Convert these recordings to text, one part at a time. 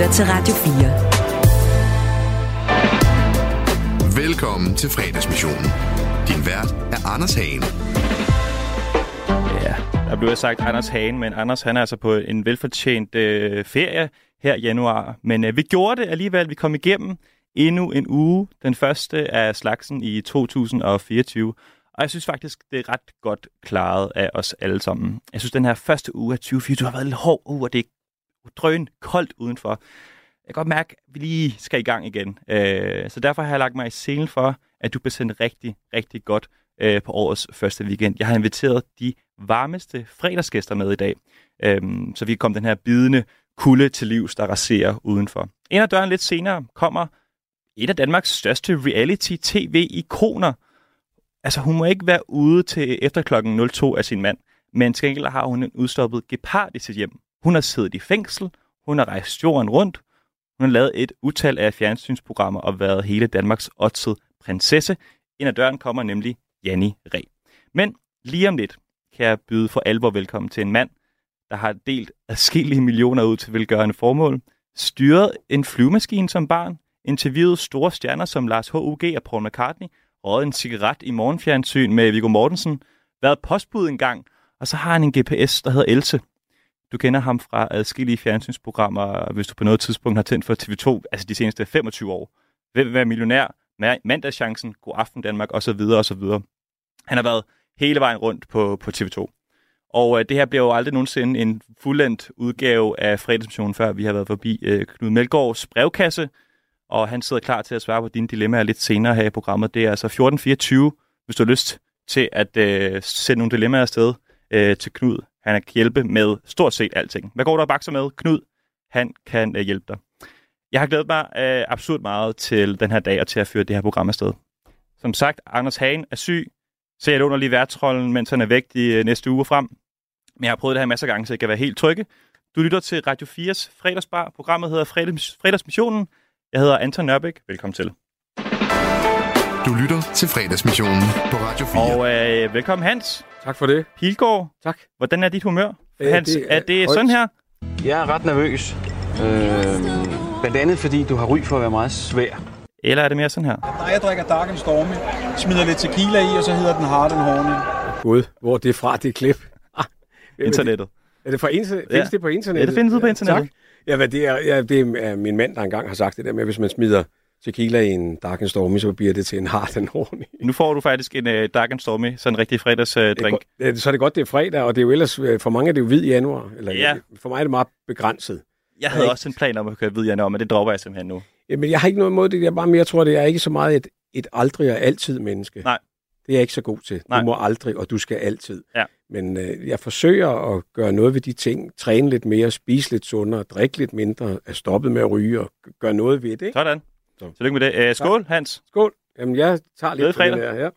lytter til Radio 4. Velkommen til fredagsmissionen. Din vært er Anders Hagen. Ja, der blev sagt Anders Hagen, men Anders han er altså på en velfortjent øh, ferie her i januar. Men øh, vi gjorde det alligevel. Vi kom igennem endnu en uge, den første af slagsen i 2024. Og jeg synes faktisk, det er ret godt klaret af os alle sammen. Jeg synes, den her første uge af 2024 har været lidt hård uge, og det er drøn koldt udenfor. Jeg kan godt mærke, at vi lige skal i gang igen. Øh, så derfor har jeg lagt mig i selen for, at du bliver sendt rigtig, rigtig godt øh, på årets første weekend. Jeg har inviteret de varmeste fredagsgæster med i dag, øh, så vi kan komme den her bidende kulde til livs, der raserer udenfor. Ind ad døren lidt senere kommer et af Danmarks største reality-tv-ikoner. Altså, hun må ikke være ude til efter klokken 02 af sin mand, men til gengæld har hun en udstoppet gepard i sit hjem. Hun har siddet i fængsel, hun har rejst jorden rundt, hun har lavet et utal af fjernsynsprogrammer og været hele Danmarks oddset prinsesse. Ind ad døren kommer nemlig Janni Re. Men lige om lidt kan jeg byde for alvor velkommen til en mand, der har delt adskillige millioner ud til velgørende formål, styret en flyvemaskine som barn, interviewet store stjerner som Lars H.U.G. og Paul McCartney, røget en cigaret i morgenfjernsyn med Viggo Mortensen, været postbud engang, og så har han en GPS, der hedder Else. Du kender ham fra adskillige fjernsynsprogrammer, hvis du på noget tidspunkt har tændt for TV2, altså de seneste 25 år. Hvem vil være millionær? Mandagschancen, God Aften Danmark osv. osv. Han har været hele vejen rundt på, på TV2. Og øh, det her bliver jo aldrig nogensinde en fuldendt udgave af fredagsmissionen, før vi har været forbi øh, Knud Melgaards brevkasse, og han sidder klar til at svare på dine dilemmaer lidt senere her i programmet. Det er altså 1424, hvis du har lyst til at øh, sende nogle dilemmaer afsted øh, til Knud. Han kan hjælpe med stort set alting. Hvad går der og bakser med? Knud, han kan øh, hjælpe dig. Jeg har glædet mig øh, absurd meget til den her dag og til at føre det her program afsted. Som sagt, Anders Hagen er syg, så jeg låner lige værtrollen, mens han er væk de øh, næste uger frem. Men jeg har prøvet det her masser af gange, så jeg kan være helt trygge. Du lytter til Radio 4's fredagsbar. Programmet hedder Fredags, Fredagsmissionen. Jeg hedder Anton Nørbæk. Velkommen til. Du lytter til fredagsmissionen på Radio 4. Og øh, velkommen Hans. Tak for det. Pilgaard. Tak. Hvordan er dit humør? Øh, Hans, det er, er det højt. sådan her? Jeg er ret nervøs. Øh, blandt andet fordi du har ry for at være meget svær. Eller er det mere sådan her? Nej, jeg drikker Dark and Stormy, smider lidt tequila i, og så hedder den Hard and Horny. Gud, hvor er det fra, det klip? Ah, er? Internettet. Er det fra internet? Ja. Findes det på internettet? Ja, det findes ude på internettet. Tak. Ja, hvad det er, ja, det er min mand, der engang har sagt det der med, at hvis man smider tequila i en Dark and Stormy, så bliver det til en hard and horny. Nu får du faktisk en uh, Dark and Stormy, sådan en rigtig fredagsdrink. Uh, drink. godt- Så er det godt, det er fredag, og det er jo ellers, øh, for mange er det jo hvid januar. Eller, Ja. For mig er det meget begrænset. jeg havde ikke- også en plan om at køre videre om, men det dropper jeg simpelthen nu. Men jeg har ikke noget imod det. Jeg bare mere jeg tror, det er ikke så meget et, et aldrig og altid menneske. Nej. Det er jeg ikke så god til. Nej. Du må aldrig, og du skal altid. Ja. Men øh, jeg forsøger at gøre noget ved de ting. Træne lidt mere, spise lidt sundere, drikke lidt mindre, er stoppet med at ryge og gøre noget ved det. Ikke? Sådan. Så. Tillykke med det. Uh, skål, Hans. Skål. Jamen, jeg tager lidt på det fredag. der. Ja.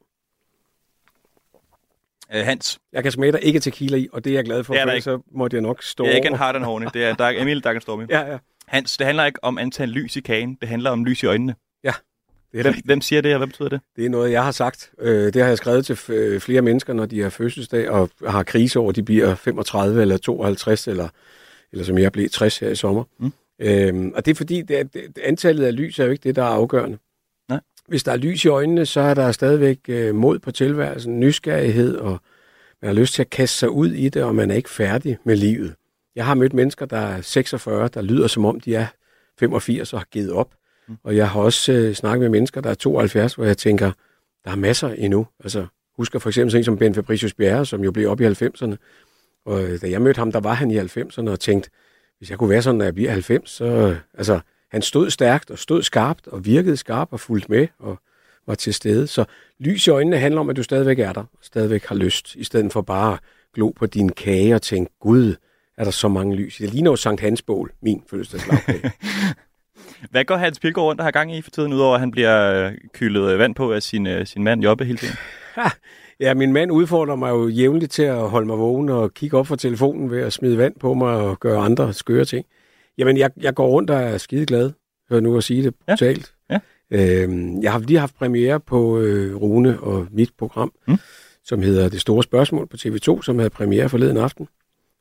Uh, Hans, Jeg kan smage, der ikke er tequila i, og det er jeg glad for, for så måtte jeg nok stå det er ikke en hard and horny. Det er Dark, Emil Dark and Stormy. Ja, ja. Hans, det handler ikke om antal lys i kagen. Det handler om lys i øjnene. Det er, Hvem, hvem siger det, og hvad betyder det? det er noget, jeg har sagt. Øh, det har jeg skrevet til øh, flere mennesker, når de har fødselsdag og har krise over, de bliver 35 eller 52, eller, eller som jeg blev 60 her i sommer. Mm. Øhm, og det er fordi, det er, det, antallet af lys er jo ikke det, der er afgørende. Nej. Hvis der er lys i øjnene, så er der stadigvæk øh, mod på tilværelsen, nysgerrighed, og man har lyst til at kaste sig ud i det, og man er ikke færdig med livet. Jeg har mødt mennesker, der er 46, der lyder som om, de er 85 og har givet op. Mm. Og jeg har også øh, snakket med mennesker, der er 72, hvor jeg tænker, der er masser endnu. Altså, husker for eksempel sådan en som Ben Fabricius Bjerre, som jo blev op i 90'erne. Og øh, da jeg mødte ham, der var han i 90'erne og tænkte, hvis jeg kunne være sådan, når jeg bliver 90, så... Altså, han stod stærkt og stod skarpt og virkede skarp og fulgte med og var til stede. Så lys i øjnene handler om, at du stadigvæk er der og stadigvæk har lyst, i stedet for bare at glo på din kage og tænke, gud, er der så mange lys. Det ligner jo Sankt Hans bål, min fødselsdagslagkage. Hvad går Hans Pilgaard rundt og har gang i for tiden, udover at han bliver øh, kølet øh, vand på af sin, øh, sin mand Jobbe hele tiden? Ja, min mand udfordrer mig jo jævnligt til at holde mig vågen og kigge op fra telefonen ved at smide vand på mig og gøre andre skøre ting. Jamen, jeg, jeg går rundt og er skide glad, hør nu at sige det Ja. brutalt. Ja. Øhm, jeg har lige haft premiere på øh, Rune og mit program, Mm. som hedder Det Store Spørgsmål på TV2, som havde premiere forleden aften.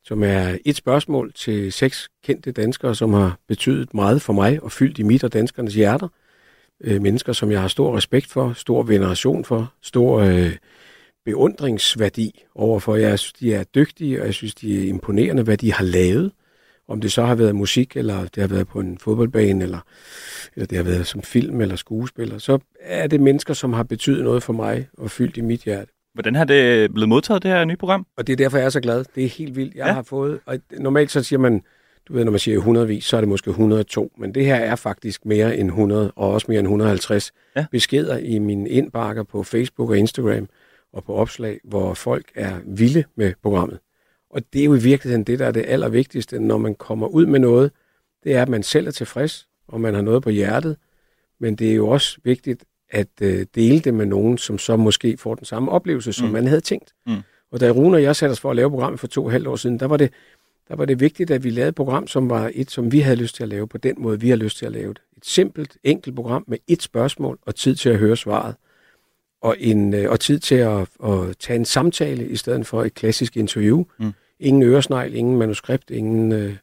som er et spørgsmål til seks kendte danskere, som har betydet meget for mig og fyldt i mit og danskernes hjerter. Øh, mennesker, som jeg har stor respekt for, stor veneration for, stor øh, beundringsværdi overfor. Jeg synes, de er dygtige, og jeg synes, de er imponerende, hvad de har lavet. Om det så har været musik, eller det har været på en fodboldbane, eller, eller det har været som film eller skuespiller, så er det mennesker, som har betydet noget for mig og fyldt i mit hjerte. Hvordan har det blevet modtaget, det her nye program? Og det er derfor, jeg er så glad. Det er helt vildt. Jeg ja. har fået, og normalt så siger man, du ved, når man siger 100 så er det måske 102, men det her er faktisk mere end 100, og også mere end 150 ja. beskeder i mine indbakker på Facebook og Instagram og på opslag, hvor folk er vilde med programmet. Og det er jo i virkeligheden det, der er det allervigtigste, når man kommer ud med noget, det er, at man selv er tilfreds, og man har noget på hjertet, men det er jo også vigtigt at øh, dele det med nogen, som så måske får den samme oplevelse, som mm. man havde tænkt. Mm. Og da Rune og jeg satte os for at lave programmet for to og halvt år siden, der var, det, der var det vigtigt, at vi lavede et program, som var et, som vi havde lyst til at lave, på den måde, vi har lyst til at lave det. Et simpelt, enkelt program med et spørgsmål og tid til at høre svaret. Og, en, øh, og tid til at, at tage en samtale i stedet for et klassisk interview. Mm. Ingen øresnegl, ingen manuskript, ingen øh,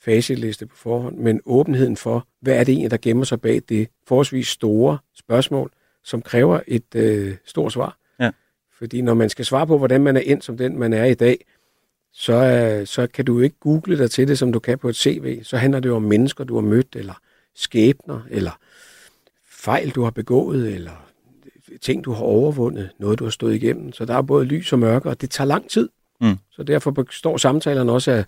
facitliste på forhånd, men åbenheden for, hvad er det egentlig, der gemmer sig bag det forholdsvis store spørgsmål, som kræver et øh, stort svar. Ja. Fordi når man skal svare på, hvordan man er ind som den, man er i dag, så, øh, så kan du ikke google dig til det, som du kan på et CV. Så handler det jo om mennesker, du har mødt, eller skæbner, eller fejl, du har begået, eller ting, du har overvundet, noget, du har stået igennem. Så der er både lys og mørke, og det tager lang tid. Mm. Så derfor består samtalerne også af,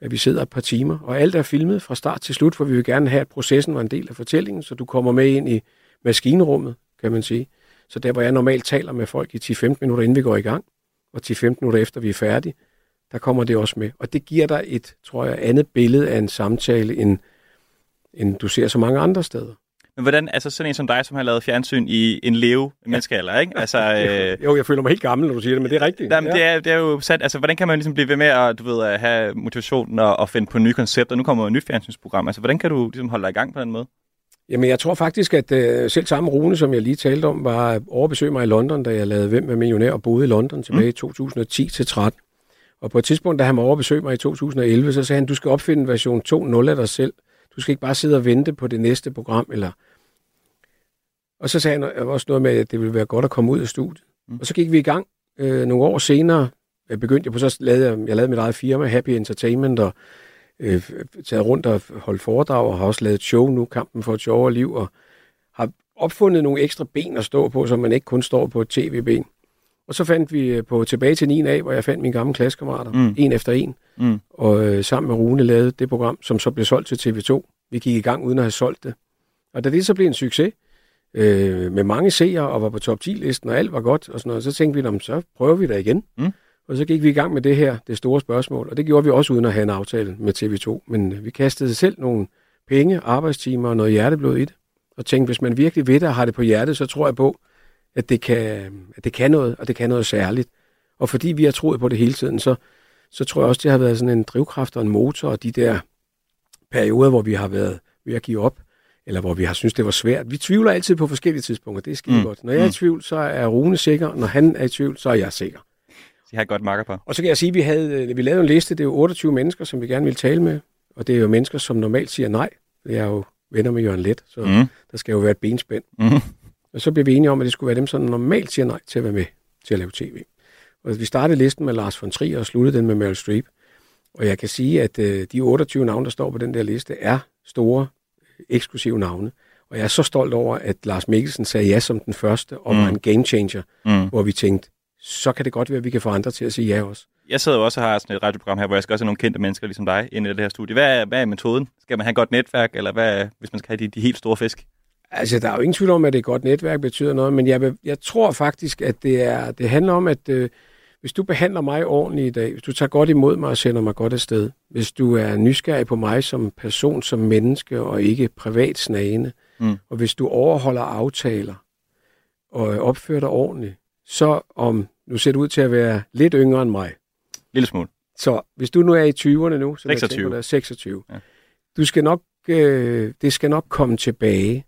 at vi sidder et par timer, og alt er filmet fra start til slut, for vi vil gerne have, at processen var en del af fortællingen, så du kommer med ind i maskinrummet, kan man sige. Så der, hvor jeg normalt taler med folk i 10-15 minutter, inden vi går i gang, og 10-15 minutter efter vi er færdige, der kommer det også med. Og det giver dig et, tror jeg, andet billede af en samtale, end, end du ser så mange andre steder. Men hvordan, altså sådan en som dig, som har lavet fjernsyn i en leve menneskealder, ikke? Altså, øh... Jo, jeg føler mig helt gammel, når du siger det, men det er rigtigt. Jamen, ja. det, er, det er jo sandt. Altså, hvordan kan man ligesom blive ved med at, du ved, at have motivationen og, og finde på nye koncepter? Nu kommer et nyt fjernsynsprogram. Altså, hvordan kan du ligesom holde dig i gang på den måde? Jamen, jeg tror faktisk, at uh, selv samme Rune, som jeg lige talte om, var overbesøg mig i London, da jeg lavede Hvem er millionær og boede i London tilbage mm. i 2010-13. Og på et tidspunkt, da han var overbesøg mig i 2011, så sagde han, du skal opfinde version 2.0 af dig selv. Du skal ikke bare sidde og vente på det næste program, eller og så sagde han også noget med, at det ville være godt at komme ud af studiet. Mm. Og så gik vi i gang. Øh, nogle år senere jeg begyndte jeg på, så lavede jeg, jeg lavede mit eget firma, Happy Entertainment, og øh, taget rundt og holdt foredrag, og har også lavet et show nu, Kampen for et sjovere liv, og har opfundet nogle ekstra ben at stå på, så man ikke kun står på et tv-ben. Og så fandt vi øh, på tilbage til 9A, hvor jeg fandt mine gamle klassekammerater, mm. en efter en, mm. og øh, sammen med Rune lavede det program, som så blev solgt til TV2. Vi gik i gang uden at have solgt det. Og da det så blev en succes, øh, med mange seere og var på top 10-listen, og alt var godt, og sådan noget. Så tænkte vi, så prøver vi da igen. Mm. Og så gik vi i gang med det her, det store spørgsmål, og det gjorde vi også uden at have en aftale med TV2. Men vi kastede selv nogle penge, arbejdstimer og noget hjerteblod i det, og tænkte, hvis man virkelig ved det og har det på hjertet, så tror jeg på, at det kan, at det kan noget, og det kan noget særligt. Og fordi vi har troet på det hele tiden, så, så tror jeg også, det har været sådan en drivkraft og en motor, og de der perioder, hvor vi har været ved at give op, eller hvor vi har synes det var svært. Vi tvivler altid på forskellige tidspunkter, det er skide mm. godt. Når jeg er i mm. tvivl, så er Rune sikker. Når han er i tvivl, så er jeg sikker. De har et godt marker på. Og så kan jeg sige, at vi, havde, vi lavede en liste, det er jo 28 mennesker, som vi gerne vil tale med. Og det er jo mennesker, som normalt siger nej. Jeg er jo venner med Jørgen Let, så mm. der skal jo være et benspænd. Mm. Og så blev vi enige om, at det skulle være dem, som normalt siger nej til at være med til at lave tv. Og vi startede listen med Lars von Trier og sluttede den med Meryl Streep. Og jeg kan sige, at øh, de 28 navne, der står på den der liste, er store eksklusive navne. Og jeg er så stolt over, at Lars Mikkelsen sagde ja som den første, og mm. var en game changer, mm. hvor vi tænkte, så kan det godt være, at vi kan få andre til at sige ja også. Jeg sidder jo også og har sådan et radioprogram her, hvor jeg skal også have nogle kendte mennesker ligesom dig ind i det her studie. Hvad er, hvad er metoden? Skal man have et godt netværk, eller hvad hvis man skal have de, de helt store fisk? Altså, der er jo ingen tvivl om, at et godt netværk betyder noget, men jeg, jeg tror faktisk, at det, er, det handler om, at øh, hvis du behandler mig ordentligt i dag, hvis du tager godt imod mig og sender mig godt afsted, hvis du er nysgerrig på mig som person, som menneske og ikke privat snagende, mm. og hvis du overholder aftaler og opfører dig ordentligt, så om, nu ser du ud til at være lidt yngre end mig. Lille smule. Så hvis du nu er i 20'erne nu, så 26. Tænker, er 26. Ja. Du skal nok, øh, det skal nok komme tilbage,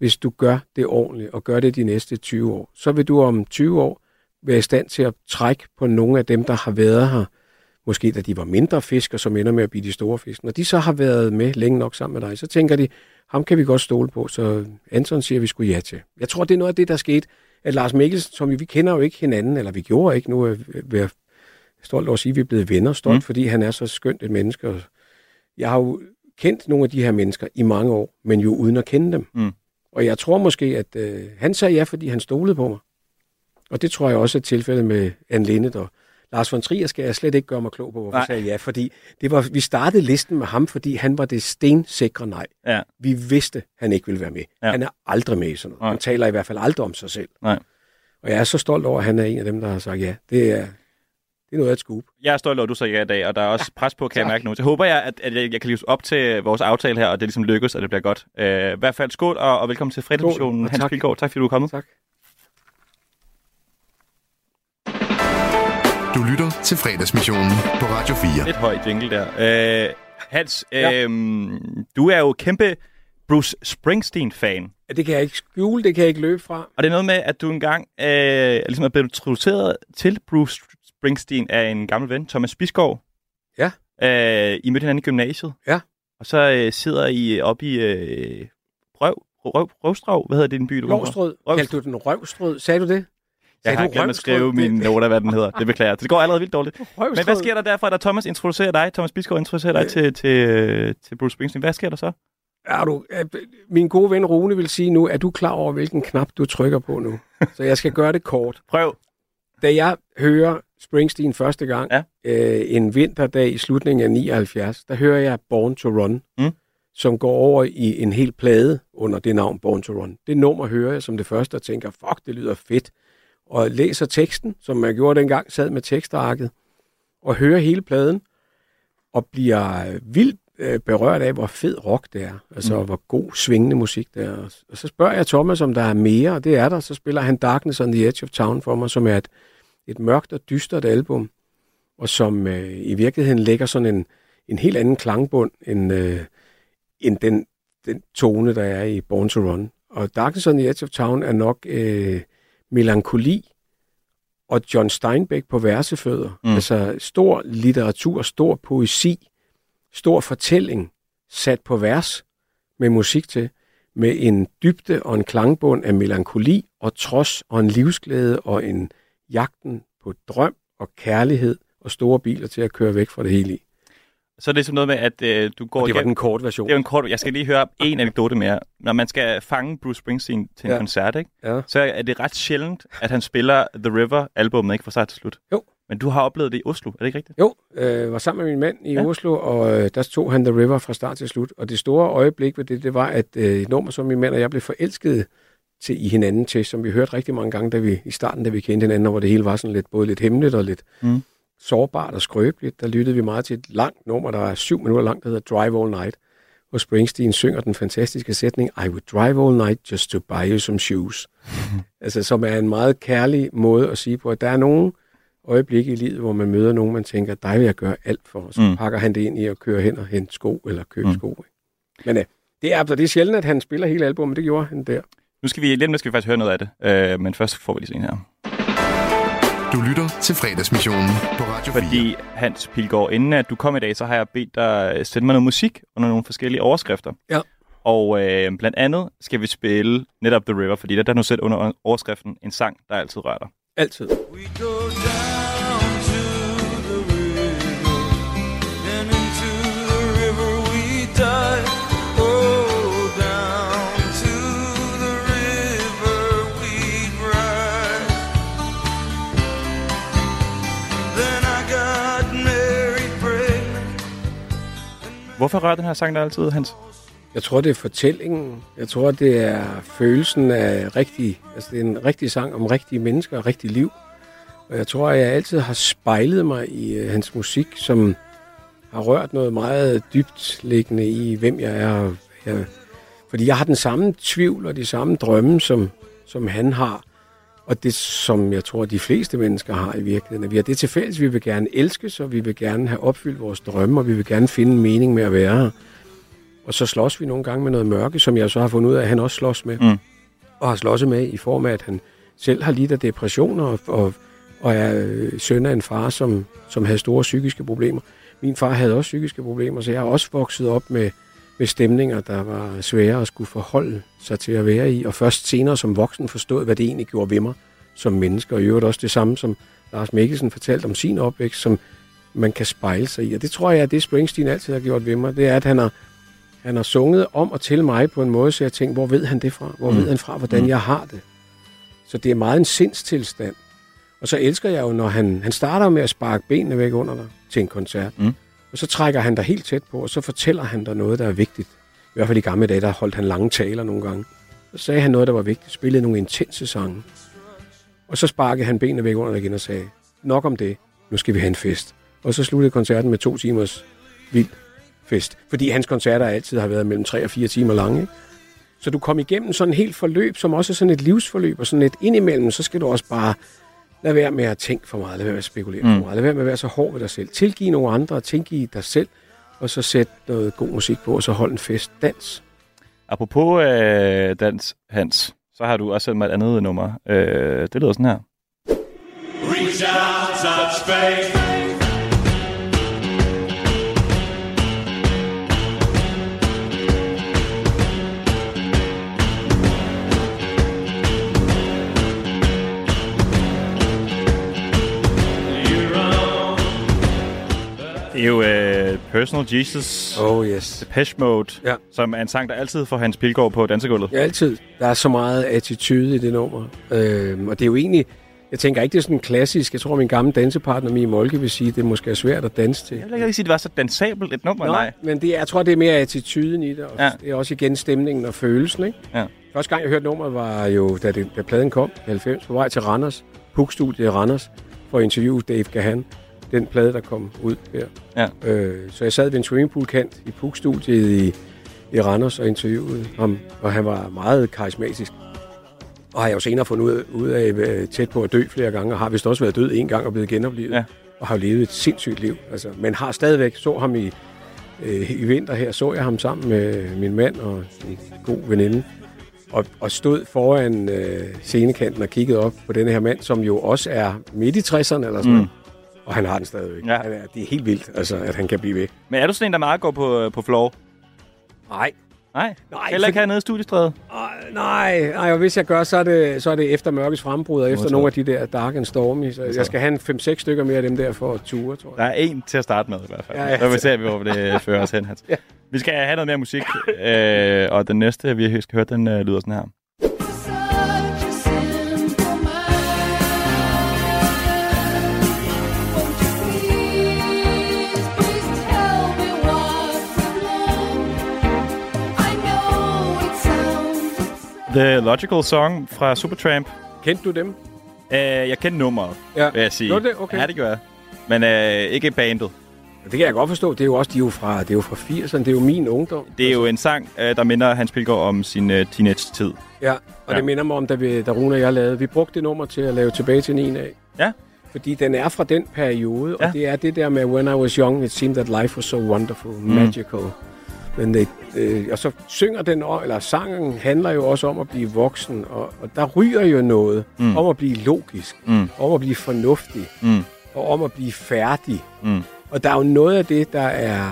hvis du gør det ordentligt og gør det de næste 20 år. Så vil du om 20 år være i stand til at trække på nogle af dem, der har været her måske da de var mindre fisk, og som ender med at blive de store fisk. Når de så har været med længe nok sammen med dig, så tænker de, ham kan vi godt stole på, så Anton siger, at vi skulle ja til. Jeg tror, det er noget af det, der skete, at Lars Mikkelsen, som vi, kender jo ikke hinanden, eller vi gjorde ikke, nu er jeg stolt over at sige, at vi er blevet venner, stolt, mm. fordi han er så skønt et menneske. Jeg har jo kendt nogle af de her mennesker i mange år, men jo uden at kende dem. Mm. Og jeg tror måske, at øh, han sagde ja, fordi han stolede på mig. Og det tror jeg også er tilfældet med Anne Linnet og Lars von Trier skal jeg slet ikke gøre mig klog på, hvorfor Nej. jeg sagde ja. Fordi det var, vi startede listen med ham, fordi han var det stensikre nej. Ja. Vi vidste, han ikke ville være med. Ja. Han er aldrig med i sådan noget. Nej. Han taler i hvert fald aldrig om sig selv. Nej. Og jeg er så stolt over, at han er en af dem, der har sagt ja. Det er, det er noget af et scoop. Jeg er stolt over, at du sagde ja i dag, og der er også pres på, kan jeg tak. mærke nu. Så håber jeg, at, at jeg, jeg kan leve op til vores aftale her, og det ligesom lykkes, og det bliver godt. Uh, I hvert fald skål, og, og velkommen til fredagsmissionen, Hans tak. Pilgaard. Tak fordi du er kommet. Tak. Du lytter til fredagsmissionen på Radio 4. Lidt høj jingle der. Uh, Hans, Ja. øhm, du er jo kæmpe Bruce Springsteen-fan. Ja, Det kan jeg ikke skjule, det kan jeg ikke løbe fra. Og det er noget med, at du engang øh, ligesom er blevet introduceret til Bruce Springsteen af en gammel ven, Thomas Biskov. Ja. Øh, I mødte hinanden i gymnasiet. Ja. Og så øh, sidder I oppe i øh, Røv, Røv, Røvstrov. Hvad hedder det, den by, du? Lovstrød. Røvstrød. Kaldte du den røvstrød? Sagde du det? Jeg har glemt at Røvstrød? skrive mine noter, hvad den hedder. Det beklager. Det går allerede vildt dårligt. Røvstrød. Men hvad sker der derfra, da Thomas introducerer dig, Thomas Biskov introducerer dig Øh. til, til, øh, til Bruce Springsteen? Hvad sker der så? Er du, min gode ven Rune vil sige nu, er du klar over, hvilken knap du trykker på nu? Så jeg skal gøre det kort. Prøv. Da jeg hører Springsteen første gang, Ja. øh, en vinterdag i slutningen af 79, der hører jeg Born to Run, Mm. som går over i en hel plade under det navn Born to Run. Det nummer hører jeg som det første og tænker, fuck, det lyder fedt. Og læser teksten, som jeg gjorde dengang, sad med tekstarket, og hører hele pladen, og bliver vildt øh, berørt af, hvor fed rock det er. Altså, mm. hvor god svingende musik det er. Og så spørger jeg Thomas, om der er mere, og det er der. Så spiller han Darkness on the Edge of Town for mig, som er et, et mørkt og dystert album, og som øh, i virkeligheden lægger sådan en, en helt anden klangbund, end, øh, end den, den tone, der er i Born to Run. Og Darkness on the Edge of Town er nok øh, melankoli og John Steinbeck på versefødder. Mm. Altså stor litteratur, stor poesi, stor fortælling sat på vers med musik til, med en dybde og en klangbund af melankoli og trods og en livsglæde og en jagten på drøm og kærlighed og store biler til at køre væk fra det hele i. Så er det sådan noget med, at øh, du går Og det var den korte version. Det er jo en kort... Jeg skal lige høre en anekdote mere. Når man skal fange Bruce Springsteen til en ja. Koncert, ikke? Ja. så er det ret sjældent, at han spiller The River-albummet ikke fra start til slut. Jo. Men du har oplevet det i Oslo, er det ikke rigtigt? Jo, øh, var sammen med min mand i Ja. Oslo, og øh, der tog han The River fra start til slut. Og det store øjeblik ved det, det var, at øh, et nummer, som min mand og jeg blev forelsket til i hinanden til, som vi hørte rigtig mange gange, da vi i starten, da vi kendte hinanden, og hvor det hele var sådan lidt, både lidt hemmeligt og lidt Mm. mm. sårbart og skrøbeligt. Der lyttede vi meget til et langt nummer, der er syv minutter langt, der hedder Drive All Night, hvor Springsteen synger den fantastiske sætning, I would drive all night just to buy you some shoes. altså, som er en meget kærlig måde at sige på, at der er nogle øjeblikke i livet, hvor man møder nogen, man tænker, dig vil jeg gøre alt for, og så Mm. mm. pakker han det ind i at køre hen og hente sko, eller købe Mm. mm. sko. Ikke? Men øh, det er, altså, det er sjældent, at han spiller hele albumet, det gjorde han der. Nu skal vi, lidt lidt skal vi faktisk høre noget af det, øh, men først får vi lige sådan en her. Du lytter til fredagsmissionen på Radio 4. Fordi Hans Pilgaard, inden at du kom i dag, så har jeg bedt dig sende mig noget musik under nogle forskellige overskrifter. Ja. Og øh, blandt andet skal vi spille netop The River, fordi der, der er nu sæt under overskriften en sang, der altid rører dig. Altid. We go down Hvorfor rører den her sang der altid, Hans? Jeg tror, det er fortællingen. Jeg tror, det er følelsen af rigtig... Altså, det er en rigtig sang om rigtige mennesker og rigtig liv. Og jeg tror, at jeg altid har spejlet mig i øh, hans musik, som har rørt noget meget dybt liggende i, hvem jeg er. Jeg, fordi jeg har den samme tvivl og de samme drømme, som, som han har. Og det, som jeg tror, de fleste mennesker har i virkeligheden. Vi har det til fælles. Vi vil gerne elskes, og vi vil gerne have opfyldt vores drømme, og vi vil gerne finde en mening med at være her. Og så slås vi nogle gange med noget mørke, som jeg så har fundet ud af, at han også slås med. Mm. Og har slåsset med i form af, at han selv har lidt af depressioner og, og og er øh, søn af en far, som, som havde store psykiske problemer. Min far havde også psykiske problemer, så jeg har også vokset op med, med stemninger, der var svære at skulle forholde sig til at være i, og først senere som voksen forstod, hvad det egentlig gjorde ved mig som menneske, og i øvrigt også det samme, som Lars Mikkelsen fortalte om sin opvækst, som man kan spejle sig i. Og det tror jeg, at det Springsteen altid har gjort ved mig, det er, at han har, han har sunget om og til mig på en måde, så jeg tænkte, hvor ved han det fra? Hvor mm. ved han fra, hvordan mm. jeg har det? Så det er meget en sindstilstand. Og så elsker jeg jo, når han, han starter med at sparke benene væk under dig til en koncert. Mm. Og så trækker han dig helt tæt på, og så fortæller han dig noget, der er vigtigt. I hvert fald i gamle dage, der holdt han lange taler nogle gange. Så sagde han noget, der var vigtigt. Spillede nogle intense sange. Og så sparkede han benene væk under dig igen og sagde, nok om det, nu skal vi have en fest. Og så sluttede koncerten med to timers vild fest. Fordi hans koncerter altid har været mellem tre og fire timer lange. Så du kom igennem sådan et helt forløb, som også er sådan et livsforløb, og sådan et indimellem, så skal du også bare lade være med at tænke for meget, lade være med at spekulere mm. for meget, lade være med at være så hård ved dig selv. Tilgive nogle andre, tilgive dig selv, og så sæt noget god musik på, og så hold en fest. Dans. Apropos øh, dans, Hans, så har du også sendt mig et andet nummer. Øh, det lyder sådan her. Reach out, touch faith. Det er jo øh, Personal Jesus, Oh yes. Depeche Mode, Ja. som er en sang, der altid får Hans Pilgaard på dansegulvet. Ja, altid. Der er så meget attitude i det nummer. Øhm, og det er jo egentlig, jeg tænker ikke, det er sådan klassisk. Jeg tror, min gamle dansepartner, Mie Molke, vil sige, at det måske er svært at danse til. Jeg vil ikke sige, at det var så dansabelt et nummer, nej. men det, jeg tror, det er mere attituden i det. Og Ja. Det er også igen stemningen og følelsen. Ikke? Ja. Første gang, jeg hørte nummeret, var jo, da, det, da pladen kom i 90, på vej til Randers, Puk-studiet i Randers, for at interviewe Dave Gahan. Den plade, der kom ud her. Ja. Øh, så jeg sad ved en swimmingpoolkant i Puk-studiet i, i Randers og interviewede ham, og han var meget karismatisk. Og har jeg jo senere fundet ud, ud af øh, tæt på at dø flere gange, og har vist også været død en gang og blevet genoplevet. Ja. Og har levet et sindssygt liv. Altså, men har stadigvæk, så ham i, øh, i vinter her, så jeg ham sammen med min mand og en god veninde. Og, og stod foran øh, scenekanten og kiggede op på denne her mand, som jo også er midt i 60'erne eller sådan Mm. noget. Og han har den stadigvæk. Ja. Han er, det er helt vildt, altså, at han kan blive ved. Men er du sådan en, der meget går på, på floor? Nej, Nej. Nej, Heller ikke fordi- hernede i studiestrædet? Ej, nej, nej, og hvis jeg gør, så er det, så er det efter mørkets frembrud, og efter Modtaget. nogle af de der dark and stormy. Så jeg skal have en 5-6 stykker mere af dem der for at ture, tror Der jeg. er en til at starte med i hvert fald. Ja, Ja. Så vi ser, vi, hvor det fører os hen, Hans. Ja. Vi skal have noget mere musik, øh, og den næste, vi skal høre, den øh, lyder sådan her. The Logical Song fra Supertramp. Kendte du dem? Øh, jeg kender nummeret, Ja. vil jeg sige. Gjorde det? Okay. Ja, det gør jeg. Men øh, ikke bandet. Det kan jeg godt forstå. Det er jo også de er jo fra, det er jo fra 80'erne. Det er jo min ungdom. Det er jo en sang, øh, der minder Hans Pilgaard om sin øh, teenage-tid. Ja, og ja. det minder mig om, da, vi, da Rune og jeg lavede. Vi brugte det nummer til at lave tilbage til 9 af. Ja. Fordi den er fra den periode, Ja. og det er det der med, when I was young, it seemed that life was so wonderful, mm. magical. Men det, øh, og så synger den, eller sangen handler jo også om at blive voksen, og, og der ryger jo noget Mm. om at blive logisk, Mm. om at blive fornuftig, Mm. og om at blive færdig. Mm. Og der er jo noget af det, der er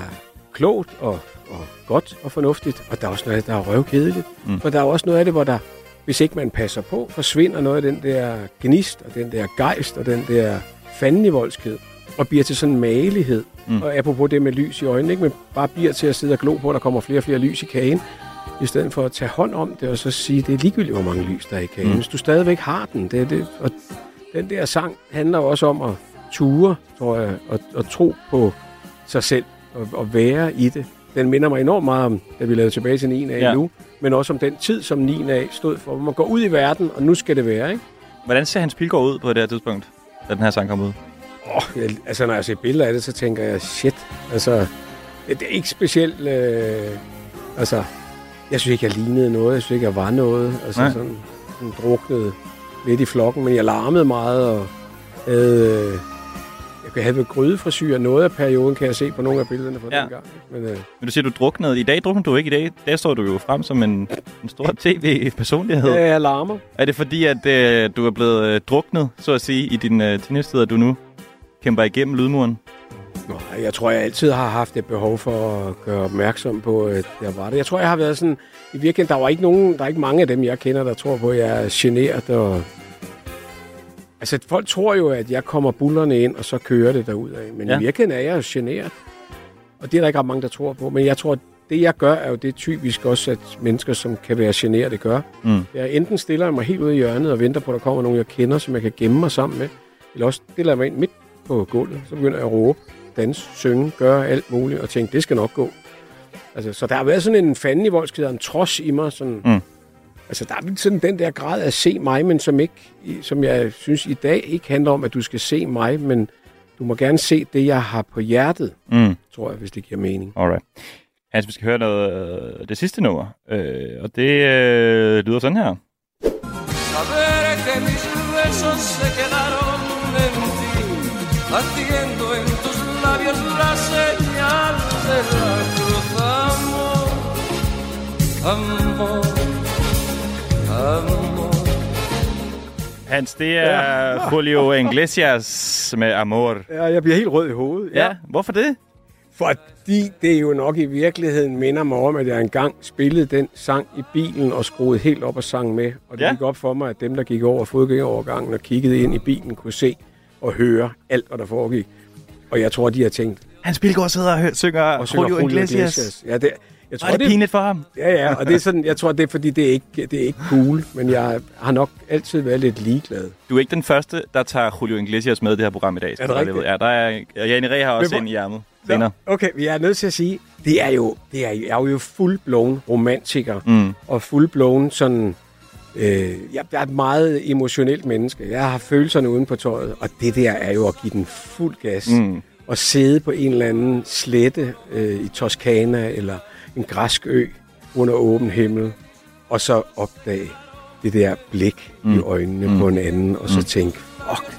klogt og, og godt og fornuftigt, og der er også noget der er røvkedeligt. Mm. For der er også noget af det, hvor der, hvis ikke man passer på, forsvinder noget af den der gnist, og den der gejst, og den der fandenivoldskhed, og bliver til sådan en magelighed. Mm. Og apropos det med lys i øjnene, ikke? men bare bliver til at sidde og glo på, at der kommer flere og flere lys i kagen, i stedet for at tage hånd om det, og så sige, det er ligegyldigt, hvor mange lys der er i kagen. Mm. Hvis du stadigvæk har den, det er det. Og den der sang handler også om at ture, tror jeg, og, og tro på sig selv, og, og være i det. Den minder mig enormt meget om, da vi lavede tilbage til 9 af ja. nu, men også om den tid, som 9 af stod for, hvor man går ud i verden, og nu skal det være, ikke? Hvordan ser Hans Pilgaard ud på det her tidspunkt, da den her sang kom ud? Oh, jeg, altså, når jeg ser billeder af det, så tænker jeg, shit, altså, det, er ikke specielt, øh, altså, jeg synes ikke, jeg lignede noget, jeg synes ikke, jeg var noget, altså Nej. sådan, sådan druknede lidt i flokken, men jeg larmede meget, og havde, øh, jeg havde grydefrisyr noget af perioden, kan jeg se på nogle af billederne fra ja. dengang. Men, øh, Men du siger, du druknede. I dag drukner du ikke. I dag der står du jo frem som en, en stor tv-personlighed. ja, jeg larmer. Er det fordi, at øh, du er blevet øh, druknet, så at sige, i din øh, teenage-tid, at du nu kæmper igennem lydmuren? Nå, jeg tror, jeg altid har haft et behov for at gøre opmærksom på, at jeg var det. Jeg tror, jeg har været sådan... I virkeligheden, der var ikke nogen, der er ikke mange af dem, jeg kender, der tror på, at jeg er generet. Og... Altså, folk tror jo, at jeg kommer bullerne ind, og så kører det derud af. Men Ja. i virkeligheden er jeg jo generet. Og det er der ikke ret mange, der tror på. Men jeg tror, at det, jeg gør, er jo det typisk også, at mennesker, som kan være generet, det gør. Mm. Jeg enten stiller jeg mig helt ude i hjørnet og venter på, at der kommer nogen, jeg kender, som jeg kan gemme mig sammen med. Eller også stiller jeg mig ind midt på gulvet. Så begynder jeg at råbe, danse, synge, gøre alt muligt, og tænke, det skal nok gå. Altså, så der har været sådan en fanden i voldsked, en trods i mig. Sådan, Mm. Altså, der er sådan den der grad af at se mig, men som, ikke, som jeg synes i dag ikke handler om, at du skal se mig, men du må gerne se det, jeg har på hjertet, Mm. tror jeg, hvis det giver mening. Alright. Hans, vi skal høre noget øh, det sidste nummer. Øh, og det øh, lyder sådan her. Saber que mis besos se quedaron en ti, haciendo en tus labios la señal de la cruz. Amor, amor, amor. Hans, det er Julio Iglesias med Amor. Ja, jeg bliver helt rød i hovedet. Ja, hvorfor det? Fordi det jo nok i virkeligheden minder mig om, at jeg engang spillede den sang i bilen og skruede helt op og sang med. Og det Ja. ja. gik op for mig, at dem, der gik over fodgængerovergangen og kiggede ind i bilen, kunne se og høre alt, hvad der foregik. Og jeg tror, de har tænkt, Hans Pilgaard sidder og hø- synger, og synger Julio Iglesias. Ja, det, jeg Tror, er det pinligt for ham? Ja, ja, og det er sådan, jeg tror, det er fordi, det er ikke, det er ikke cool, men jeg har nok altid været lidt ligeglad. Du er ikke den første, der tager Julio Iglesias med i det her program i dag. Er det rigtigt? Ja, der er, Janne Ræ har også en i ærmet. Senere. Okay, vi er nødt til at sige, det er jo, det er, jeg er jo fuldblåen romantiker, Mm. og fuldblåen sådan, øh, jeg er et meget emotionelt menneske. Jeg har følelserne uden på tøjet, og det der er jo at give den fuld gas. Mm. Og sidde på en eller anden slette øh, i Toskana, eller en græsk ø under åben himmel, og så opdage det der blik mm. i øjnene mm. på en anden, og så mm. tænke, fuck,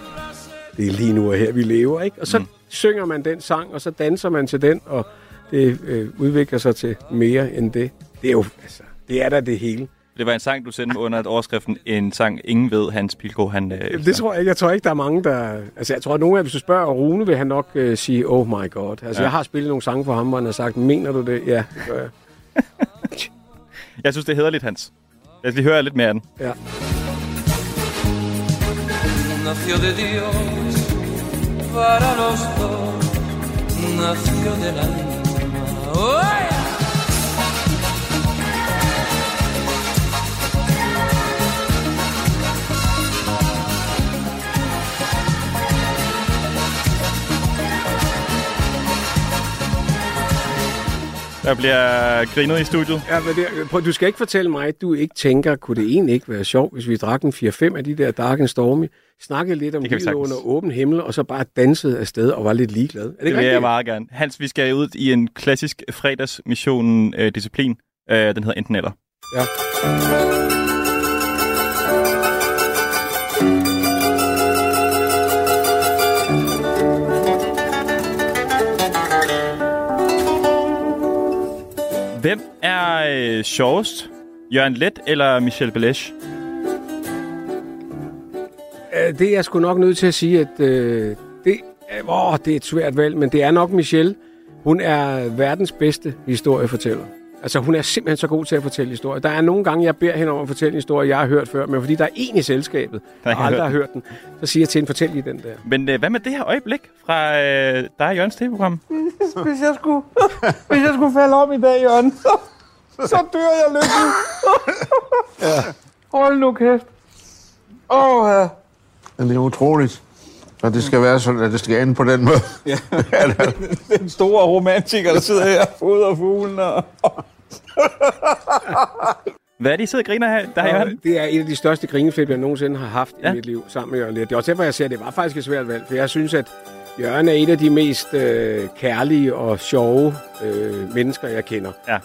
det er lige nu og her, vi lever, ikke? Og så mm. synger man den sang, og så danser man til den, og det øh, udvikler sig til mere end det. Det er jo, altså, det er da det hele. Det var en sang, du sendte under et overskriften. En sang, ingen ved, Hans Pilgaard, han... Øh, Jamen, det tror jeg ikke. Jeg tror ikke, der er mange, der... Altså, jeg tror, at nogle af hvis du spørger Rune, vil han nok øh, sige, oh my god. Altså, Ja. jeg har spillet nogle sange for ham, hvor han har sagt, mener du det? Ja, det gør jeg. Jeg synes, det er hederligt, Hans. Lad os lige høre lidt mere af den. Ja. Nació de Dios para los dos, nació del alma. ¡Oh, yeah! Der bliver grinet i studiet. Ja, men det, prøv, du skal ikke fortælle mig, at du ikke tænker, kunne det egentlig ikke være sjovt, hvis vi drak en 4-5 af de der Dark and Stormy, snakkede lidt om livet under åben himmel, og så bare dansede afsted og var lidt ligeglad. Er det, Det ikke vil jeg meget gerne. Hans, vi skal ud i en klassisk fredagsmission-disciplin. Øh, den hedder enten eller. Ja. Hvem er øh, sjovest? Jørgen Let eller Michel Belesch? Øh, det er jeg sgu nok nødt til at sige, at øh, det, øh, åh, det er et svært valg, men det er nok Michelle. Hun er verdens bedste historiefortæller. Altså, hun er simpelthen så god til at fortælle historier. Der er nogle gange, jeg beder hende om at fortælle en historie, jeg har hørt før, men fordi der er en i selskabet, Der har aldrig har hørt den, så siger jeg til hende, fortæl lige den der. Men øh, hvad med det her øjeblik fra øh, dig og Jørgens tv-program? Hvis jeg skulle, hvis jeg skulle falde om i dag, Jørgen, så, så dør jeg lykkelig. ja. Hold nu kæft. Åh, oh, ja. Det er utroligt, at det skal være sådan, at det skal ende på den måde. Ja. Den store romantiker, der sidder her, fodrer fuglen og... Hvad er det, I sidder og griner her? Der er Og det er et af de største grineflip, jeg nogensinde har haft Ja. i mit liv sammen med Jørgen Let. Det er også derfor, jeg siger, at det var faktisk et svært valg, for jeg synes, at Jørgen er et af de mest øh, kærlige og sjove øh, mennesker, jeg kender. Ja.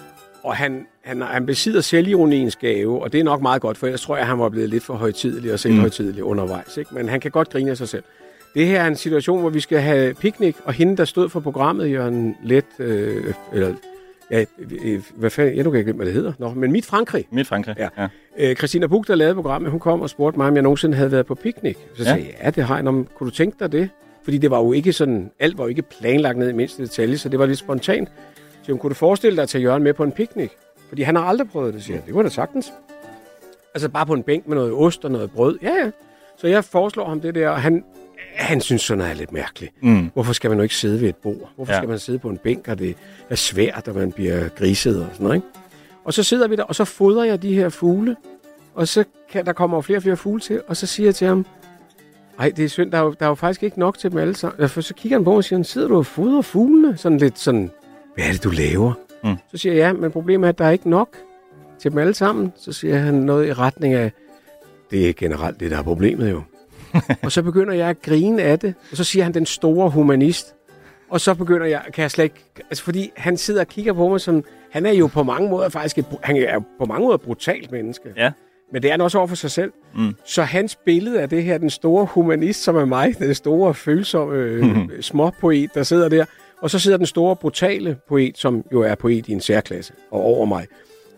Og han, han, han besidder selvironiens gave, og det er nok meget godt, for ellers tror jeg, at han var blevet lidt for højtidelig og selvhøjtidelig mm. undervejs. Ikke? Men han kan godt grine af sig selv. Det her er en situation, hvor vi skal have piknik, og hende, der stod for programmet, Jørgen Let, øh, eller, ja, øh, hvad fanden, jeg nu kan ikke glemme, hvad det hedder, Nå, men Mit Frankrig. Midt Frankrig. Ja. Øh, Christina Buk, der lavede programmet, hun kom og spurgte mig, om jeg nogensinde havde været på piknik. Så Ja. sagde jeg, ja, det har jeg. Nå, men kunne du tænke dig det? Fordi det var jo ikke sådan, alt var jo ikke planlagt ned i mindste detalje, så det var lidt spontant. Så hun, kunne du forestille dig at tage Jørgen med på en piknik? Fordi han har aldrig prøvet det, siger jeg. Det var da sagtens. Altså bare på en bænk med noget ost og noget brød. Ja, ja. Så jeg foreslår ham det der, og han, han synes sådan er lidt mærkeligt. Mm. Hvorfor skal man nu ikke sidde ved et bord? Hvorfor Ja. skal man sidde på en bænk, og det er svært, og man bliver griset og sådan noget, ikke? Og så sidder vi der, og så fodrer jeg de her fugle, og så kan, der kommer flere og flere fugle til, og så siger jeg til ham, ej, det er synd, der er, jo, der er jo faktisk ikke nok til dem alle sammen. For så kigger han på mig og siger, sidder du og fodrer fuglene? Sådan lidt sådan, hvad er det, du laver? Mm. Så siger jeg, ja, men problemet er, at der er ikke nok til dem alle sammen. Så siger han noget i retning af, det er generelt det, der er problemet jo. Og så begynder jeg at grine af det, og så siger han, den store humanist. Og så begynder jeg, kan jeg slet ikke, altså fordi han sidder og kigger på mig som, han er jo på mange måder faktisk, et, han er på mange måder et brutalt menneske. Ja. Men det er han også over for sig selv. Mm. Så hans billede af det her, den store humanist, som er mig, den store følsomme øh, småpoet, der sidder der, og så sidder den store brutale poet, som jo er poet i en særklasse, og over mig.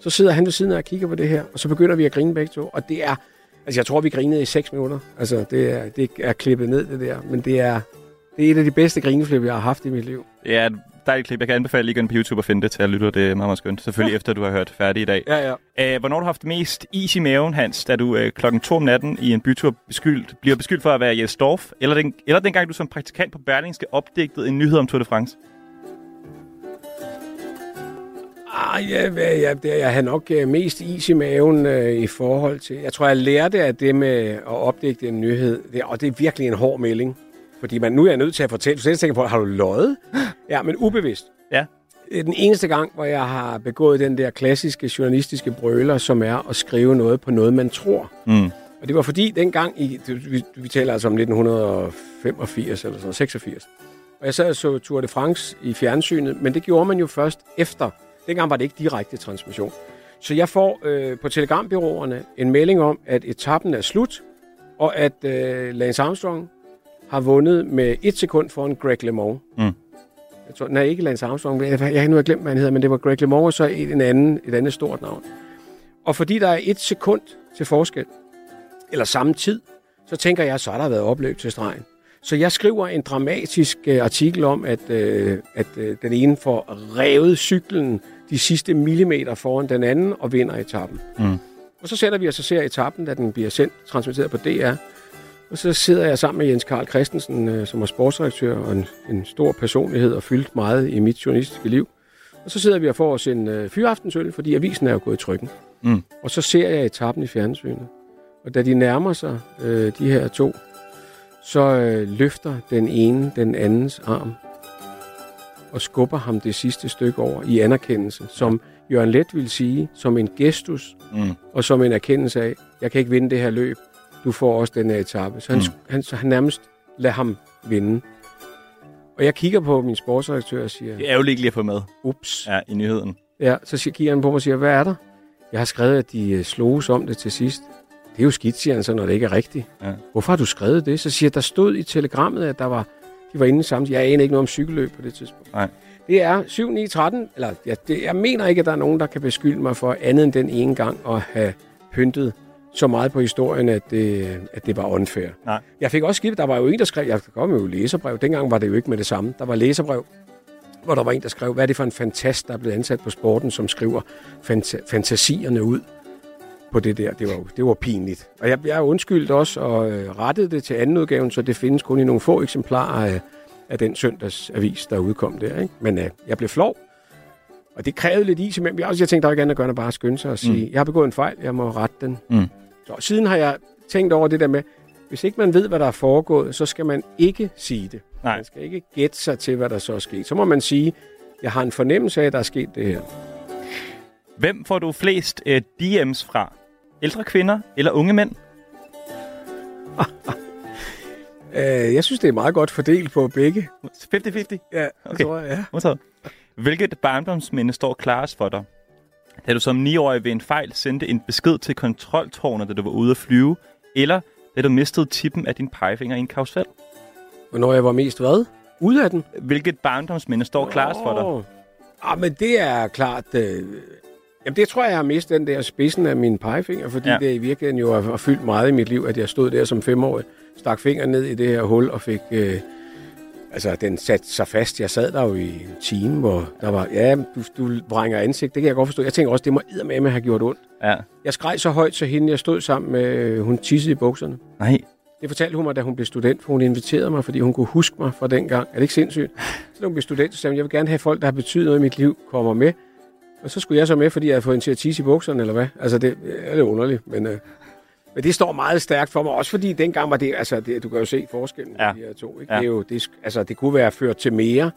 Så sidder han ved siden af og kigger på det her, og så begynder vi at grine begge to, og det er, altså jeg tror, vi grinede i 6 minutter. Altså det er, det er klippet ned, det der, men det er, det er et af de bedste grineflip, jeg har haft i mit liv. Ja, dejligt klip. Jeg kan anbefale lige at gå ind på YouTube og finde det til at lytte. Det er meget, meget skønt. Selvfølgelig ja. efter, du har hørt færdig i dag. Ja, ja. Æh, hvornår har du haft mest is i maven, Hans, da du øh, klokken 2 om natten i en bytur beskyldt, bliver beskyldt for at være Jes Dorf, eller, den, eller dengang du som praktikant på Berlingske opdigtede en nyhed om Tour de France? Ah, ja, ja, ja, jeg har nok øh, mest is i maven øh, i forhold til... Jeg tror, jeg lærte af det med at opdægte en nyhed. Det, og det er virkelig en hård melding. Fordi man, nu er jeg nødt til at fortælle. Du selv tænker på, har du løjet? Ja, men ubevidst. Ja. Den eneste gang, hvor jeg har begået den der klassiske journalistiske brøler, som er at skrive noget på noget, man tror. Mm. Og det var fordi, dengang i... Vi, vi taler altså om 1985 eller sådan noget, 86. Og jeg sad og så Tour de France i fjernsynet, men det gjorde man jo først efter. Dengang var det ikke direkte transmission. Så jeg får øh, på telegrambyråerne en melding om, at etappen er slut, og at øh, Lance Armstrong har vundet med et sekund foran Greg LeMond. Mm. Jeg tror, nej, ikke Lance Armstrong. Jeg, jeg har nu glemt, hvad han hedder, men det var Greg LeMond og så et, en anden, et andet stort navn. Og fordi der er et sekund til forskel, eller samme tid, så tænker jeg, så har der været opløb til stregen. Så jeg skriver en dramatisk øh, artikel om, at, øh, at øh, den ene får revet cyklen de sidste millimeter foran den anden og vinder etappen. Mm. Og så sætter vi os og ser etappen, da den bliver sendt, transmitteret på DR. Og så sidder jeg sammen med Jens Karl Christensen, øh, som er sportsredaktør og en, en stor personlighed og fyldt meget i mit journalistiske liv. Og så sidder vi og får os en øh, fyraftensøl, fordi avisen er jo gået i trykken. Mm. Og så ser jeg etappen i fjernsynet. Og da de nærmer sig, øh, de her to, så øh, løfter den ene den andens arm og skubber ham det sidste stykke over i anerkendelse, som Jørgen Let vil sige, som en gestus Mm. og som en erkendelse af, jeg kan ikke vinde det her løb, du får også den her etape. Så han, Mm. han, så han nærmest lader ham vinde. Og jeg kigger på min sportsredaktør og siger, Det er jo ikke lige at få med ups. ja, i nyheden. Ja, så siger- kigger han på mig og siger, hvad er der? Jeg har skrevet, at de øh, sloges om det til sidst. Det er jo skidt, siger han så, når det ikke er rigtigt. Ja. Hvorfor har du skrevet det? Så siger jeg, der stod i telegrammet, at der var, de var inde sammen. Jeg aner ikke noget om cykelløb på det tidspunkt. Nej. Det er 7, 9, 13. Eller, ja, det, jeg mener ikke, at der er nogen, der kan beskylde mig for andet end den ene gang at have pyntet så meget på historien, at det, at det var unfair. Nej. Jeg fik også skrevet, der var jo en, der skrev, jeg kom jo læserbrev, dengang var det jo ikke med det samme. Der var læserbrev, hvor der var en, der skrev, hvad er det for en fantast, der er blevet ansat på sporten, som skriver fanta- fantasierne ud på det der. Det var, det var pinligt. Og jeg, jeg undskyldte også og øh, rettede det til anden udgaven, så det findes kun i nogle få eksemplarer af, af den søndagsavis, der udkom der. Ikke? Men øh, jeg blev flov, og det krævede lidt is imellem. Jeg, også, jeg tænkte, der var ikke andet at gøre, end at bare skynde sig og sige, mm. jeg har begået en fejl, jeg må rette den. Mm. Så siden har jeg tænkt over det der med, hvis ikke man ved, hvad der er foregået, så skal man ikke sige det. Nej. Man skal ikke gætte sig til, hvad der så er sket. Så må man sige, jeg har en fornemmelse af, at der er sket det her. Hvem får du flest øh, DM's fra? Ældre kvinder eller unge mænd? Øh, jeg synes, det er meget godt fordelt på begge. 50-50? Ja, Okay. tror jeg, ja. Modtaget. Hvilket barndomsminde står klarest for dig? Da du som 9-årig ved en fejl sendte en besked til kontroltårnet, da du var ude at flyve, eller da du mistede tippen af din pegefinger i en karusel? Hvornår jeg var mest hvad? Ude af den? Hvilket barndomsminde står klarest for dig? Ah, men det er klart... Øh, jamen, det tror jeg, jeg har mistet den der spidsen af min pegefinger, fordi Ja. det i virkeligheden jo har, fyldt meget i mit liv, at jeg stod der som femårig, stak fingeren ned i det her hul og fik... Øh, altså, den satte sig fast. Jeg sad der jo i en time, hvor der var... Ja, du, du vrænger ansigt, det kan jeg godt forstå. Jeg tænker også, det må eddermame have gjort ondt. Ja. Jeg skreg så højt, så hende, jeg stod sammen med, øh, hun tissede i bukserne. Nej. Det fortalte hun mig, da hun blev student, for hun inviterede mig, fordi hun kunne huske mig fra den gang. Er det ikke sindssygt? Så da hun blev student, så sagde hun, jeg vil gerne have folk, der har betydet noget i mit liv, kommer med. Og så skulle jeg så med, fordi jeg havde fået hende til i bukserne, eller hvad? Altså, det er lidt underligt, men, øh, men det står meget stærkt for mig, også fordi dengang var det, altså, det, du kan jo se forskellen Ja. ja. de her to, ikke? Ja. Ja. Det, er jo, det, er altså, det kunne være ført til mere,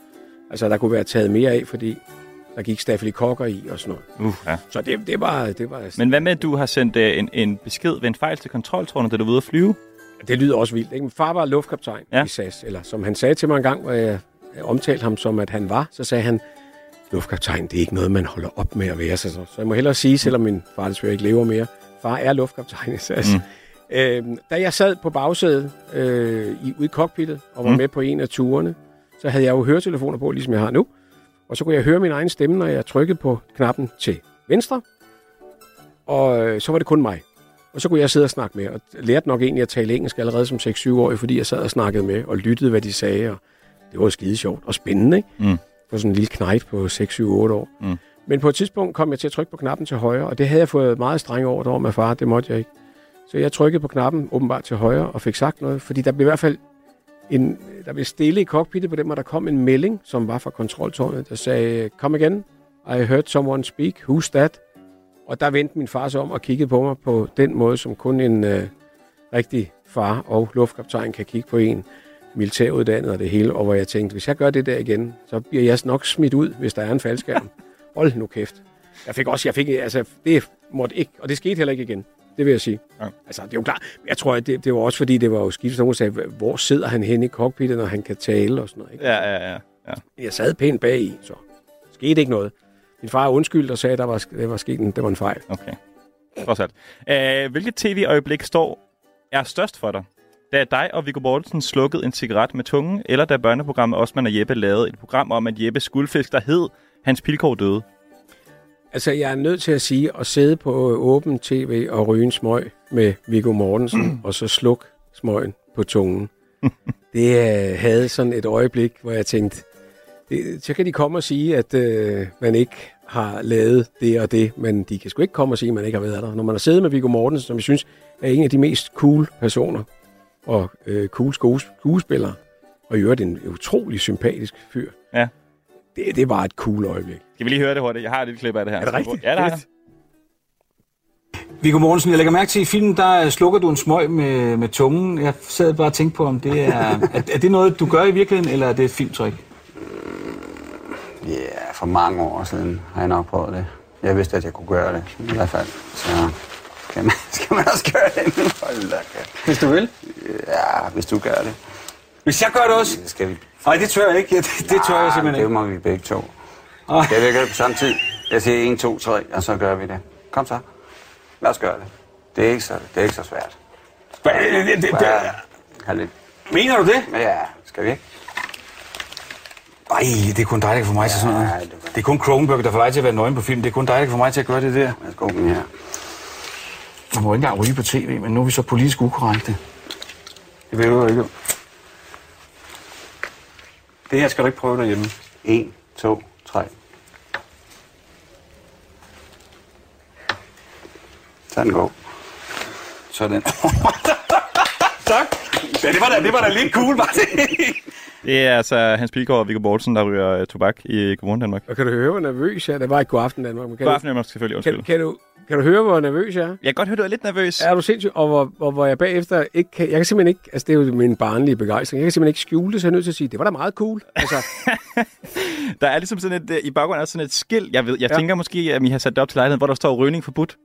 altså, der kunne være taget mere af, fordi der gik stafylokokker i og sådan noget. Uh, ja. Så det, det var, det var Men hvad med, at du har sendt øh, en, en besked ved en fejl til kontroltårnet, da du var ude at flyve? Det lyder også vildt. Ikke? Min far var luftkaptajn Ja. ja. i SAS, eller som han sagde til mig en gang, hvor jeg omtalte ham som, at han var, så sagde han, luftkaptajn, det er ikke noget, man holder op med at være. Så, så jeg må hellere sige, selvom min far desværre ikke lever mere, far er luftkaptajn i SAS. Mm. Øhm, da jeg sad på bagsædet øh, i, ude i cockpittet og var Mm. med på en af turene, så havde jeg jo høretelefoner på, ligesom jeg har nu. Og så kunne jeg høre min egen stemme, når jeg trykkede på knappen til venstre. Og øh, så var det kun mig. Og så kunne jeg sidde og snakke med, og lærte nok egentlig at tale engelsk allerede som 6-7-årig, fordi jeg sad og snakkede med og lyttede, hvad de sagde, og det var skide sjovt og spændende, ikke? Mm. For sådan en lille knejt på 6-7-8 år. Mm. Men på et tidspunkt kom jeg til at trykke på knappen til højre, og det havde jeg fået meget strenge over over med far, det måtte jeg ikke. Så jeg trykkede på knappen åbenbart til højre og fik sagt noget, fordi der blev i hvert fald en, der blev stille i cockpittet på dem, og der kom en melding, som var fra kontroltårnet, der sagde, come again, I heard someone speak, who's that? Og der vendte min far sig om og kiggede på mig på den måde, som kun en øh, rigtig far og luftkaptajn kan kigge på en militæruddannet og det hele, og hvor jeg tænkte, hvis jeg gør det der igen, så bliver jeg nok smidt ud, hvis der er en faldskærm. Hold nu kæft. Jeg fik også, jeg fik, altså, det måtte ikke, og det skete heller ikke igen. Det vil jeg sige. Ja. Altså, det er jo klart. Jeg tror, at det, det var også fordi, det var jo skidt, nogen sagde, hvor sidder han henne i cockpittet, når han kan tale og sådan noget. Ikke? Ja, ja, ja. ja. Jeg sad pænt bag i, så skete ikke noget. Min far undskyldte og sagde, at der var, det var sket en, det var en fejl. Okay. Trods alt. Uh, hvilket tv-øjeblik står er størst for dig? Da dig og Viggo Mortensen slukkede en cigaret med tungen, eller da børneprogrammet Osman og Jeppe lavede et program om, at Jeppes guldfisk, der hed Hans Pilgaard døde? Altså, jeg er nødt til at sige, at sidde på åben tv og ryge en smøg med Viggo Mortensen, og så sluk smøgen på tungen. det øh, havde sådan et øjeblik, hvor jeg tænkte, det, så kan de komme og sige, at øh, man ikke har lavet det og det, men de kan sgu ikke komme og sige, at man ikke har været der. Når man har siddet med Viggo Mortensen, som jeg synes er en af de mest cool personer, og øh, cool skues- skuespillere, og i øvrigt en utrolig sympatisk fyr. Ja. Det, det var et cool øjeblik. Skal vi lige høre det hurtigt? Jeg har et lille klip af det her. Er det rigtigt? Ja, det har jeg. Viggo Mortensen, jeg lægger mærke til, at i filmen, der slukker du en smøg med, med tungen. Jeg sad bare og tænkte på, om det er, er... Er det noget, du gør i virkeligheden, eller er det et filmtrik? Ja, for mange år siden har jeg nok prøvet det. Jeg vidste, at jeg kunne gøre det, i hvert fald. Så skal man, skal man også gøre det nu. Hold da kæft. Hvis du vil. Ja, hvis du gør det. Hvis jeg gør det også? Det skal vi. Nej, det tør jeg ikke. Ja, Det, det tør jeg simpelthen Det ikke. må vi begge to. Ej. Skal vi gøre det på samme tid? Jeg siger 1, 2, 3, og så gør vi det. Kom så. Lad os gøre det. Det er ikke så, det er ikke så svært. Hva- det- det- det- Bare have lidt. Mener du det? Ja, skal vi ikke? Nej, det er kun dig, der kan få mig til sådan noget. Ja, det Det er kun Kronenberg, der får dig til at være nøgen på film. Det er kun dig, der kan få mig til at gøre det der. Værsgo den Du må ikke engang ryge på tv, men nu er vi så politisk ukorrekte. Det vil du ikke. Det her skal du ikke prøve derhjemme. 1, 2, 3. Sådan gå. Sådan. tak. Ja, det var da, det var da lidt cool, var det? Det er altså Hans Pilgaard og Viggo Mortensen, der ryger uh, tobak i Godmorgen Danmark. Og kan du høre, hvor nervøs jeg er? Det var ikke god aften, Danmark. Men kan, God aften, Danmark, selvfølgelig. Undskyld. kan, kan, du, kan du høre, hvor nervøs jeg er? Jeg kan godt høre, du er lidt nervøs. Er du sindssyg? Og hvor, hvor, hvor jeg bagefter ikke kan... Jeg kan simpelthen ikke... Altså, det er jo min barnlige begejstring. Jeg kan simpelthen ikke skjule det, så jeg er nødt til at sige, det var da meget cool. Altså, Der er ligesom sådan et, øh, i baggrunden er sådan et skilt. Jeg, ved, jeg Ja. tænker måske, at I har sat det op til lejligheden, hvor der står rygning forbudt.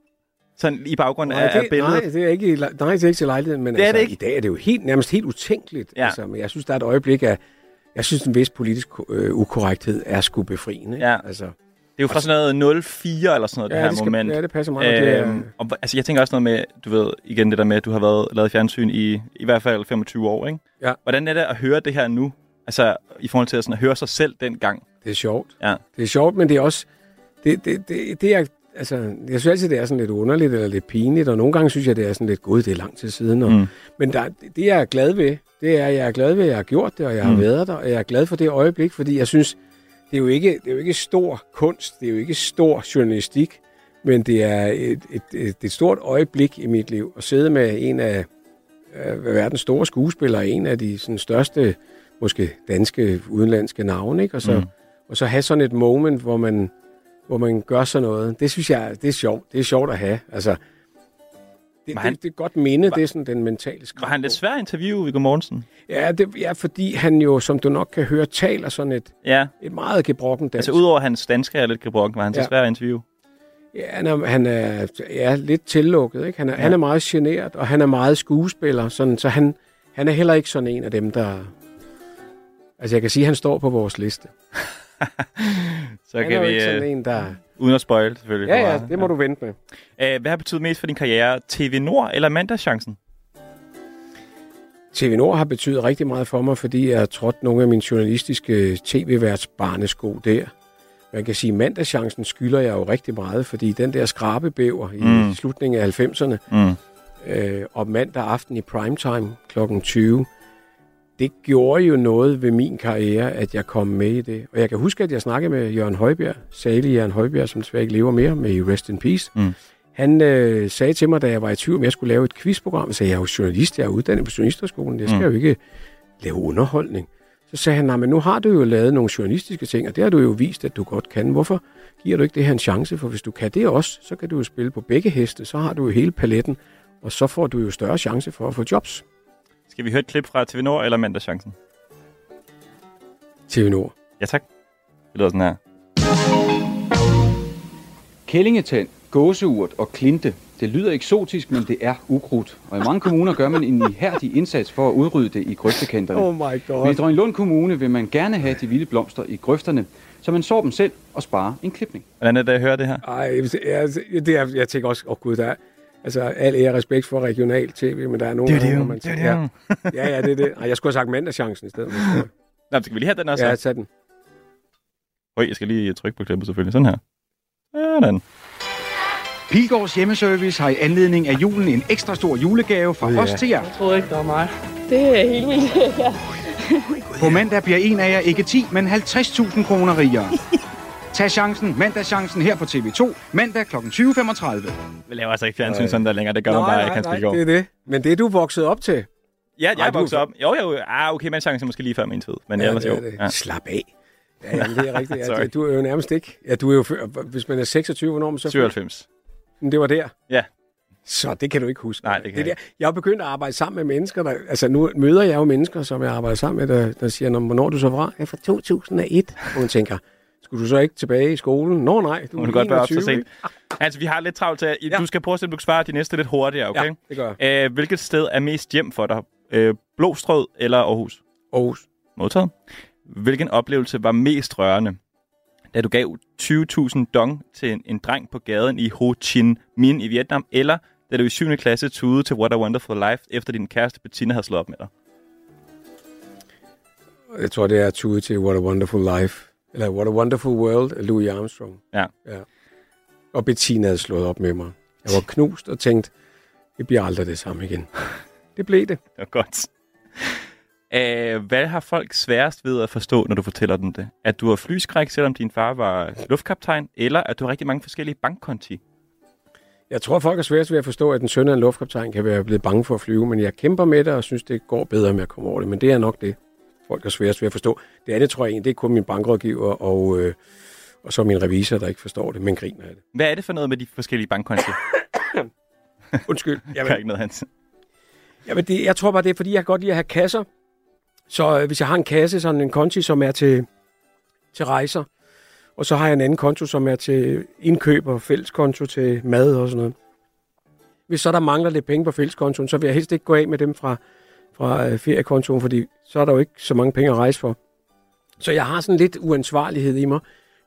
Sådan i baggrunden nej, af, af det, billedet. nej, det er ikke, nej, det er ikke til lejligheden, men Det er altså, det ikke. i dag er det jo helt, nærmest helt utænkeligt. Ja. Altså, men jeg synes, der er et øjeblik af... Jeg synes, en vis politisk øh, ukorrekthed er sgu befriende. Ja. Altså, Det er jo fra sådan noget 04 eller sådan noget, Ja, det her det skal- moment. ja, det passer meget godt. Det er- Øhm, og, altså, jeg tænker også noget med, du ved, igen det der med, at du har været lavet fjernsyn i i hvert fald 25 år, ikke? Ja. Hvordan er det at høre det her nu? Altså, i forhold til at, sådan, at høre sig selv dengang. Det er sjovt. Ja. Det er sjovt, men det er også... Det, det, det, det er, altså, jeg synes altid, det er sådan lidt underligt eller lidt pinligt, og nogle gange synes jeg, det er sådan lidt, gud, det er lang tid siden. Og, Mm. Men der, det, jeg er glad ved, det er, jeg er glad ved, at jeg har gjort det, og jeg har Mm. været der, og jeg er glad for det øjeblik, fordi jeg synes, det er jo ikke, det er jo ikke stor kunst, det er jo ikke stor journalistik, men det er et, et, et, et stort øjeblik i mit liv, at sidde med en af øh, verdens store skuespillere, en af de sådan, største, måske danske, udenlandske navne, ikke? Og, så, Mm. og så have sådan et moment, hvor man, hvor man gør sådan noget. Det synes jeg, det er sjovt. Det er sjovt at have. Altså, det, Var han- det, det er godt minde, det er sådan den mentale skridt. Var han lidt svær at interviewe, Viggo Mortensen? Ja, det, ja, fordi han jo, som du nok kan høre, taler sådan et, Ja. et meget gebrokken dansk. Altså, udover hans danske er lidt gebrokken, var han så Ja. svær at interviewe? Ja, han er, han er ja, lidt tillukket. Ikke? Han, er, ja. han er meget generet, og han er meget skuespiller. Sådan, så han, han er heller ikke sådan en af dem, der... Altså, jeg kan sige, at han står på vores liste. Så han kan er jo vi, ikke sådan øh, en, der... uden at spoil selvfølgelig. Ja, ja, det må du vente med. Øh, hvad har betydet mest for din karriere? TV Nord eller mandagschancen? TV Nord har betydet rigtig meget for mig, fordi jeg har trådt nogle af mine journalistiske tv-værts barnesko der. Man kan sige, at mandagschancen skylder jeg jo rigtig meget, fordi den der skrabebæver i Mm. slutningen af 90'erne, Mm. øh, og mandag aften i primetime kl. 20, det gjorde jo noget ved min karriere, at jeg kom med i det. Og jeg kan huske, at jeg snakkede med Jørgen Højbjerg, salig Jørgen Højbjerg, som desværre ikke lever mere, med i Rest in Peace. Mm. Han øh, sagde til mig, da jeg var i tvivl om, jeg skulle lave et quizprogram, så sagde jeg, jeg er jo journalist, jeg er uddannet på journalisterskolen, jeg skal Mm. jo ikke lave underholdning. Så sagde han, nej, men nu har du jo lavet nogle journalistiske ting, og det har du jo vist, at du godt kan. Hvorfor giver du ikke det her en chance? For hvis du kan det også, så kan du jo spille på begge heste, så har du jo hele paletten, og så får du jo større chance for at få jobs. Skal vi høre et klip fra TV Nord eller mandagschancen? TV Nord. Ja, tak. Det lyder sådan her. Kællingetand, gåseurt og klinte. Det lyder eksotisk, men det er ukrudt. Og i mange kommuner gør man en ihærdig indsats for at udrydde det i grøftekanterne. Oh my Men i god. Drønlund Kommune vil man gerne have de vilde blomster i grøfterne, så man sår dem selv og sparer en klipning. Hvordan er det at høre det her? Ej, jeg, det er, jeg tænker også, åh oh gud, der er, altså al ære respekt for regional tv, men der er nogle Det er det gange, man det er tænker, det jo. ja, ja, ja, det er det. Ej, jeg skulle have sagt mandagschancen i stedet. for. Nå, skal vi lige have den også? Ja, tag den. Høj, jeg skal lige trykke på klippet selvfølgelig. Sådan her. Sådan. Pilgaards hjemmeservice har i anledning af julen en ekstra stor julegave fra Ja. os til jer. Jeg troede ikke, det var mig. Det er helt vildt. ja. På mandag bliver en af jer ikke 10, men 50.000 kroner rigere. Tag chancen, mandagschancen her på TV2, mandag kl. 20.35. Vi laver altså ikke fjernsyn sådan der længere. Det gør man bare ikke, Hans Pilgaard. det er det. Men det er du vokset op til. Ja, jeg Nej, er er vokset op. Jo, jo, ah, okay, men chancen er måske lige før min tid. Men Ja, ellers det jo. er det. Ja. Slap af. Ja, jamen, det er rigtigt. Ja, du er jo nærmest ikke... Ja, du er jo... før- Hvis man er 26, hvornår er man så... 97. Men det var der. Ja. Så det kan du ikke huske. Nej, det kan det jeg der. Jeg har begyndt at arbejde sammen med mennesker, der... Altså, nu møder jeg jo mennesker, som jeg arbejder sammen med, der, der siger, "Nå, hvornår er du så fra? Jeg er fra 2001. Og hun tænker, skulle du så ikke tilbage i skolen? Nå nej, du er godt være op så 21, sent. Altså, vi har lidt travlt til. Ja. Du skal prøve at se, om du kan svare de næste lidt hurtigere, okay? Ja, det gør jeg. Æh, hvilket sted er mest hjem for dig? Øh, Blåstrød eller Aarhus? Aarhus. Modtaget. Hvilken oplevelse var mest rørende? Da du gav 20.000 dong til en, en dreng på gaden i Ho Chi Minh i Vietnam, eller da du i 7. klasse tudede til What a Wonderful Life, efter din kæreste Bettina havde slået op med dig? Jeg tror, det er tude til What a Wonderful Life. Eller What a Wonderful World af Louis Armstrong. Ja. ja. Og Bettina havde slået op med mig. Jeg var knust og tænkt, det bliver aldrig det samme igen. Det blev det. Det var godt. Æh, hvad har folk sværest ved at forstå, når du fortæller dem det? At du har flyskræk, selvom din far var luftkaptajn, eller at du har rigtig mange forskellige bankkonti? Jeg tror, folk er svært ved at forstå, at en søn af en luftkaptajn kan være blevet bange for at flyve, men jeg kæmper med det og synes, det går bedre med at komme over det. Men det er nok det, folk er sværest ved at forstå. Det andet tror jeg egentlig, det er kun min bankrådgiver og, øh, og så min revisor, der ikke forstår det, men griner af det. Hvad er det for noget med de forskellige bankkonti? Undskyld. Jeg gør ikke noget, Hans. Jamen, det, jeg tror bare, det er, fordi jeg kan godt lide at have kasser. Så øh, hvis jeg har en kasse, sådan en konti, som er til, til rejser, og så har jeg en anden konto, som er til indkøb og fælleskonto til mad og sådan noget. Hvis så der mangler lidt penge på fælleskontoen, så vil jeg helst ikke gå af med dem fra, fra øh, feriekontoen, fordi så er der jo ikke så mange penge at rejse for. Så jeg har sådan lidt uansvarlighed i mig.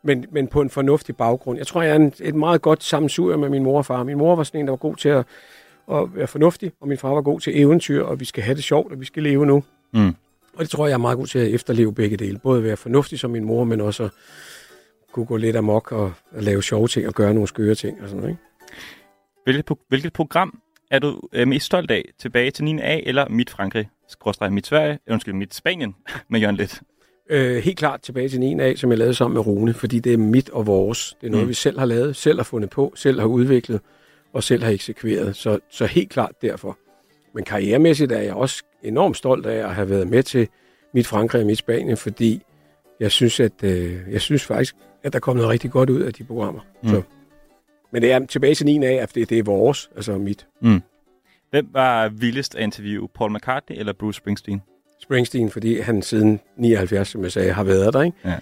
men, men på en fornuftig baggrund. Jeg tror, jeg er en, et meget godt sammensurium med min mor og far. Min mor var sådan en, der var god til at, at være fornuftig, og min far var god til eventyr, og vi skal have det sjovt, og vi skal leve nu. Mm. Og det tror jeg, jeg er meget god til at efterleve begge dele. Både at være fornuftig som min mor, men også at kunne gå lidt amok og, og lave sjove ting og gøre nogle skøre ting og sådan noget. Ikke? Hvilket, hvilket program er du øh, mest stolt af? Tilbage til 9. A eller Mit Frankrig? Skråstrej Mit Sverige? Undskyld, Mit Spanien med Jørgen Let. Øh, helt klart tilbage til 9 af, som jeg lavede sammen med Rune, fordi det er mit og vores. Det er noget, Mm. vi selv har lavet, selv har fundet på, selv har udviklet og selv har eksekveret. Så, så helt klart derfor. Men karrieremæssigt er jeg også enormt stolt af at have været med til mit Frankrig og mit Spanien, fordi jeg synes, at, øh, jeg synes faktisk, at der kom noget rigtig godt ud af de programmer. Mm. Mm. Så. Men det er tilbage til 9 af, at det, det er vores, altså mit. Mm. Hvem var vildest at interviewe? Paul McCartney eller Bruce Springsteen? Springsteen, fordi han siden 79, som jeg sagde, har været der, ikke? Ja.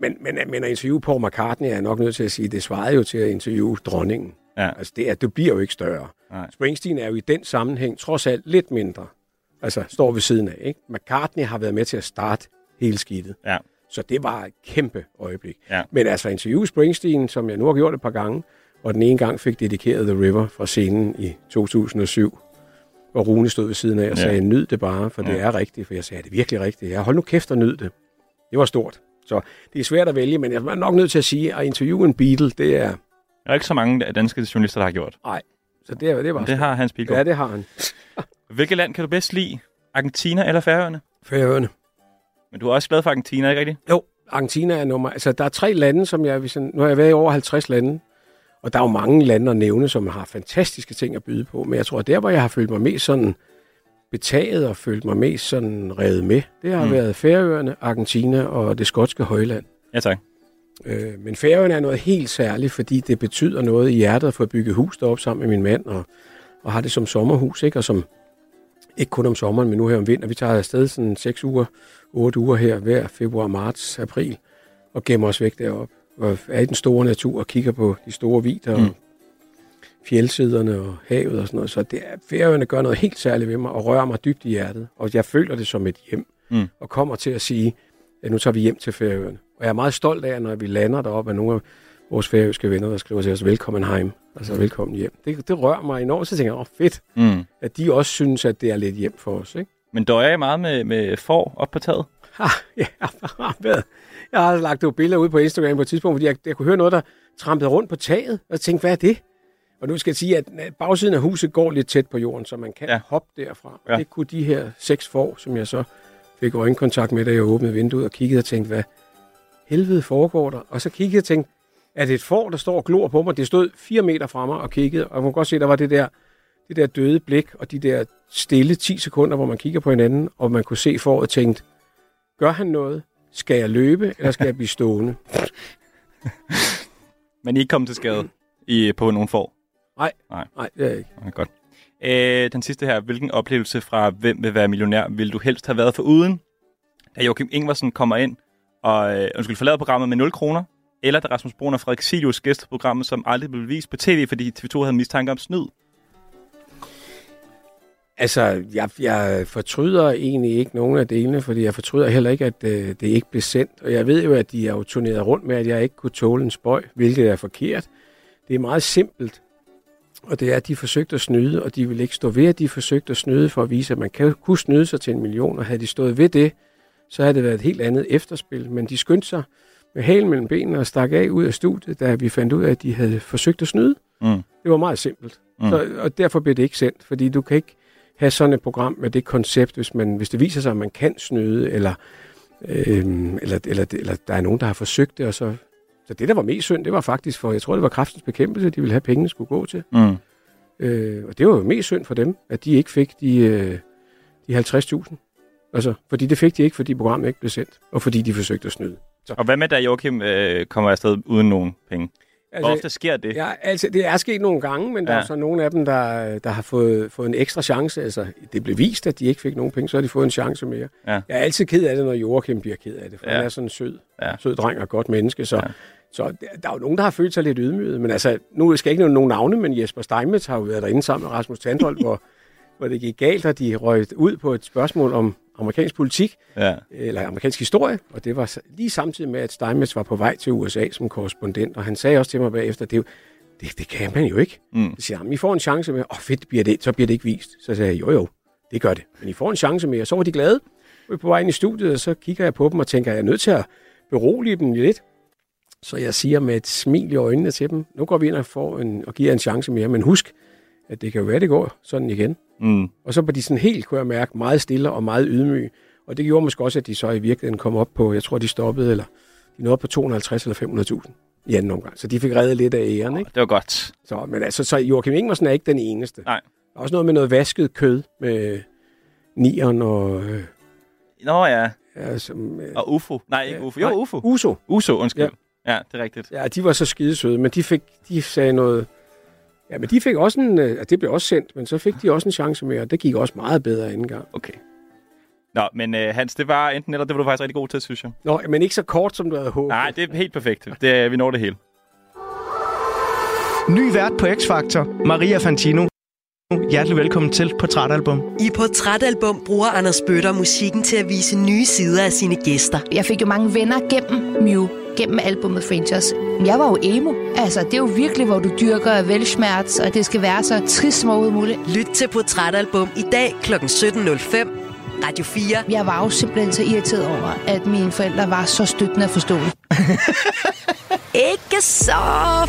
Men, men, men at interviewe Paul McCartney er jeg nok nødt til at sige, det svarede jo til at interviewe dronningen. Ja. Altså, det, er, det bliver jo ikke større. Nej. Springsteen er jo i den sammenhæng trods alt lidt mindre. Altså, står ved siden af, ikke? McCartney har været med til at starte hele skidtet. Ja. Så det var et kæmpe øjeblik. Ja. Men altså, interviewe Springsteen, som jeg nu har gjort et par gange, og den ene gang fik dedikeret The River fra scenen i 2007, hvor Rune stod ved siden af og Ja. sagde, nyd det bare, for det er rigtigt. For jeg sagde, er det virkelig rigtigt? Ja, hold nu kæft og nyd det. Det var stort. Så det er svært at vælge, men jeg er nok nødt til at sige, at interviewe en Beatle, det er... Der er ikke så mange danske journalister, der har gjort. Nej, så det er, det var det har Hans Pilgaard. Ja, det har han. Hvilket land kan du bedst lide? Argentina eller Færøerne? Færøerne. Men du er også glad for Argentina, ikke rigtigt? Jo, Argentina er nummer... Altså, der er tre lande, som jeg... Hvis jeg nu har jeg været i over 50 lande, og der er jo mange lande at nævne, som har fantastiske ting at byde på. Men jeg tror, at der, hvor jeg har følt mig mest sådan betaget og følt mig mest sådan revet med, det har Mm. været Færøerne, Argentina og det skotske højland. Ja, tak. Øh, men Færøerne er noget helt særligt, fordi det betyder noget i hjertet at få bygget hus deroppe sammen med min mand, og, og har det som sommerhus, ikke? Og som, ikke kun om sommeren, men nu her om vinteren. Vi tager afsted sådan 6 uger, 8 uger her, hver februar, marts, april, og gemmer os væk deroppe. Og er i den store natur og kigger på de store vidder Mm. og fjeldsiderne og havet og sådan noget. Så det er, Færøerne gør noget helt særligt ved mig og rører mig dybt i hjertet. Og jeg føler det som et hjem. Mm. Og kommer til at sige, at nu tager vi hjem til Færøerne. Og jeg er meget stolt af, når vi lander deroppe, at nogle af vores færøske venner, der skriver til os, velkommen hjem. Altså velkommen hjem. Det, det rører mig enormt. Så tænker jeg, åh fedt, Mm. at de også synes, at det er lidt hjem for os. Ikke? Men døjer jeg meget med, med får op på taget? Ah, ja, været. Jeg har lagt nogle billeder ud på Instagram på et tidspunkt, fordi jeg, jeg kunne høre noget, der trampede rundt på taget. Og tænkte, hvad er det? Og nu skal jeg sige, at bagsiden af huset går lidt tæt på jorden, så man kan Ja. hoppe derfra. Ja. Det kunne de her seks får, som jeg så fik øjenkontakt med, da jeg åbnede vinduet og kiggede og tænkte, hvad helvede foregår der? Og så kiggede jeg og tænkte, er det et får, der står og glor på mig? Det stod fire meter fra mig og kiggede, og man kunne godt se, der var det der, det der døde blik, og de der stille 10 sekunder, hvor man kigger på hinanden, og man kunne se foråret og tænkte, gør han noget? Skal jeg løbe, eller skal jeg blive stående? Men I ikke kommet til skade i, på nogen får? Nej, Nej. nej, det er jeg ikke. Ja, godt. Øh, den sidste her. Hvilken oplevelse fra Hvem vil være millionær vil du helst have været for uden? Da Joachim Ingvarsen kommer ind og øh, undskyld, forlader programmet med 0 kroner, eller da Rasmus Brun og Frederik Silius gæster programmet, som aldrig blev vist på tv, fordi TV2 havde mistanke om snyd. Altså, jeg, jeg fortryder egentlig ikke nogen af delene, fordi jeg fortryder heller ikke, at øh, det ikke blev sendt. Og jeg ved jo, at de er jo turneret rundt med, at jeg ikke kunne tåle en spøj, hvilket er forkert. Det er meget simpelt. Og det er, at de forsøgte at snyde, og de vil ikke stå ved, at de forsøgte at snyde for at vise, at man kan, kunne snyde sig til en million. Og havde de stået ved det, så havde det været et helt andet efterspil. Men de skyndte sig med halen mellem benene og stak af ud af studiet, da vi fandt ud af, at de havde forsøgt at snyde. Mm. Det var meget simpelt. Mm. Så, og derfor blev det ikke sendt, fordi du kan ikke have sådan et program med det koncept, hvis, man, hvis det viser sig, at man kan snyde, eller, øhm, eller, eller, eller der er nogen, der har forsøgt det, og så... Så det, der var mest synd, det var faktisk for, jeg tror, det var kraftens bekæmpelse, de ville have pengene skulle gå til. Mm. Øh, og det var jo mest synd for dem, at de ikke fik de, øh, de 50.000. Altså, fordi det fik de ikke, fordi programmet ikke blev sendt, og fordi de forsøgte at snyde. Så. Og hvad med, da Joachim øh, kommer afsted uden nogen penge? Altså, Hvor ofte sker det? Ja, altså, det er sket nogle gange, men der Ja. er så nogle af dem, der, der har fået, fået en ekstra chance. Altså, det blev vist, at de ikke fik nogen penge, så har de fået en chance mere. Ja. Jeg er altid ked af det, når Joachim bliver ked af det, for Ja. han er sådan en sød, Ja. sød dreng og godt menneske. Så, Ja. så der, der er jo nogen, der har følt sig lidt ydmyget. Men altså, nu skal jeg ikke nævne nogen navne, men Jesper Steinmetz har jo været derinde sammen med Rasmus Tandholt, hvor, hvor det gik galt, og de røg ud på et spørgsmål om, amerikansk politik, Ja. eller amerikansk historie, og det var lige samtidig med, at Steinmetz var på vej til USA som korrespondent, og han sagde også til mig bagefter, det, det, det kan man jo ikke. Mm. Så siger han, I får en chance med, åh oh, fedt, bliver det, så bliver det ikke vist. Så sagde jeg, jo jo, det gør det, men I får en chance mere. Så var de glade. Vi er på vej ind i studiet, og så kigger jeg på dem og tænker, jeg er nødt til at berolige dem lidt. Så jeg siger med et smil i øjnene til dem, nu går vi ind og, får en, og giver en chance mere, men husk, at det kan jo være, det går sådan igen. Mm. Og så var de sådan helt, kunne jeg mærke, meget stille og meget ydmyge. Og det gjorde måske også, at de så i virkeligheden kom op på, jeg tror, de stoppede, eller de nåede op på 250 eller 500.000 i anden omgang. Så de fik reddet lidt af æren, ikke? Det var godt. Så, men altså, så Joachim Ingersen er ikke den eneste. Nej. Der er også noget med noget vasket kød med nieren og... Øh, Nå ja. ja, som, øh, Og UFO. Nej, ikke UFO. Jo, nej, UFO. Uso. Uso, undskyld. Ja. ja, det er rigtigt. Ja, de var så skidesøde, men de fik, de sagde noget... Ja, men de fik også en... Øh, det blev også sendt, men så fik de også en chance mere, og det gik også meget bedre anden gang. Okay. Nå, men uh, Hans, det var enten eller, det var du faktisk rigtig god til, synes jeg. Nå, men ikke så kort, som du havde håbet. Nej, det er helt perfekt. Det, er- vi når det hele. Ny vært på X-Factor, Maria Fantino. Hjertelig velkommen til Portrætalbum. I Portrætalbum bruger Anders Bøtter musikken til at vise nye sider af sine gæster. Jeg fik jo mange venner gennem Mew, gennem albumet Frangers. Jeg var jo emo. Altså, det er jo virkelig, hvor du dyrker velsmerts, og det skal være så trist som overhovedet muligt. Lyt til Portrætalbum i dag kl. 17.05. Radio 4. Jeg var jo simpelthen så irriteret over, at mine forældre var så støttende og forståelige. Ikke så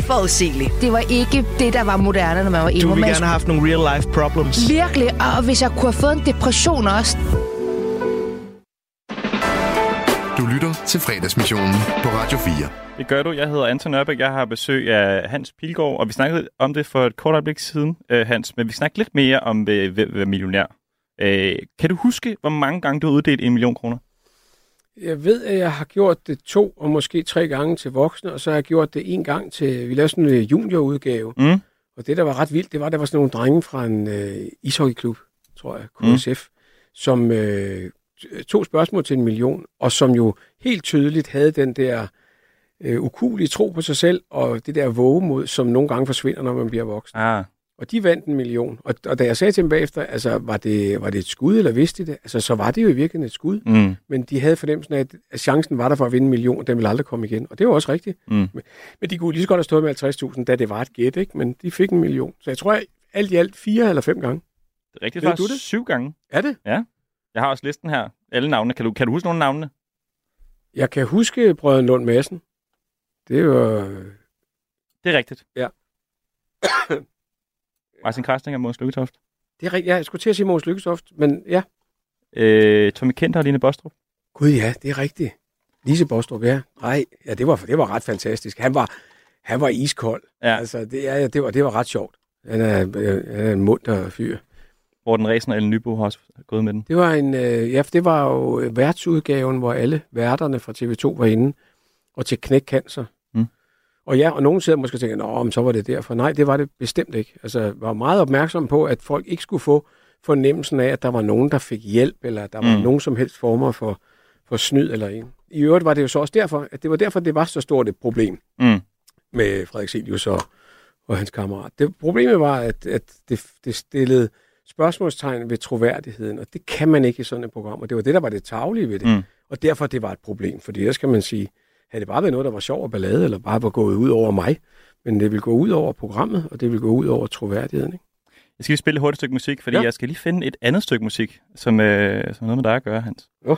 forudsigeligt. Det var ikke det, der var moderne, når man var emo. Du ville gerne have haft nogle real life problems. Virkelig, og hvis jeg kunne have fået en depression også. Du lytter til fredagsmissionen på Radio 4. Det gør du. Jeg hedder Anton Ørbæk. Jeg har besøg af Hans Pilgaard, og vi snakkede om det for et kort øjeblik siden, øh, Hans. Men vi snakkede lidt mere om øh, at være millionær. Øh, kan du huske, hvor mange gange du har uddelt en million kroner? Jeg ved, at jeg har gjort det to og måske tre gange til voksne, og så har jeg gjort det en gang til, vi lavede sådan en øh, juniorudgave. Mm. Og det, der var ret vildt, det var, at der var sådan nogle drenge fra en øh, ishockeyklub, tror jeg, KSF, mm. som øh, tog spørgsmål til en million, og som jo helt tydeligt havde den der øh, ukulige tro på sig selv, og det der vågemod, som nogle gange forsvinder, når man bliver voksen. Ah. Og de vandt en million. Og, og da jeg sagde til dem bagefter, altså, var det, var det et skud, eller vidste de det? Altså, så var det jo i virkeligheden et skud. Mm. Men de havde fornemmelsen af, at- at chancen var der for at vinde en million, og den ville aldrig komme igen. Og det var også rigtigt. Mm. Men, men de kunne lige så godt have stået med 50.000, da det var et gæt, ikke? Men de fik en million. Så jeg tror, at alt i alt fire eller fem gange. Det er rigtigt Ved faktisk du det? syv gange. Er det? Ja. Jeg har også listen her. Alle navne. Kan du, kan du huske nogle af navnene? Jeg kan huske brødren Lund Madsen. Det var... Det er rigtigt. Ja. Martin Krasning og Måns Lykketoft. Det er rigtigt. Ja, jeg skulle til at sige Måns Lykkestoft, men ja. Øh, Tommy Kenter og Line Bostrup. Gud ja, det er rigtigt. Lise Bostrup, ja. Nej, ja, det var, det var ret fantastisk. Han var, han var iskold. Ja. Altså, det, ja, det, var, det var ret sjovt. Han er, øh, han er en munter fyr. Morten Ræsen og Ellen Nybo har også gået med den. Det var en, øh, ja, det var jo værtsudgaven, hvor alle værterne fra TV2 var inde, og til knæk cancer. Mm. Og ja, og nogen sidder måske og tænker, Nå, men så var det derfor. Nej, det var det bestemt ikke. Altså, jeg var meget opmærksom på, at folk ikke skulle få fornemmelsen af, at der var nogen, der fik hjælp, eller der var Mm. nogen som helst former for, for snyd eller en. I øvrigt var det jo så også derfor, at det var derfor, det var så stort et problem Mm. med Frederik Selius og, og hans kammerat. Det, problemet var, at, at det, det stillede spørgsmålstegn ved troværdigheden, og det kan man ikke i sådan et program, og det var det, der var det taglige ved det. Mm. Og derfor det var et problem, fordi der skal man sige, havde det bare været noget, der var sjov og ballade, eller bare var gået ud over mig, men det vil gå ud over programmet, og det vil gå ud over troværdigheden. Ikke? Jeg skal lige spille et hurtigt stykke musik, fordi Ja. jeg skal lige finde et andet stykke musik, som, øh, som noget med dig at gøre, Hans. Jo.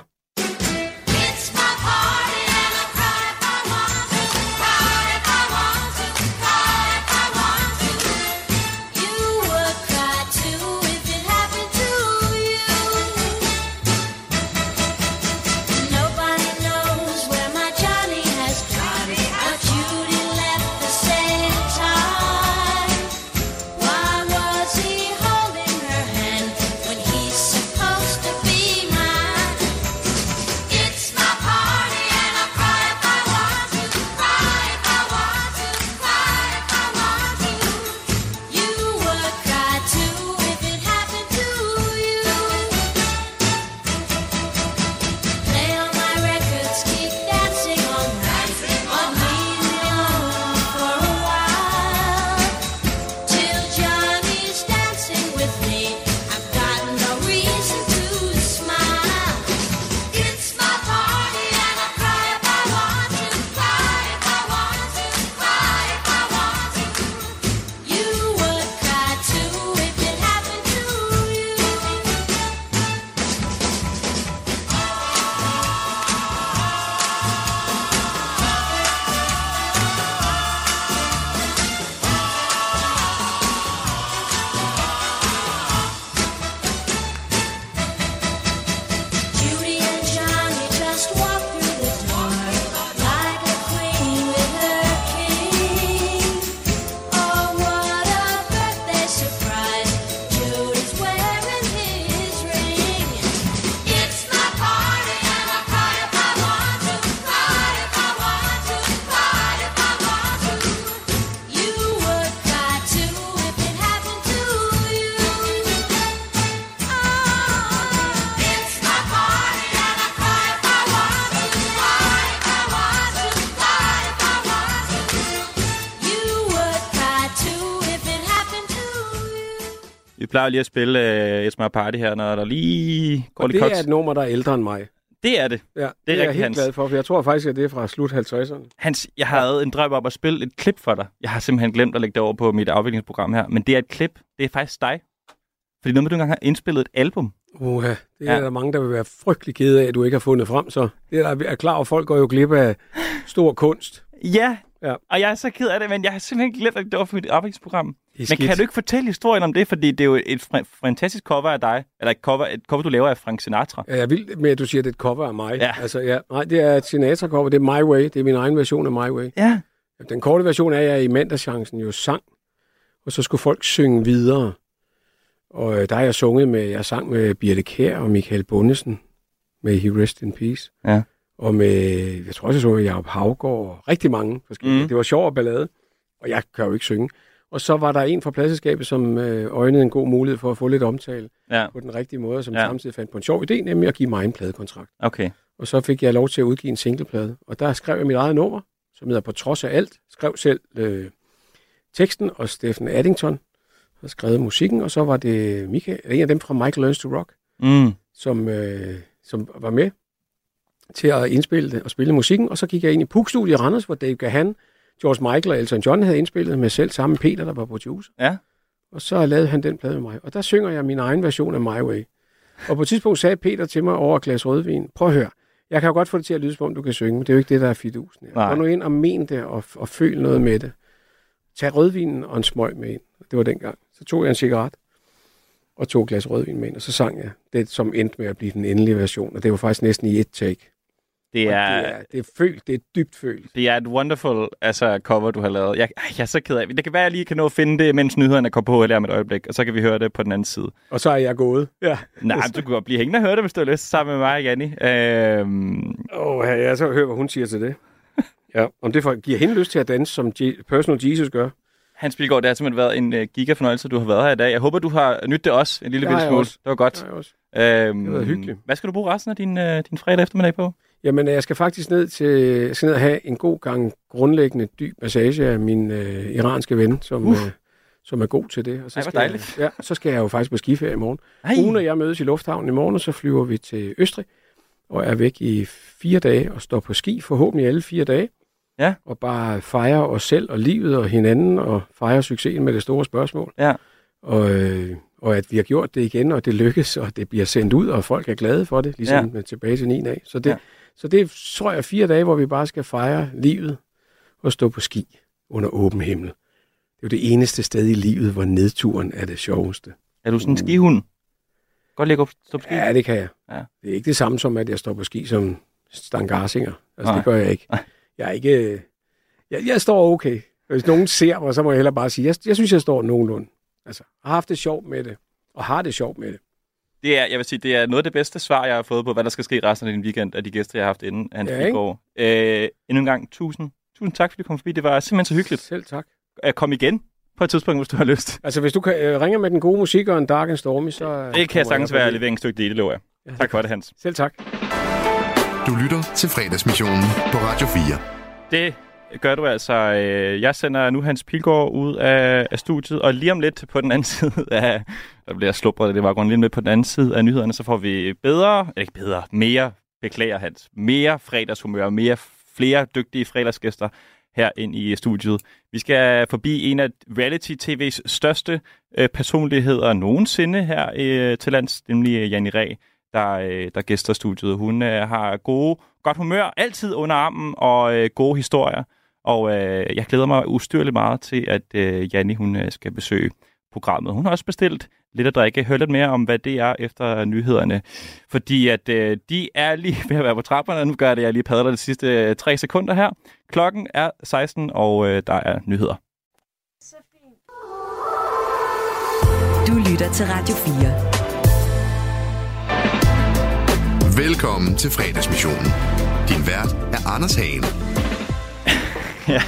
Plejer lige at spille uh, Esmer Party her, når der lige går Og lidt det koks. er et nummer, der er ældre end mig. Det er det. Ja, det er, jeg rigtig helt Hans. glad for, for jeg tror faktisk, at det er fra slut 50'erne. Hans, jeg havde en drøm om at spille et klip for dig. Jeg har simpelthen glemt at lægge det over på mit afviklingsprogram her. Men det er et klip. Det er faktisk dig. Fordi noget med, du engang har indspillet et album. Uha, det er Ja. ja. der mange, der vil være frygtelig kede af, at du ikke har fundet frem. Så det er, jeg er klar at folk går jo glip af stor kunst. Ja, Ja. og jeg er så ked af det, men jeg har simpelthen glemt, at det var for mit afviklingsprogram. Men skidt. kan du ikke fortælle historien om det? Fordi det er jo et fantastisk cover af dig. Eller et cover, et cover du laver af Frank Sinatra. Ja, jeg vild med, at du siger, at det er et cover af mig. Ja. Altså, ja. Nej, det er et Sinatra-cover. Det er My Way. Det er min egen version af My Way. Ja. Den korte version er, at jeg i mandagschancen jo sang, og så skulle folk synge videre. Og øh, der har jeg sunget med, jeg sang med Birte Kær og Michael Bundesen med He Rest in Peace. Ja. Og med, jeg tror også, jeg så med Jacob Havgård og rigtig mange forskellige. Mm. Mm. Det var sjov og ballade, og jeg kan jo ikke synge. Og så var der en fra pladselskabet, som øh, øjnede en god mulighed for at få lidt omtale Ja. på den rigtige måde, som Ja. ja. samtidig fandt på en sjov idé, nemlig at give mig en pladekontrakt. Okay. Og så fik jeg lov til at udgive en singleplade. Og der skrev jeg mit eget nummer, som hedder På trods af alt. Skrev selv øh, teksten, og Steffen Addington har skrevet musikken. Og så var det Michael, en af dem fra Michael Learns to Rock, Mm. som, øh, som var med til at indspille det og spille musikken. Og så gik jeg ind i Puk-studiet i Randers, hvor Dave Gahan, George Michael og Elton John havde indspillet med selv sammen Peter, der var producer. Ja. Og så lavede han den plade med mig. Og der synger jeg min egen version af My Way. Og på et tidspunkt sagde Peter til mig over et glas rødvin, prøv at høre, jeg kan jo godt få det til at lyde, som om du kan synge, men det er jo ikke det, der er fidusen. Nej. Gå nu ind og men det, og, og føl noget med det. Tag rødvinen og en smøg med ind. Det var dengang. Så tog jeg en cigaret og tog et glas rødvin med ind, og så sang jeg det, som endte med at blive den endelige version. Og det var faktisk næsten i et take. Det er, det er, det er følt, det er dybt følt. det er et wonderful altså, cover, du har lavet. Jeg, jeg er så ked af det. Det kan være, at jeg lige kan nå at finde det, mens nyhederne kommer på her om et øjeblik, og så kan vi høre det på den anden side. Og så er jeg gået. Ja. Nej, men du kan godt blive hængende og høre det, hvis du har lyst, sammen med mig og Janni. Øhm, Åh, oh, ja, så hør, hvad hun siger til det. Ja, om det for, giver hende lyst til at danse, som Je- Personal Jesus gør. Hans Pilgaard, det har simpelthen været en uh, gigafornøjelse, du har været her i dag. Jeg håber, du har nydt det også en lille jeg smule. Det var godt. Det har jeg også. Øhm, Det har været hyggeligt. Hvad skal du bruge resten af din, uh, din fredag eftermiddag på? Jamen, jeg skal faktisk ned til jeg skal ned og have en god gang grundlæggende dyb massage af min øh, iranske ven, som, øh, som er god til det. Og så Ej, skal dejligt. Jeg, ja, så skal jeg jo faktisk på skiferie i morgen. Ej. Ugen og jeg mødes i lufthavnen i morgen, og så flyver vi til Østrig, og er væk i fire dage og står på ski, forhåbentlig alle fire dage. Ja. Og bare fejrer os selv og livet og hinanden, og fejrer succesen med det store spørgsmål. Ja. Og, øh, og at vi har gjort det igen, og det lykkes, og det bliver sendt ud, og folk er glade for det, ligesom Ja. tilbage til 9 dage. Så det, Ja. Så det tror jeg er fire dage, hvor vi bare skal fejre livet og stå på ski under åben himmel. Det er jo det eneste sted i livet, hvor nedturen er det sjoveste. Er du sådan en skihund? Godt ligge op stå på ski? Ja, det kan jeg. Ja. Det er ikke det samme som, at jeg står på ski som Stan Garsinger. Altså, Nej. det gør jeg ikke. Jeg er ikke... Jeg, jeg står okay. Hvis nogen ser mig, så må jeg hellere bare sige, jeg, jeg synes, jeg står nogenlunde. Altså, har haft det sjovt med det, og har det sjovt med det. Det er, jeg vil sige, det er noget af det bedste svar, jeg har fået på, hvad der skal ske resten af din weekend af de gæster, jeg har haft inden, Hans Ja, ikke? Pilgaard. Øh, endnu en gang, tusind, tusind tak, fordi du kom forbi. Det var simpelthen så hyggeligt. Selv tak. At komme igen på et tidspunkt, hvis du har lyst. Altså, hvis du kan, øh, ringer med den gode musik og en dark and stormy, så... øh, Det kan jeg sagtens være stykke det, det lover jeg. Ja, Tak for det, Hans. Selv tak. Du lytter til fredagsmissionen på Radio 4. Det gør du altså. Øh, Jeg sender nu Hans Pilgaard ud af, af studiet, og lige om lidt på den anden side af... Der bliver slubret det var lige om lidt på den anden side af nyhederne, så får vi bedre, ikke bedre, mere, beklager Hans, mere fredagshumør, mere flere dygtige fredagsgæster her ind i studiet. Vi skal forbi en af reality-tv's største øh, personligheder nogensinde her øh, til lands, nemlig øh, Janni Ræ, der, øh, der gæster studiet. Hun øh, har gode, godt humør, altid under armen og øh, gode historier. Og øh, jeg glæder mig ustyrligt meget til, at øh, Janni hun, øh, skal besøge programmet. Hun har også bestilt lidt at drikke. Hør lidt mere om, hvad det er efter nyhederne. Fordi at øh, de er lige ved at være på trapperne, og nu gør jeg det, jeg lige padler de sidste øh, tre sekunder her. Klokken er 16, og øh, der er nyheder. Du lytter til Radio 4. Velkommen til fredagsmissionen. Din vært er Anders Hagen. ja,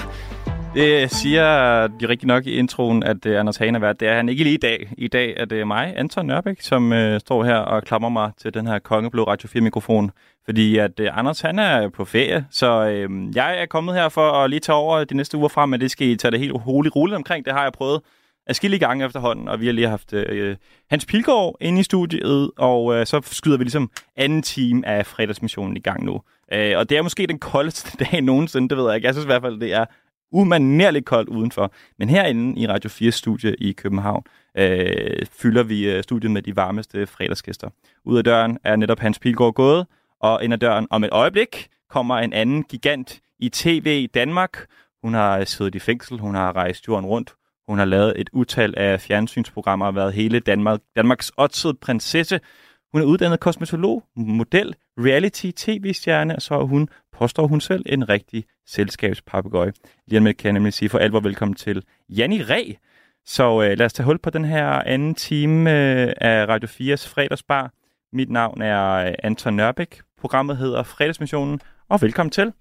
det siger de rigtig nok i introen, at uh, Anders Hane er vært. Det er han ikke lige i dag. I dag er det mig, Anton Nørbæk, som uh, står her og klamrer mig til den her kongeblå Radio 4-mikrofon. Fordi at uh, Anders, han er på ferie, så uh, jeg er kommet her for at lige tage over de næste uger frem, men det skal I tage det helt roligt roligt omkring. Det har jeg prøvet afskillige gange efterhånden, og vi har lige haft øh, Hans Pilgaard inde i studiet, og øh, så skyder vi ligesom anden time af fredagsmissionen i gang nu. Øh, og det er måske den koldeste dag nogensinde, det ved jeg ikke. Jeg synes i hvert fald, det er umanerligt koldt udenfor. Men herinde i Radio 4 studie i København øh, fylder vi øh, studiet med de varmeste fredagsgæster. Ud af døren er netop Hans Pilgaard gået, og ind ad døren om et øjeblik kommer en anden gigant i TV i Danmark. Hun har siddet i fængsel, hun har rejst jorden rundt, hun har lavet et utal af fjernsynsprogrammer og været hele Danmark, Danmarks oddsede prinsesse. Hun er uddannet kosmetolog, model, reality-tv-stjerne, og så er hun, påstår hun selv, en rigtig selskabspapegøje. Lige med kan jeg nemlig sige for alvor velkommen til Janni Ræ. Så øh, lad os tage hul på den her anden time øh, af Radio 4's fredagsbar. Mit navn er øh, Anton Nørbæk. Programmet hedder Fredagsmissionen, og velkommen til.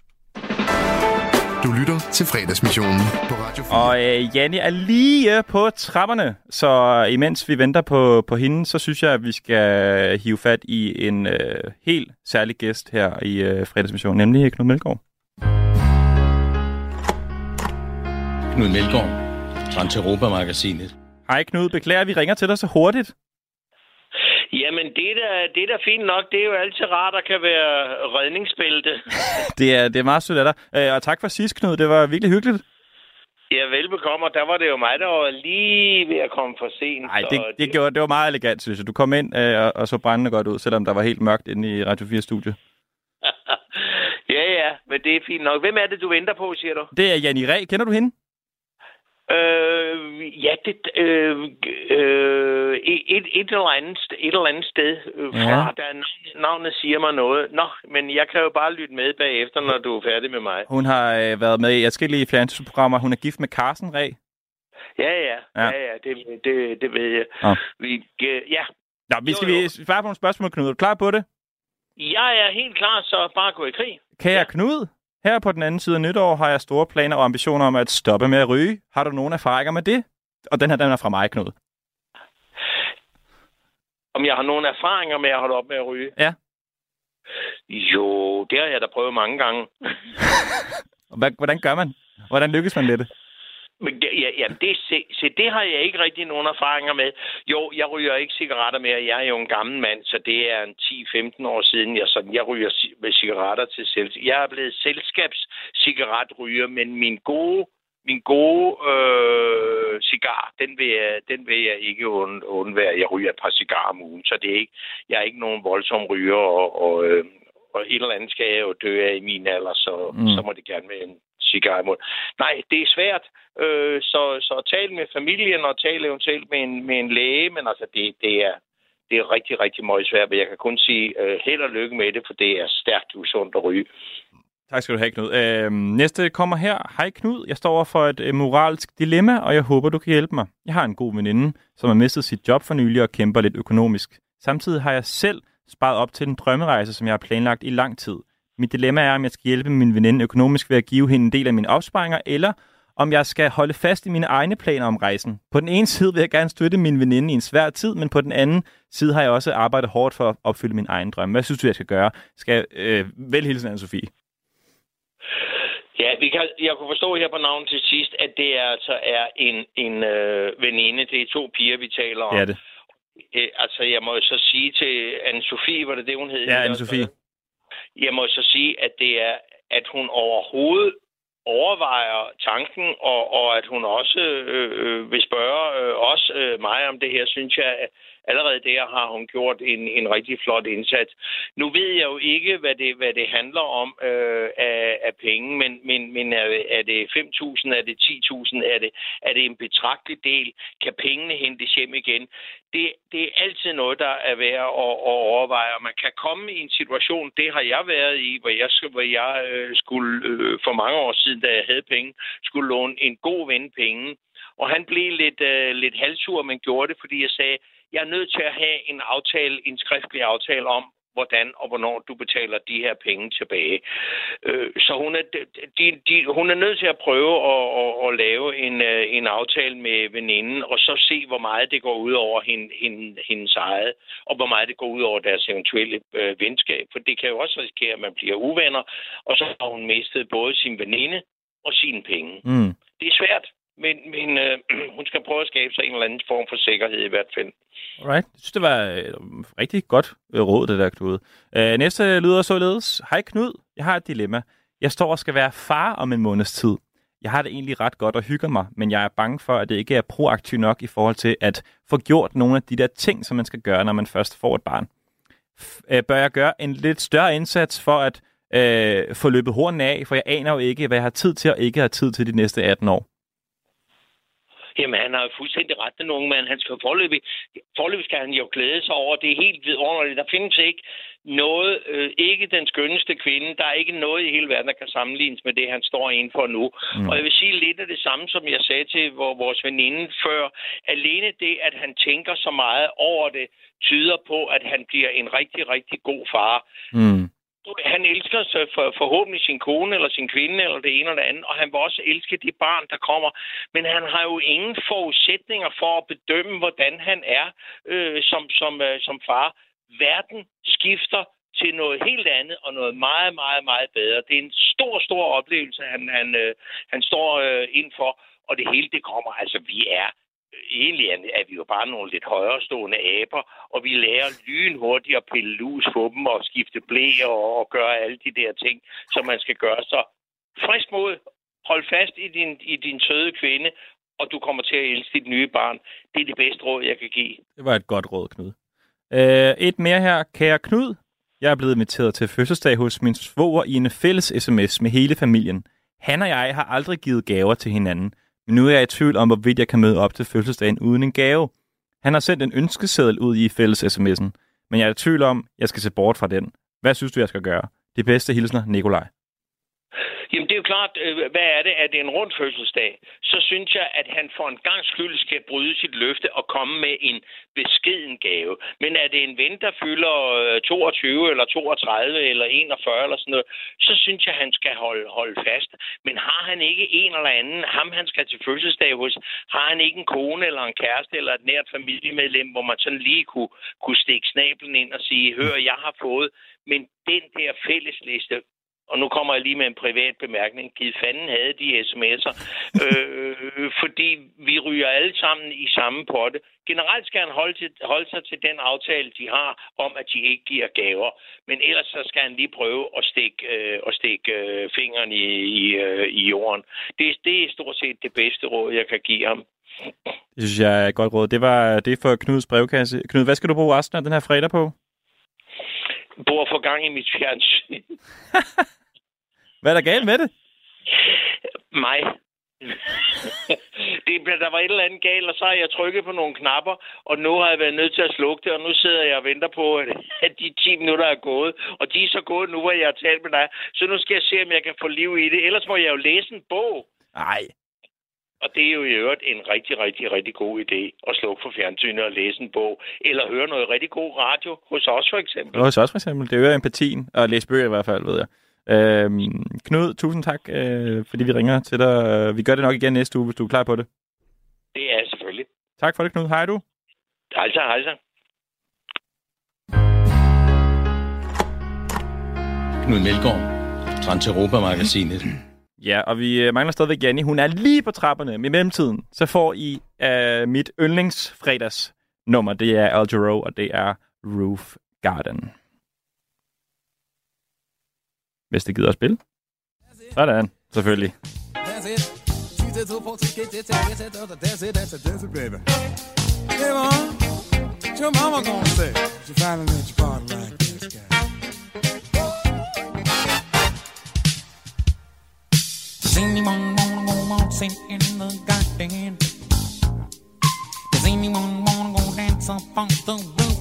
Du lytter til fredagsmissionen på Radio 4. Og øh, Janni er lige på trapperne, så imens vi venter på, på hende, så synes jeg, at vi skal hive fat i en øh, helt særlig gæst her i øh, fredagsmissionen, nemlig Knud Melgaard. Knud Melgaard, Transeuropa-magasinet. Hej Knud, beklager, at vi ringer til dig så hurtigt. Jamen, det er, da, det er da fint nok. Det er jo altid rart at kan være redningsbælte. Det er, det er meget sødt af dig. Øh, og tak for sidst, Knud. Det var virkelig hyggeligt. Ja, velbekomme. Og der var det jo mig, der var lige ved at komme for sent. Nej, det, det, gjorde, det var meget elegant, synes jeg. Du kom ind øh, og, og så brændende godt ud, selvom der var helt mørkt inde i Radio 4-studiet. ja, ja, men det er fint nok. Hvem er det, du venter på, siger du? Det er Janni Ræ. Kender du hende? Øh, ja, det, øh, øh, et, et, eller andet, et eller andet sted øh, fra, Ja. der er- navnet siger mig noget. Nå, men jeg kan jo bare lytte med bagefter, når du er færdig med mig. Hun har øh, været med i forskellige fjernsynsprogrammer. Hun er gift med Carsten Ræ. Ja, ja, Ja. ja, ja, det, det, det ved jeg. Nå. Vi, øh, ja, Nå, vi skal vi svare på nogle spørgsmål, Knud. Er du klar på det? jeg er helt klar, så bare gå i krig. Kære ja. Knud, her på den anden side af nytår har jeg store planer og ambitioner om at stoppe med at ryge. Har du nogle erfaringer med det? Og den her, den er fra mig, Knud. Om jeg har nogle erfaringer med at holde op med at ryge? Ja. Jo, det har jeg da prøvet mange gange. Hvordan gør man? Hvordan lykkes man med det? Men det, ja, jamen det, se, se, det har jeg ikke rigtig nogen erfaringer med. Jo, jeg ryger ikke cigaretter mere. Jeg er jo en gammel mand, så det er en 10-15 år siden, jeg, sådan, jeg ryger med cigaretter til selv. Jeg er blevet selskabscigaretryger, men min gode, min gode øh, cigar, den vil, jeg, den vil jeg ikke und, undvære. Jeg ryger et par cigarer om ugen, så det er ikke, jeg er ikke nogen voldsom ryger, og, og, øh, og et eller andet skal jeg jo dø af i min alder, så, mm. så må det gerne være en cigar imod. Nej, det er svært. Øh, så, så tal med familien og tal eventuelt med en, med en læge, men altså det, det er det er rigtig, rigtig meget svært, men jeg kan kun sige øh, held og lykke med det, for det er stærkt usundt at ryge. Tak skal du have, Knud. Øh, næste kommer her. Hej Knud, jeg står over for et øh, moralsk dilemma, og jeg håber, du kan hjælpe mig. Jeg har en god veninde, som har mistet sit job for nylig og kæmper lidt økonomisk. Samtidig har jeg selv sparet op til en drømmerejse, som jeg har planlagt i lang tid. Mit dilemma er, om jeg skal hjælpe min veninde økonomisk ved at give hende en del af mine opsparinger, eller om jeg skal holde fast i mine egne planer om rejsen. På den ene side vil jeg gerne støtte min veninde i en svær tid, men på den anden side har jeg også arbejdet hårdt for at opfylde min egen drøm. Hvad synes du, jeg skal gøre? Skal jeg øh, vælge hilsen af Sofie? Ja, vi kan, jeg kunne forstå her på navnet til sidst, at det er altså er en, en øh, veninde. Det er to piger, vi taler om. Er det. Øh, altså, jeg må jo så sige til Anne-Sophie, var det det, hun hed? Ja, Anne-Sophie. Jeg må så sige, at det er, at hun overhovedet overvejer tanken, og, og at hun også øh, øh, vil spørge øh, os, øh, mig om det her, synes jeg, at allerede der har hun gjort en, en rigtig flot indsats. Nu ved jeg jo ikke, hvad det, hvad det handler om øh, af, af penge, men, men, men er, er det 5.000, er det 10.000, er det, er det en betragtelig del? Kan pengene hentes hjem igen? Det, det er altid noget, der er værd at, at overveje, og man kan komme i en situation, det har jeg været i, hvor jeg, hvor jeg øh, skulle øh, for mange år siden, da jeg havde penge, skulle låne en god ven penge. Og han blev lidt, øh, lidt halvsur, men gjorde det, fordi jeg sagde, jeg er nødt til at have en aftale, en skriftlig aftale om, hvordan og hvornår du betaler de her penge tilbage. Øh, så hun er, de, de, hun er nødt til at prøve at, at, at lave en, øh, en aftale med veninden, og så se, hvor meget det går ud over hende, hende, hendes eget, og hvor meget det går ud over deres eventuelle øh, venskab. For det kan jo også risikere, at man bliver uvenner, og så har hun mistet både sin veninde og sine penge. Mm. Det er svært men, men øh, hun skal prøve at skabe sig en eller anden form for sikkerhed i hvert fald. Alright. Jeg synes, det var et rigtig godt øh, råd, det der, Knud. Øh, næste lyder således. Hej Knud, jeg har et dilemma. Jeg står og skal være far om en måneds tid. Jeg har det egentlig ret godt og hygger mig, men jeg er bange for, at det ikke er proaktivt nok i forhold til at få gjort nogle af de der ting, som man skal gøre, når man først får et barn. F- øh, bør jeg gøre en lidt større indsats for at øh, få løbet hornene af, for jeg aner jo ikke, hvad jeg har tid til og ikke har tid til de næste 18 år. Jamen, han har jo fuldstændig ret, den unge mand. Han skal forløbig, forløbig skal han jo glæde sig over. Det er helt vidunderligt. Der findes ikke noget, øh, ikke den skønneste kvinde. Der er ikke noget i hele verden, der kan sammenlignes med det, han står inden for nu. Mm. Og jeg vil sige lidt af det samme, som jeg sagde til vores veninde før. Alene det, at han tænker så meget over det, tyder på, at han bliver en rigtig, rigtig god far. Mm han elsker så for, forhåbentlig sin kone eller sin kvinde eller det ene eller det andet, og han vil også elske de barn, der kommer. Men han har jo ingen forudsætninger for at bedømme, hvordan han er øh, som, som, øh, som far. Verden skifter til noget helt andet og noget meget, meget, meget bedre. Det er en stor, stor oplevelse, han, han, øh, han står øh, ind for, og det hele det kommer. Altså, vi er egentlig er, er vi jo bare nogle lidt højrestående aber, og vi lærer lynhurtigt at pille lus på dem og skifte blæer og, og gøre alle de der ting, som man skal gøre. Så frisk mod, hold fast i din, i din søde kvinde, og du kommer til at elske dit nye barn. Det er det bedste råd, jeg kan give. Det var et godt råd, Knud. Øh, et mere her. Kære Knud, jeg er blevet inviteret til fødselsdag hos min svoger i en fælles sms med hele familien. Han og jeg har aldrig givet gaver til hinanden, men nu er jeg i tvivl om, hvorvidt jeg kan møde op til fødselsdagen uden en gave. Han har sendt en ønskeseddel ud i fælles sms'en, men jeg er i tvivl om, jeg skal se bort fra den. Hvad synes du, jeg skal gøre? De bedste hilsner, Nikolaj. Jamen, det er jo klart, øh, hvad er det? Er det en rund fødselsdag? Så synes jeg, at han for en gang skyld skal bryde sit løfte og komme med en beskeden gave. Men er det en ven, der fylder øh, 22 eller 32 eller 41 eller sådan noget, så synes jeg, han skal holde, holde fast. Men har han ikke en eller anden, ham han skal til fødselsdag hos, har han ikke en kone eller en kæreste eller et nært familiemedlem, hvor man sådan lige kunne, kunne stikke snablen ind og sige, hør, jeg har fået, men den der fællesliste, og nu kommer jeg lige med en privat bemærkning. Giv fanden havde de sms'er. øh, fordi vi ryger alle sammen i samme potte. Generelt skal han holde, til, holde sig til den aftale, de har, om at de ikke giver gaver. Men ellers så skal han lige prøve at stikke, øh, at stikke øh, fingeren i, i, øh, i jorden. Det, det er stort set det bedste råd, jeg kan give ham. Det synes jeg er et godt råd. Det var det for Knuds brevkasse. Knud, hvad skal du bruge resten af den her fredag på? Bor for gang i mit fjernsyn. Hvad er der galt med det? Mig. det, der var et eller andet galt, og så har jeg trykket på nogle knapper, og nu har jeg været nødt til at slukke det, og nu sidder jeg og venter på, at, at de 10 minutter er gået. Og de er så gået nu, hvor jeg har talt med dig. Så nu skal jeg se, om jeg kan få liv i det. Ellers må jeg jo læse en bog. Nej. Og det er jo i øvrigt en rigtig, rigtig, rigtig god idé at slukke for fjernsynet og læse en bog. Eller høre noget rigtig god radio hos os for eksempel. Hos os for eksempel. Det øger empatien, og læse bøger i hvert fald, ved jeg. Øhm, Knud, tusind tak, øh, fordi vi ringer til dig. Vi gør det nok igen næste uge, hvis du er klar på det. Det er jeg selvfølgelig. Tak for det, Knud. Hej du. Hej så, hej så. Knud Melgaard, Transeuropa-magasinet. Ja, og vi øh, mangler stadigvæk Janni. Hun er lige på trapperne. Men i mellemtiden, så får I uh, mit yndlingsfredags nummer. Det er Al Jarreau, og det er Roof Garden. Hvis det gider at spille. Sådan, selvfølgelig. That's it. Get it, get it, that's it, that's it, that's it, baby. Hey, mom, what your mama gonna say? She finally let you party like this guy. Does anyone wanna go waltzing in the garden? Does anyone wanna go dance up on the roof?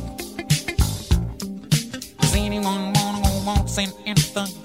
Does anyone wanna go waltzing in the garden?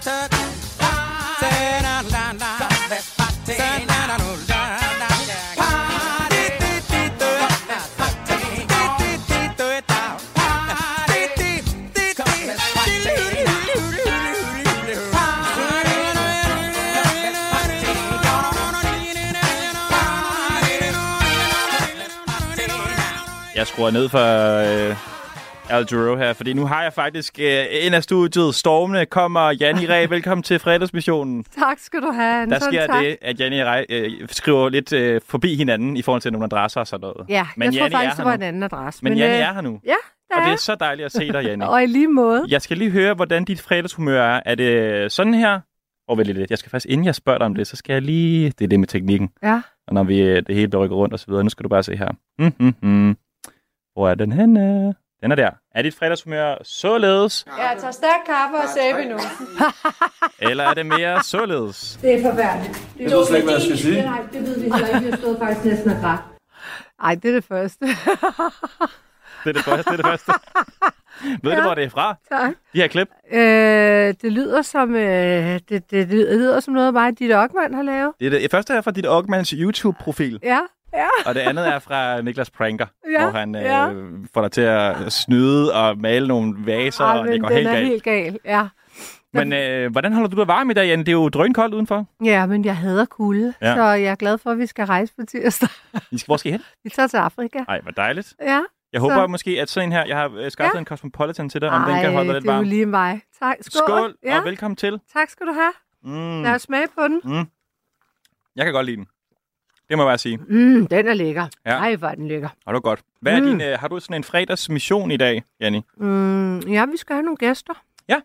tuck. Say na na na. Say na na na. Jeg skruer ned for øh, Al Duro her, fordi nu har jeg faktisk øh, ind af studiet stormende. Kommer Janni Ræ. Velkommen til fredagsmissionen. Tak skal du have, Anton. Der sker tak. det, at Janni Ræ øh, skriver lidt øh, forbi hinanden i forhold til nogle adresser og sådan noget. Ja, Men jeg tror Janni faktisk, er det var en anden adresse. Men Janni øh, er her nu. Ja, der Og det er. så dejligt at se dig, Janni. Og i lige måde. Jeg skal lige høre, hvordan dit fredagshumør er. Er det sådan her? Og vel lidt. Jeg skal faktisk, inden jeg spørger dig om det, så skal jeg lige... Det er det med teknikken. Ja. Og når vi, øh, det hele rykker rundt og så videre. Nu skal du bare se her. Mm, mm, mm. Hvor er den henne? Den er der. Er dit fredagshumør således, Jeg tager stærk kaffe og sæbe nu. eller er det mere således? Det er forfærdeligt. Det Jeg ved slet ikke, hvad jeg skal sige. Nej, det ved vi heller ikke. Vi har stået faktisk næsten og grædt. Ej, det er det første. Det er det første, det er det første. Ved du, hvor det er fra? Tak. De her klip? Øh, det lyder som øh, det, det, lyder, det lyder som noget, mig dit Ockmann har lavet. Det, er det første er fra dit Ockmans YouTube-profil. Ja, ja. Og det andet er fra Niklas Pranker, Ja, hvor han øh, ja. får dig til at snyde og male nogle vaser, Ej, og det går helt er galt. helt gal, ja. Men øh, hvordan holder du dig varm i dag, Jan? Det er jo drønkoldt udenfor. Ja, men jeg hader kulde, Ja. ja. så jeg er glad for, at vi skal rejse på tirsdag. I skal, hvor skal I hen? Vi tager til Afrika. Nej, hvor dejligt. Ja. Jeg håber måske, at sådan en her, jeg har øh, skaffet en Cosmopolitan til dig, om Ej, den kan holde dig lidt det er jo varm. lige mig. Tak. Skål. Skål, ja. og velkommen til. Tak skal du have. Mm. Lad os smage på den. Mm. Jeg kan godt lide den. Det må jeg bare sige. Mm, den er lækker. Ja. Ej, hvor er den lækker. Har du godt. Hvad er Mm. din, øh, har du sådan en fredagsmission i dag, Janni? Mm, ja, vi skal have nogle gæster. Ja.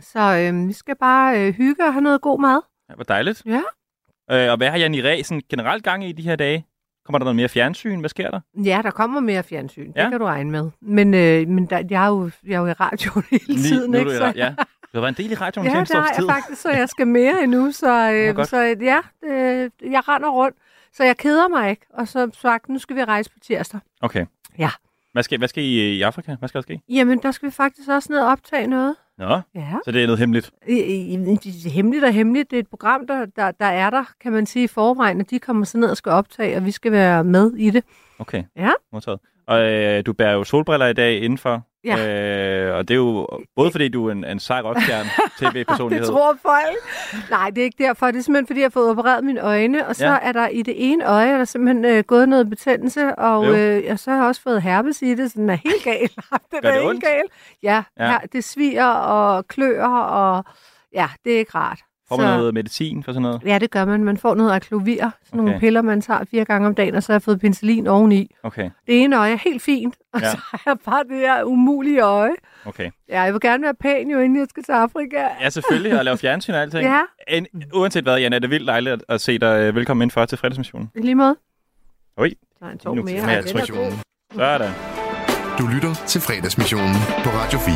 Så øh, vi skal bare øh, hygge og have noget god mad. Ja, hvor dejligt. Ja. Øh, og hvad har Janni Ræ sådan generelt gang i de her dage? Kommer der noget mere fjernsyn? Hvad sker der? Ja, der kommer mere fjernsyn. Ja. Det kan du regne med. Men, øh, men der, jeg, er jo, jeg er jo i radioen hele Lige- tiden, nu er ikke? du Så, ja. Du har været en del i radioen ja, det har jeg faktisk, så jeg skal mere endnu. Så, øh, så ja, øh, jeg render rundt. Så jeg keder mig ikke. Og så sagt, nu skal vi rejse på tirsdag. Okay. Ja. Hvad skal, hvad skal I i Afrika? Hvad skal der ske? Jamen, der skal vi faktisk også ned og optage noget. Nå, Ja. så det er noget hemmeligt. Hemmeligt og hemmeligt. Det er et program, der, der, der er der, kan man sige, i forvejen, og de kommer så ned og skal optage, og vi skal være med i det. Okay, Ja. modtaget. Og øh, du bærer jo solbriller i dag indenfor. Ja. Øh, og det er jo både fordi, du er en, en sej rockstjerne, Det tv-personlighed. tror folk. Nej, det er ikke derfor. Det er simpelthen, fordi jeg har fået opereret mine øjne, og så Ja. er der i det ene øje, er der simpelthen øh, gået noget betændelse, og Jo. øh, og så har jeg også fået herpes i det, så den er helt gal. den Gør er det helt gal. Ja, Ja. ja. Her, det sviger og klør, og ja, det er ikke rart. Får man noget medicin for sådan noget? Ja, det gør man. Man får noget aklovir, sådan okay. nogle piller, man tager fire gange om dagen, og så har jeg fået penicillin oveni. Okay, Det ene øje er helt fint, og Ja. så har jeg bare det her umulige øje. okay. Ja, jeg vil gerne være pæn jo, inden jeg skal til Afrika. Ja, selvfølgelig, og lave fjernsyn og alting. Ja. En, uanset hvad, Jan, er det vildt dejligt at, at se dig øh, velkommen indenfor til fredagsmissionen. I lige måde. Oi. Der er en tog Nu mere. jeg er tryk. Sådan. Du lytter til fredagsmissionen på Radio 4.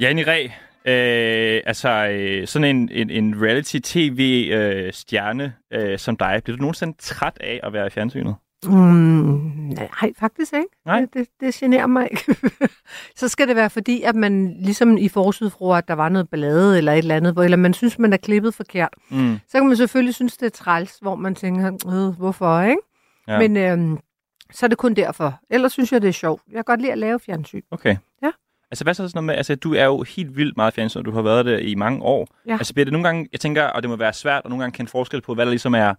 Janni Ræ, øh, altså øh, sådan en, en, en reality-tv-stjerne øh, som dig, bliver du nogensinde træt af at være i fjernsynet? Mm, nej, faktisk ikke. Nej. Det, det, det generer mig ikke. så skal det være fordi, at man ligesom i forsydfru, at der var noget ballade eller et eller andet, hvor- eller man synes, man er klippet forkert. Mm. Så kan man selvfølgelig synes, det er træls, hvor man tænker, øh, hvorfor, ikke? Ja. Men øhm, så er det kun derfor. Ellers synes jeg, det er sjovt. Jeg kan godt lide at lave fjernsyn. Okay. Altså, hvad så sådan noget med, altså, du er jo helt vildt meget fjernsyn, og du har været det i mange år. Ja. Altså, bliver det nogle gange, jeg tænker, og det må være svært at nogle gange kende forskel på, hvad der ligesom er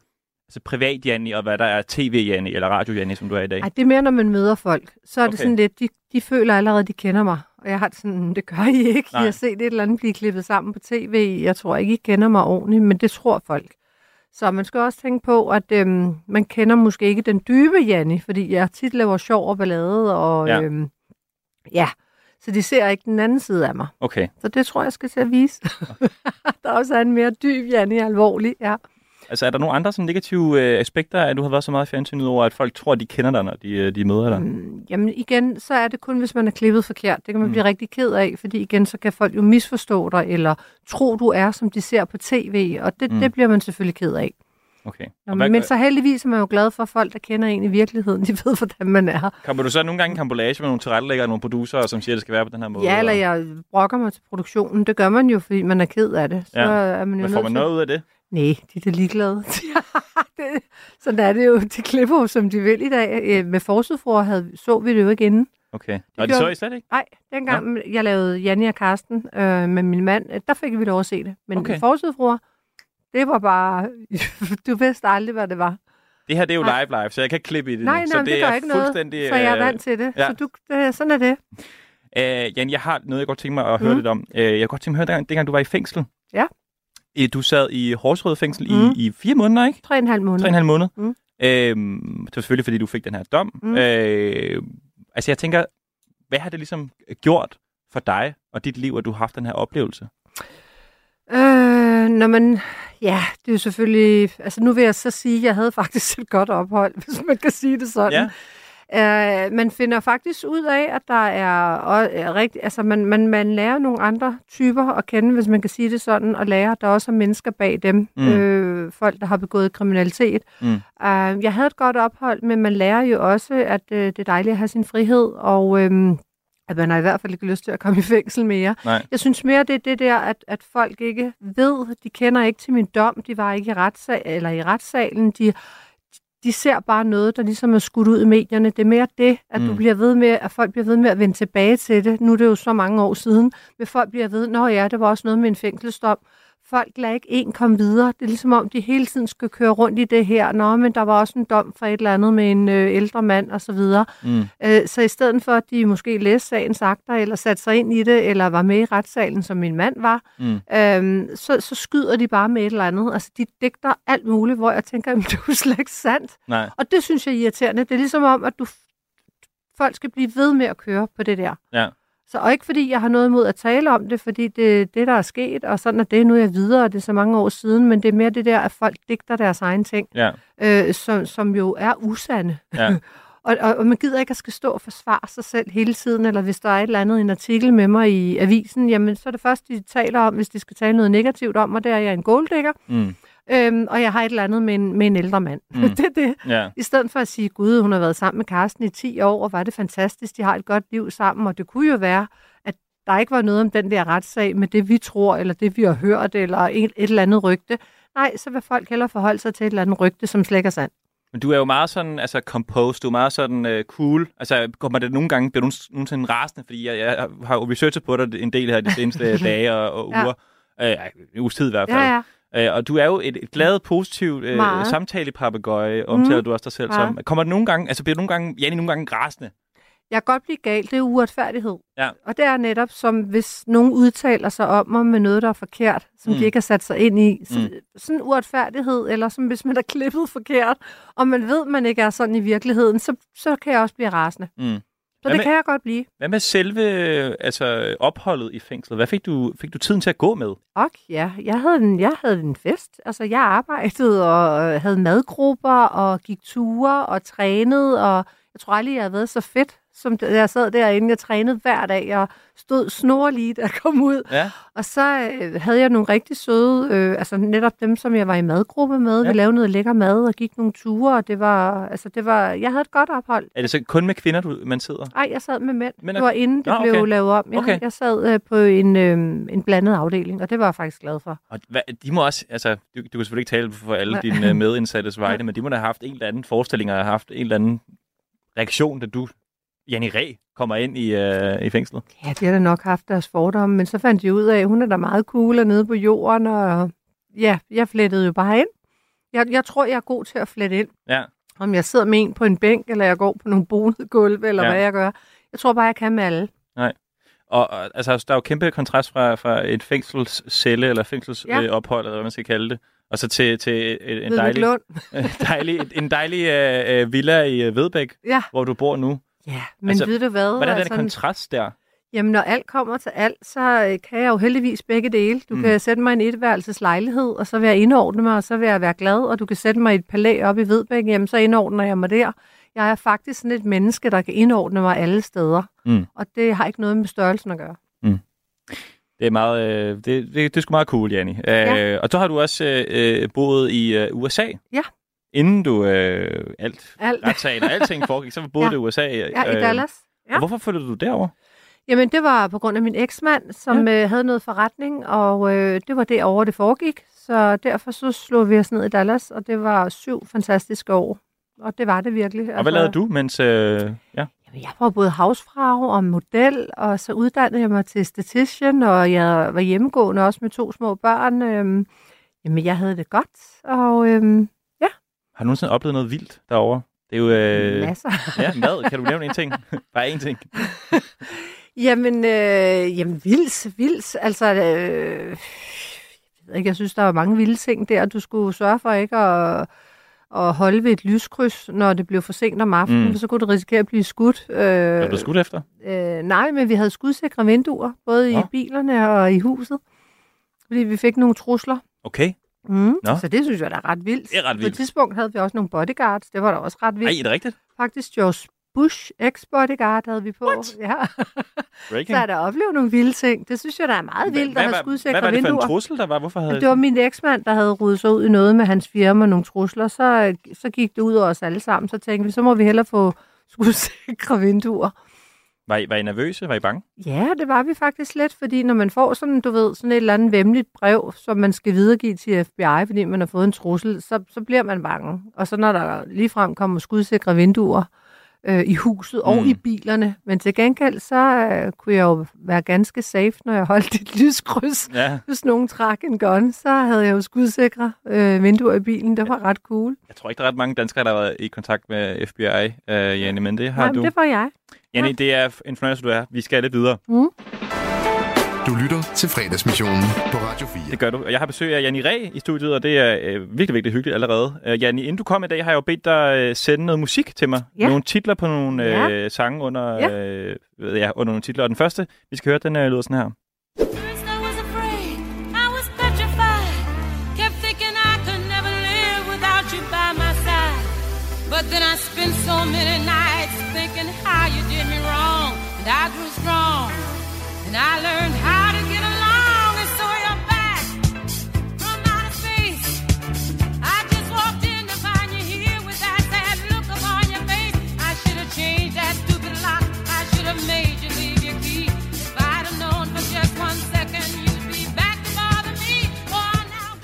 altså, privat Janni, og hvad der er tv Janni, eller radio Janni, som du er i dag. Ej, det er mere, når man møder folk. Så er det Okay. sådan lidt, de, de føler allerede, de kender mig. Og jeg har det sådan, det gør I ikke. Nej. I har set et eller andet blive klippet sammen på tv. Jeg tror ikke, I kender mig ordentligt, men det tror folk. Så man skal også tænke på, at øhm, man kender måske ikke den dybe Janni, fordi jeg tit laver sjov og ballade, og ja. Øhm, ja, så de ser ikke den anden side af mig. Okay. Så det tror jeg skal til at vise. der også er en mere dyb Janni, alvorlig, ja. Altså, er der nogle andre sådan negative øh, aspekter, at du har været så meget i fjernsynet over, at folk tror, at de kender dig, når de, øh, de møder dig? Mm, Jamen igen, så er det kun, hvis man er klippet forkert. Det kan man mm. blive rigtig ked af, fordi igen, så kan folk jo misforstå dig, eller tro, du er, som de ser på tv, og det, mm. det bliver man selvfølgelig ked af. Okay. Nå, hvad, men så heldigvis er man jo glad for folk, der kender en i virkeligheden. De ved, hvordan man er. Kommer du så nogle gange i kambolage med nogle tilrettelæggere og nogle producer, som siger, at det skal være på den her måde? Ja, eller jeg brokker mig til produktionen. Det gør man jo, fordi man er ked af det. Så Ja. er man jo Men får man til- noget ud af det? Nej, de er da ligeglade. det, sådan er det jo. De klipper jo, som de vil i dag. Øh, Med forsøgsfruer havde, så vi det jo ikke inden. Okay. Det Og det så I slet ikke? Nej, dengang jeg lavede Janni og Karsten øh, med min mand, der fik vi lov at se det. Men Okay. okay. Det var bare... du vidste aldrig, hvad det var. Det her, det er jo live live, så jeg kan klippe i det nej, nej, så det, det gør er ikke noget, fuldstændig, så jeg er øh, vant til det. Ja. Så du, det, sådan er det. Øh, Jan, jeg har noget, jeg godt tænke mig at høre Mm. lidt om. Øh, jeg kunne godt tænke mig at høre, dengang, dengang du var i fængsel. Ja. Øh, Du sad i Horsrød fængsel Mm. i, i fire måneder, ikke? Tre og en halv måned. Tre og en halv måned. Mm. Øhm, det var selvfølgelig, fordi du fik den her dom. Mm. Øh, altså, jeg tænker, hvad har det ligesom gjort for dig og dit liv, at du har haft den her oplevelse? Øh, når man... Ja, det er jo selvfølgelig... Altså, nu vil jeg så sige, at jeg havde faktisk et godt ophold, hvis man kan sige det sådan. Ja. Øh, man finder faktisk ud af, at der er, og, er rigtig, altså man, man, man lærer nogle andre typer at kende, hvis man kan sige det sådan, og lærer, at der også er mennesker bag dem, Mm. mm. øh, folk, der har begået kriminalitet. Mm. Øh, jeg havde et godt ophold, men man lærer jo også, at øh, det er dejligt at have sin frihed, og øh, at man har i hvert fald ikke lyst til at komme i fængsel mere. Nej. Jeg synes mere, det er det der, at, at folk ikke ved, de kender ikke til min dom, de var ikke i, retssal, eller i retssalen, de, de ser bare noget, der ligesom er skudt ud i medierne. Det er mere det, at mm. du bliver ved med, at folk bliver ved med at vende tilbage til det. Nu er det jo så mange år siden, men folk bliver ved, nå ja, det var også noget med en fængselsdom. Folk lader ikke en komme videre. Det er ligesom om, de hele tiden skal køre rundt i det her. Nå, men der var også en dom for et eller andet med en øh, ældre mand og så videre. Mm. Øh, så i stedet for, at de måske læste sagens akter, eller satte sig ind i det, eller var med i retssalen, som min mand var, Mm. øhm, så, så skyder de bare med et eller andet. Altså, de digter alt muligt, hvor jeg tænker, at det er slet ikke sandt. Nej. Og det synes jeg er irriterende. Det er ligesom om, at du folk skal blive ved med at køre på det der. Ja. Så og ikke fordi jeg har noget imod at tale om det, fordi det det, der er sket, og sådan er det, nu er jeg videre, og det er så mange år siden, men det er mere det der, at folk digter deres egen ting, Ja. øh, som, som jo er usande. Ja. og, og, og man gider ikke at skal stå og forsvare sig selv hele tiden, eller hvis der er et eller andet en artikel med mig i avisen, jamen så er det først, de taler om, hvis de skal tale noget negativt om mig, der er jeg en golddigger, Mm. Øhm, og jeg har et eller andet med en, med en ældre mand. Mm. det er det. Ja. I stedet for at sige, gud, hun har været sammen med Karsten i 10 år, og var det fantastisk, de har et godt liv sammen, og det kunne jo være, at der ikke var noget om den der retssag med det, vi tror, eller det, vi har hørt, eller et, et eller andet rygte. Nej, så vil folk hellere forholde sig til et eller andet rygte, som slet ikke er sandt. Men du er jo meget sådan, altså composed, du er meget sådan uh, cool. Altså, kommer det nogle gange, bliver du nogensinde rasende? Fordi jeg, jeg har jo researchet på dig en del her de seneste dage og, og Ja. uger. Ja. Uh, en uges tid i hvert fald. Ja, ja. Uh, og du er jo et, et glad, positivt uh, Meget. samtalepapegøje, omtaler Mm. du også dig selv Ja. som. Kommer det nogle gange, altså bliver du nogle gange, Janne, nogle gange rasende? Jeg kan godt blive gal, det er uretfærdighed. Ja. Og det er netop som, hvis nogen udtaler sig om mig med noget, der er forkert, som Mm. de ikke har sat sig ind i. Så, Mm. Sådan uretfærdighed, eller som hvis man er klippet forkert, og man ved, man ikke er sådan i virkeligheden, så, så kan jeg også blive rasende. Mm. Så det med- kan jeg godt blive. Hvad med selve altså, opholdet i fængslet? Hvad fik du, fik du tiden til at gå med? Og ja, jeg havde, en, jeg havde en fest. Altså, jeg arbejdede og øh, havde madgrupper og gik ture og trænede, og jeg tror aldrig, jeg havde været så fedt, som jeg sad derinde. Jeg trænede hver dag og stod snorlige, jeg kom ud. Ja. Og så øh, havde jeg nogle rigtig søde, øh, altså netop dem, som jeg var i madgruppe med. Ja. Vi lavede noget lækker mad og gik nogle ture, og det var, altså det var, jeg havde et godt ophold. Er det så kun med kvinder, du, man sidder? Ej, jeg sad med mænd. Men det var inden det Nå, blev okay. lavet om. Jeg, Okay. jeg sad øh, på en, øh, en blandet afdeling, og det var jeg faktisk glad for. Og hvad, de må også, altså, du, du kan selvfølgelig ikke tale for alle Nej. dine øh, medindsattes vegne, men de må da have haft en eller anden forestilling, og have haft en eller anden reaktion, da du, Janne Ræ, kommer ind i, øh, i fængslet. Ja, de har da nok haft deres fordomme, men så fandt de ud af, at hun er da meget cool og nede på jorden, og ja, jeg flettede jo bare ind. Jeg, jeg tror, jeg er god til at flette ind. Ja. Om jeg sidder med en på en bænk, eller jeg går på nogle bonede gulve, eller Ja. hvad jeg gør. Jeg tror bare, jeg kan med alle. Nej. Og og, altså, der er jo kæmpe kontrast fra, fra et fængselscelle, eller fængselsophold, Ja. øh, eller hvad man skal kalde det, og så til, til en, dejlig, dejlig, en dejlig øh, øh, villa i øh, Vedbæk, Ja. hvor du bor nu. Ja, men altså, ved du hvad? Hvordan er den Altså, kontrast der? Jamen, når alt kommer til alt, så øh, kan jeg jo heldigvis begge dele. Du Mm. mm. kan sætte mig i en etværelses lejlighed, og så vil jeg indordne mig, og så vil jeg være glad, og du kan sætte mig i et palæ op i Vedbæk, jamen så indordner jeg mig der. Jeg er faktisk sådan et menneske, der kan indordne mig alle steder, Mm. og det har ikke noget med størrelsen at gøre. Det er meget, øh, det, det, det er sgu meget cool, Janni. Ja. Øh, og så har du også øh, boet i øh, USA. Ja. Inden du øh, alt, Alt. retssagen og alting foregik, så boede Ja. du i USA. Øh, Ja, i Dallas. Ja. Og hvorfor flyttede du derover? Jamen, det var på grund af min eksmand, som ja. øh, havde noget forretning, og øh, det var derovre, det foregik. Så derfor så slog vi os ned i Dallas, og det var syv fantastiske år. Og det var det virkelig. Altså, Og hvad lavede du, mens... Øh, ja. Jeg var både havsfrag og model, og så uddannede jeg mig til statistician, og jeg var hjemmegående også med to små børn. Øhm, jamen, jeg havde det godt, og ja, Har du nogensinde oplevet noget vildt derovre? Det er jo... Øh, Masser. ja, mad. Kan du nævne en ting? Bare en ting. Jamen, øh, jamen vilds, vilds. Altså, øh, jeg, ved ikke, jeg synes, der var mange vilde ting der. Du skulle sørge for ikke at, at holde ved et lyskryds, når det blev for sent om aftenen, Mm. så kunne du risikere at blive skudt. Øh, du skudt efter? Øh, nej, men vi havde skudsikre vinduer, både i Nå. bilerne og i huset. Fordi vi fik nogle trusler. Okay. Mm. Nå. Så det synes jeg da er ret vildt. Det er ret På vildt. et tidspunkt havde vi også nogle bodyguards. Det var da også ret vildt. Ej, er det rigtigt? Faktisk George Bush ex-bodyguard havde vi på. What? Ja. Så er der oplevet nogle vilde ting. Det synes jeg, der er meget vildt at have skudsikre hvad var det for vinduer. en trussel, der var? Hvorfor havde Det var min eksmand, der havde ryddet sig ud i noget med hans firma, nogle trusler. Så, så gik det ud over os alle sammen. Så tænkte vi, så må vi hellere få skudsikre vinduer. Var I, var I nervøse? Var I bange? Ja, det var vi faktisk lidt, fordi når man får sådan, du ved, sådan et eller andet vemmeligt brev, som man skal videregive til FBI, fordi man har fået en trussel, så, så bliver man bange. Og så når der ligefrem kommer skudsikre vinduer, øh, i huset og Mm. i bilerne. Men til gengæld, så øh, kunne jeg jo være ganske safe, når jeg holdt et lyskryds. Ja. Hvis nogen trak en gun, så havde jeg jo skudsikre øh, vinduer i bilen. Det var ret cool. Jeg tror ikke, der er ret mange danskere, der har været i kontakt med FBI, øh, Janne, men det har Nej, men du. det var jeg. Janne, det er en fornøjelse, du er. Vi skal lidt videre. Mm. Du lytter til fredagsmissionen på Radio 4. Det gør du. Og Jeg har besøg af Janni Ræ i studiet, og det er øh, virkelig, virkelig hyggeligt allerede. Øh, Janni, inden du kom i dag, har jeg jo bedt dig øh, sende noget musik til mig. Ja. Nogle titler på nogle øh, Ja. sange under, Ja. øh, ved jeg, under nogle titler. Og den første, vi skal høre, den øh, lyder sådan her. I was petrified. Kept thinking I could never live without you by my side. But then I spent so many nights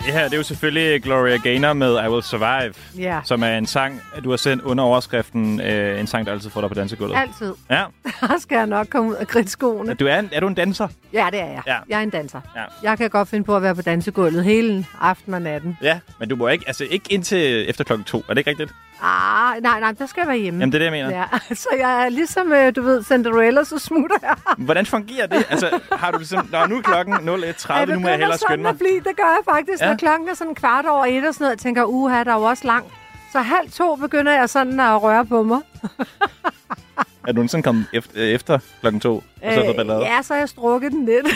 Det her, det er jo selvfølgelig Gloria Gaynor med I Will Survive, Ja. som er en sang, du har sendt under overskriften, øh, en sang, der altid får dig på dansegulvet. Altid. Ja. Der skal jeg nok komme ud af kridtskoene. Du er, en, er du en danser? Ja, det er jeg. Ja. Jeg er en danser. Ja. Jeg kan godt finde på at være på dansegulvet hele aften og natten. Ja, men du må ikke, altså ikke indtil efter klokken to. Er det ikke rigtigt? Ah, nej, nej, der skal jeg være hjemme. Jamen, det er det, jeg mener. Ja, så jeg er ligesom, øh, du ved, Cinderella, så smutter jeg. Hvordan fungerer det? Altså, har du ligesom, Nå, nu er klokken 01.30, nu må jeg hellere skynde mig. blive, det gør jeg faktisk, Ja. ja. når klokken er sådan kvart over et og sådan noget. Jeg tænker, uha, der er jo også langt. Så halv to begynder jeg sådan at røre på mig. Er du sådan kommet efter, efter klokken to, og så? Øh, ja, så har jeg strukket den lidt.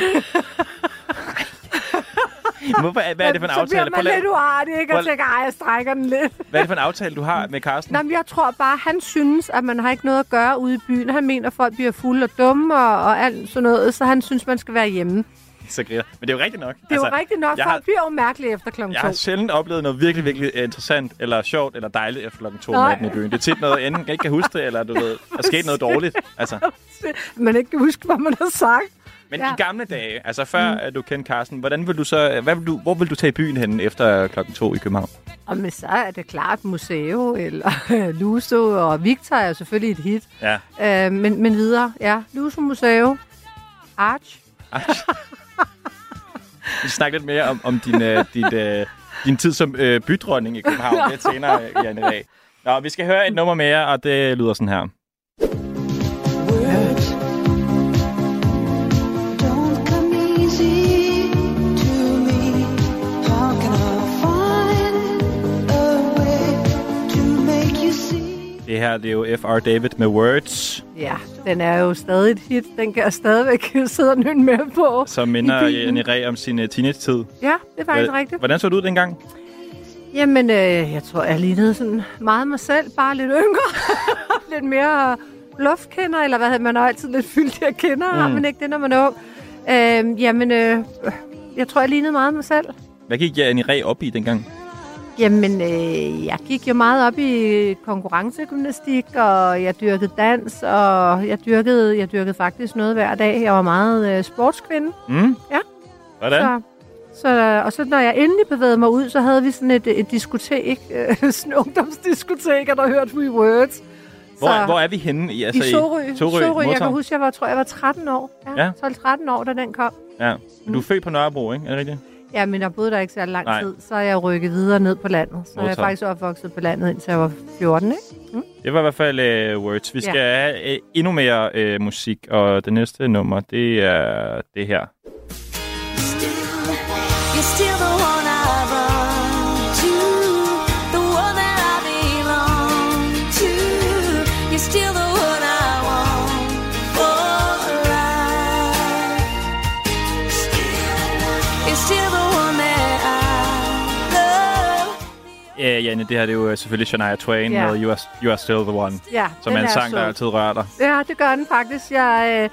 Hvorfor, hvad er det for en så aftale? bliver Prøv man at lidt uartig, ikke? Og Prøv- tænker, ej, jeg strækker den lidt. Hvad er det for en aftale, du har med Carsten? Nej, men jeg tror bare, han synes, at man har ikke noget at gøre ude i byen. Han mener, at folk bliver fulde og dumme og, og alt sådan noget, så han synes, man skal være hjemme. Så griner. Men det er jo rigtigt nok. Det er altså, jo rigtigt nok, jeg folk har, bliver jo mærkelige efter klokken jeg to. har sjældent oplevet noget virkelig, virkelig interessant, eller sjovt, eller dejligt efter klokken to om Nej. natten i byen. Det er tit noget, enten ikke kan huske det, eller du ved, der er sket noget dårligt. Altså. Man ikke kan huske, hvad man har sagt. Men Ja. i gamle dage, altså før mm. du kendte Carsten, hvordan vil du så, hvad vil du, hvor vil du tage i byen hen efter klokken to i København? Og men så er det klart Museo, eller Luso, og Victor er selvfølgelig et hit. Ja. Øh, men, men videre, ja. Luso Museo, Arch. Vi snakker lidt mere om, om din, øh, dit, øh, din tid som øh, bydronning i København lidt senere, Janne i dag. Nå, vi skal høre et nummer mere, og det lyder sådan her. Det her, det er jo F.R. David med Words, Ja, den er jo stadig et hit. Den kan jeg stadigvæk sidde og nynne med på. som minder. Janne Ræ om sin øh, teenage-tid. Ja, det er faktisk Hva- rigtigt. Hvordan så du ud dengang? Jamen, øh, jeg tror, jeg lignede sådan meget mig selv, bare lidt yngre. lidt mere luftkender, eller hvad hedder man altid lidt fyldt af kender, Mm. mm. men ikke det, når man er ung. Øh, jamen, øh, jeg tror, jeg lignede meget mig selv. Hvad gik Janne Ræ op i dengang? Jamen, øh, jeg gik jo meget op i konkurrencegymnastik, og jeg dyrkede dans, og jeg dyrkede, jeg dyrkede faktisk noget hver dag. Jeg var meget øh, sportskvinde. Mm? Ja. Hvordan? Så, så, og så når jeg endelig bevægede mig ud, så havde vi sådan et, et diskotek, øh, sådan ungdomsdiskotek, og der hørte vi Words. Hvor, så, hvor er vi henne? I, Altså, I Sorø. Sorø, Sorø. Jeg kan huske, jeg var, tror, jeg var 13 år. Ja, Ja. 12-13 år, da den kom. Ja. Du er født på Nørrebro, ikke? Er det rigtigt? Ja, men jeg boede der ikke så lang Nej. tid. Så er jeg rykket videre ned på landet. Så jeg er Modtaget. faktisk opvokset på landet, indtil jeg var 14, ikke? Mm. Det var i hvert fald uh, Words. Vi Ja. skal have uh, endnu mere uh, musik, og det næste nummer, det er det her. You're still the one Ja, Janne, det her det er jo øh, selvfølgelig Shania Twain Ja. med You Are, you Are Still The One, Ja, som er en er sang, der sød. altid rører dig. Ja, det gør den faktisk. Jeg, øh,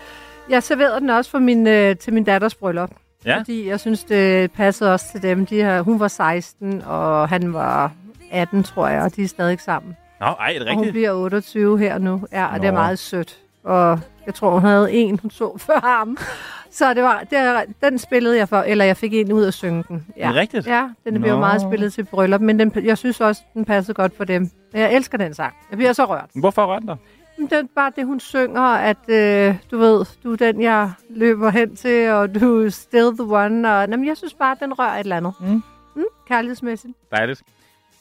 jeg serverede den også for min, øh, til min datters bryllup. Ja. Fordi jeg synes, det passede også til dem. De her, hun var 16, og han var 18, tror jeg, og de er stadig sammen. Nå, ej, er det Og hun rigtigt? bliver 28 her nu. Ja, og det er Nå. meget sødt. Og jeg tror, hun havde en, hun så før ham. Så det var, det, den spillede jeg for, eller jeg fik en ud at synge den. Ja. Er det rigtigt? Ja, den blev Nå. meget spillet til bryllup, men den, jeg synes også, den passede godt for dem. Jeg elsker den sang. Jeg bliver så rørt. Hvorfor rørte dig? Det er bare det, hun synger, at øh, du ved, du er den, jeg løber hen til, og du er still the one. Og, jamen, jeg synes bare, at den rører et eller andet. Mm. Mm, kærlighedsmæssigt. Dejligt.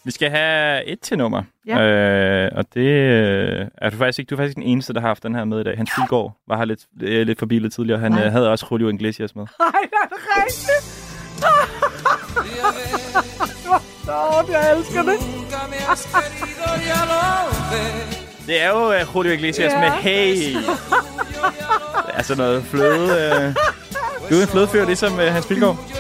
Vi skal have et til nummer. Ja. Øh, og det øh, er du faktisk ikke. Du er faktisk ikke den eneste, der har haft den her med i dag. Hans Pilgaard var her lidt, øh, lidt forbi lidt tidligere. Han Nej. øh, havde også Julio Iglesias med. Nej, er det rigtigt? Åh, jeg elsker det. Det er jo øh, Julio Iglesias Ja. med Hey. altså noget fløde. Øh. Du er en flødefyr, ligesom øh, Hans Pilgaard. Ja.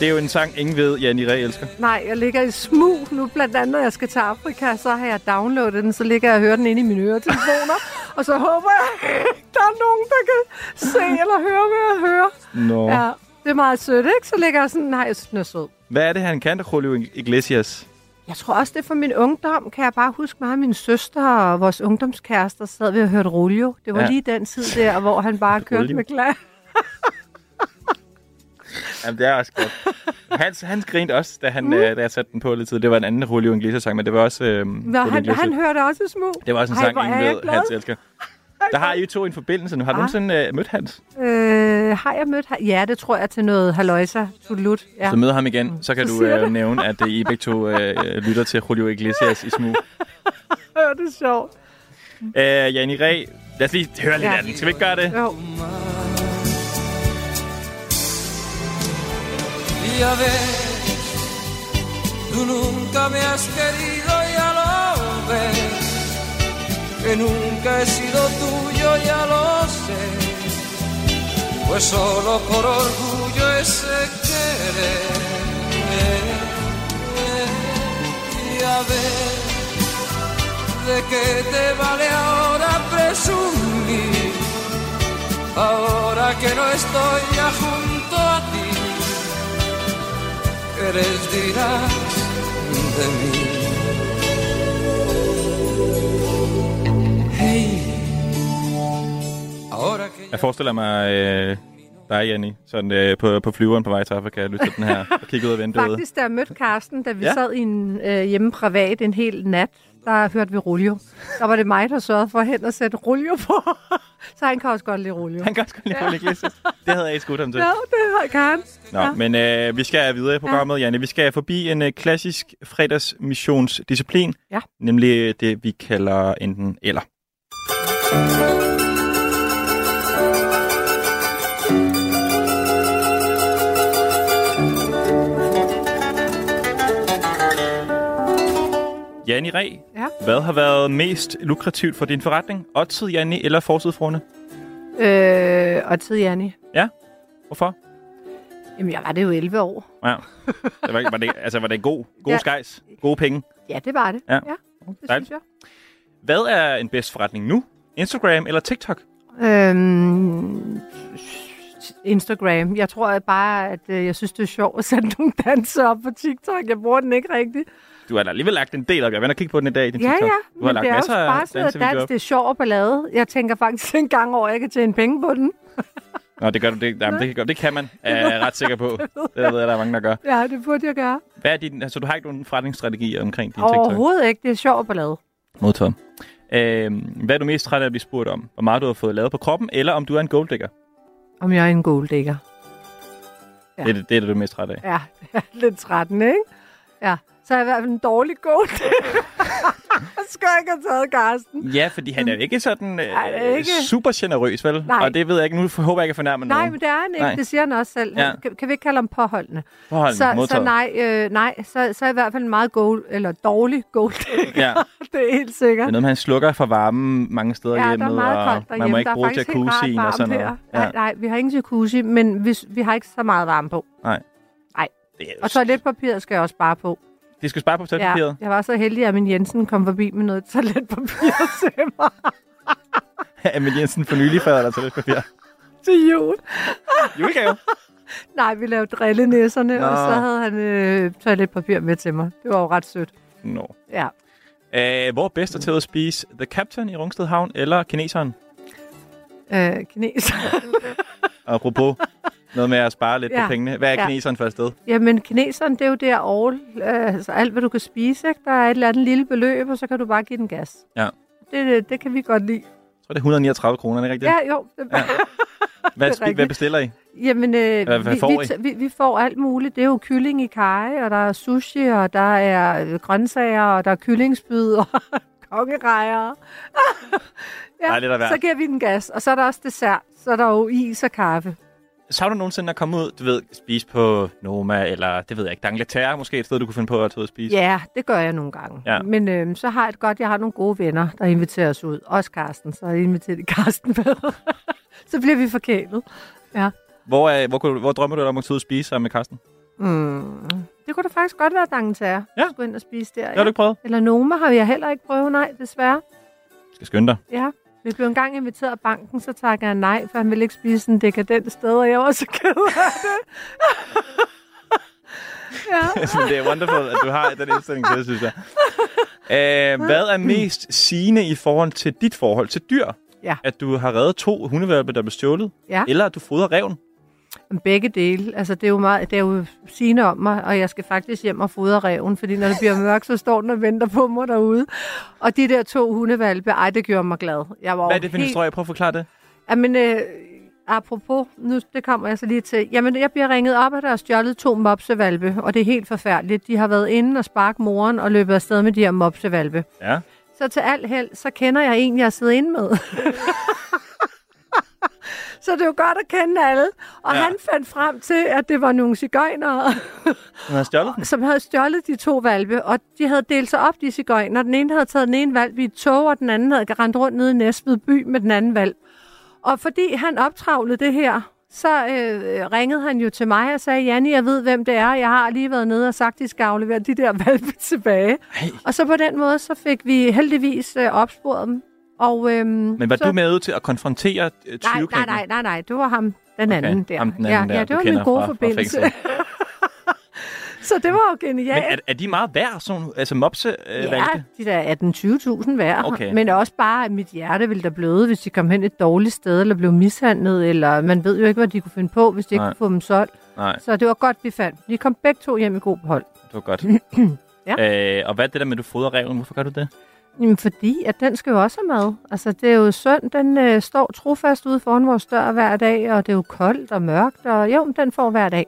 Det er jo en sang, ingen ved, Jan Ire elsker. Nej, jeg ligger i smug nu, blandt andet, når jeg skal til Afrika, så har jeg downloadet den, så ligger jeg og hører den inde i mine øretelefoner, og så håber jeg, der er nogen, der kan se eller høre, hvad jeg hører. Nå. Ja, det er meget sødt, ikke? Så ligger jeg sådan, nej, jeg synes, den er sød. Hvad er det, han kan, der Julio Iglesias? Jeg tror også, det er fra min ungdom, kan jeg bare huske mig og min søster og vores ungdomskærester sad vi og hørte Rulio. Det var Ja. lige den tid der, hvor han bare kørte med glas. Jamen, det er også godt. Hans, han grinte også, da, han, mm. øh, da jeg satte den på lidt tid. Det var en anden Julio Iglesias-sang, men det var også øh, Nå, han, Iglesias. han hørte også smug. Det var også en Ej, sang, ingen ved. Hans elsker. Der har I to en forbindelse nu. Har du Ah. nogensinde øh, mødt Hans? Øh, har jeg mødt ham? Ja, det tror jeg til noget haløjsa, tulut. Ja. Så møder ham igen, så kan Så du øh, nævne, at øh, I begge to øh, øh, lytter til Julio Iglesias i smug. Ja, det er sjovt. Øh, Jan Ræ, lad os lige høre lidt Ja. af den. Skal vi ikke gøre det? Jo. Ya ves, tú nunca me has querido, ya lo ves, que nunca he sido tuyo, ya lo sé, pues solo por orgullo ese querer. Ya ves, de qué te vale ahora presumir, ahora que no estoy ya junto a ti. ¿Qué les dirás de mí? Hey, ahora que Jeg forestiller mig øh, dig, Janni, sådan øh, på, på flyveren på vej til Afrika, lytte til den her og kigge ud af vinduet. Faktisk, da jeg mødte Karsten, da vi ja. sad i en, øh, hjemme privat en hel nat, der hørte vi Ruljo. Der var det mig, der sørgede for hen og sætte Ruljo på. Så han kan også godt lide Ruljo. Han kan også godt lide Julio Iglesias. Det havde jeg ikke skudt ham til. Ja, det kan han. Nå, ja. men øh, vi skal videre i programmet, ja. Janne. Vi skal forbi en øh, klassisk fredagsmissionsdisciplin, Ja. nemlig det, vi kalder enten eller. Janni Ræ, Ja. hvad har været mest lukrativt for din forretning? Oddtid, Janni, eller forsidfruerne? Øh, og tid, Janni. Ja, hvorfor? Jamen, jeg var det jo 11 år. Ja. Det var, var, det, altså, var det god, god Ja. skejs? Gode penge? Ja, det var det. Ja. ja det Dejligt. synes jeg. Hvad er en bedst forretning nu? Instagram eller TikTok? Øhm, Instagram. Jeg tror bare, at øh, jeg synes, det er sjovt at sætte nogle danser op på TikTok. Jeg bruger den ikke rigtigt. Du har da alligevel lagt en del op. Jeg vender kigge på den i dag i din Ja, TikTok. ja. Har Men det er af bare sådan noget dans. Det er sjov og ballade. Jeg tænker faktisk en gang over, at jeg kan tjene penge på den. Nå, det gør du. Det, jamen, det, kan, det kan man. Er jeg ret sikker på. Det ved jeg, der er mange, der gør. Ja, det burde jeg gøre. Hvad er din, altså, du har ikke nogen forretningsstrategi omkring din TikTok? Overhovedet ikke. Det er sjov og ballade. Modtaget. Øhm, hvad er du mest træt af at blive spurgt om? Hvor meget du har fået lavet på kroppen, eller om du er en golddigger? Om jeg er en golddigger. Ja. Det, er det, det er det, du er mest træt af. Ja, jeg er lidt 13, ikke? Ja, så er jeg i hvert fald en dårlig jeg skal ikke have taget Karsten. Ja, fordi han er jo ikke sådan øh, Nej, det er ikke. super generøs, vel? Nej. Og det ved jeg ikke. Nu håber jeg ikke at fornærme Nej, nogen. men det er han ikke. Nej. Det siger han også selv. Ja. Ja. Kan, kan vi ikke kalde ham påholdende? Påholdende, så, så modtaget. nej, øh, nej så, så er i hvert fald en meget gold, eller dårlig golddigger. Ja. det er helt Det sikkert. er noget, med, han slukker for varmen mange steder Ja, hjemme. der er meget og koldt derhjemme. Man må ikke bruge jacuzzien og sådan noget. Nej, nej, vi har ingen jacuzzi, men vi, vi har ikke så meget varme på. Nej. Nej. Det Og toiletpapiret skal jeg også spare på. Det skal spare på Ja, toiletpapiret. jeg var så heldig, at min Jensen kom forbi med noget toiletpapir til mig Ja. men Jensen for nylig fader der toiletpapir. til jul. Julegave. Nej, vi lavede drillenæsserne, Nå. og så havde han øh, toiletpapir med til mig. Det var jo ret sødt. Nå. Ja. Æh, hvor er bedst er til at spise The Captain i Rungsted Havn eller kineseren? Øh, kineser. Apropos noget med at spare lidt Ja. på pengene. Hvad er Ja. kineseren for et sted? Jamen, kineseren, det er jo der all, øh, altså alt, hvad du kan spise. Ikke? Der er et eller andet lille beløb, og så kan du bare give den gas. Ja. det, det kan vi godt lide. Jeg tror, det er 139 kroner, er det ikke rigtigt? Ja, jo. Det, Ja. Hvad, det hvad bestiller I? Jamen, øh, Hvad- hvad vi, får I? vi, vi får alt muligt. Det er jo kylling i kaj, og der er sushi, og der er øh, grøntsager, og der er kyllingsbyd, og kongerejer. ja, at være. så giver vi den gas. Og så er der også dessert. Så er der jo is og kaffe. Så har du nogensinde at komme ud, du ved, spise på Noma, eller det ved jeg ikke, D'Angleterre måske et sted, du kunne finde på at tage ud og spise? Ja, det gør jeg nogle gange. Ja. Men øh, så har jeg det godt, jeg har nogle gode venner, der inviterer os ud. Også Karsten, så jeg inviterer Karsten med. så bliver vi forkælet. Ja. Hvor, er, hvor, hvor drømmer du om at tage ud og spise sammen med Karsten? Mm. Det kunne da faktisk godt være D'Angleterre. Ja. Skulle ind og spise der. Det har du ikke prøvet? Eller Noma har jeg heller ikke prøvet, nej, desværre. Du skal skynde dig. Ja. Vi blev engang inviteret af banken, så takker jeg nej, for han ville ikke spise en dekadent sted, og jeg var så ked af det. ja. Det er wonderful, at du har den indstilling til det, synes jeg. Uh, hvad er mest sigende i forhold til dit forhold til dyr? Ja. At du har reddet to hundevalpe, der blev stjålet? Ja. Eller at du fodrer reven? Begge dele. Altså, det er jo meget, det er jo sigende om mig, og jeg skal faktisk hjem og fodre reven, fordi når det bliver mørkt, så står den og venter på mig derude. Og de der to hundevalpe, ej, det gjorde mig glad. Jeg var Hvad er det for en helt... historie? Prøv at forklare det. Jamen, øh, apropos, nu, det kommer jeg så lige til. Jamen, jeg bliver ringet op, at der er stjålet to mopsevalpe, og det er helt forfærdeligt. De har været inde og sparke moren og løbet afsted med de her mopsevalpe. Ja. Så til alt held, så kender jeg en, jeg sidder inde med. så det er jo godt at kende alle. Og Ja. han fandt frem til, at det var nogle cigøjnere, stjålet som havde stjålet de to valpe. Og de havde delt sig op, de cigøjner. Den ene havde taget den ene valp i et tog, og den anden havde rendt rundt nede i Næstved by med den anden valp. Og fordi han optravlede det her, så øh, ringede han jo til mig og sagde, Janni, jeg ved, hvem det er. Jeg har lige været nede og sagt, de skal aflevere de der valpe tilbage. Hey. Og så på den måde, så fik vi heldigvis øh, opsporet dem. Og, øhm, Men var så... du med til at konfrontere øh, Nej, 20 nej, nej, nej, nej, det var ham, den anden der. ham den ja, anden der, ja, du det var min gode fra- fra forbindelse. fængslet. så det var jo genialt. Men er, er de meget værd, sådan, altså mopse øh, Ja, valgte? de der 18-20.000 værd. Okay. Men også bare, at mit hjerte ville da bløde, hvis de kom hen et dårligt sted, eller blev mishandlet, eller man ved jo ikke, hvad de kunne finde på, hvis de ikke Nej. kunne få dem solgt. Nej, Så det var godt, vi fandt. De kom begge to hjem i god behold. det var godt. Ja. øh, og hvad er det der med, at du fodrer reven? Hvorfor gør du det? Jamen, fordi at den skal jo også have mad. Altså, det er jo synd, den øh, står trofast ude foran vores dør hver dag, og det er jo koldt og mørkt, og jo, men den får hver dag.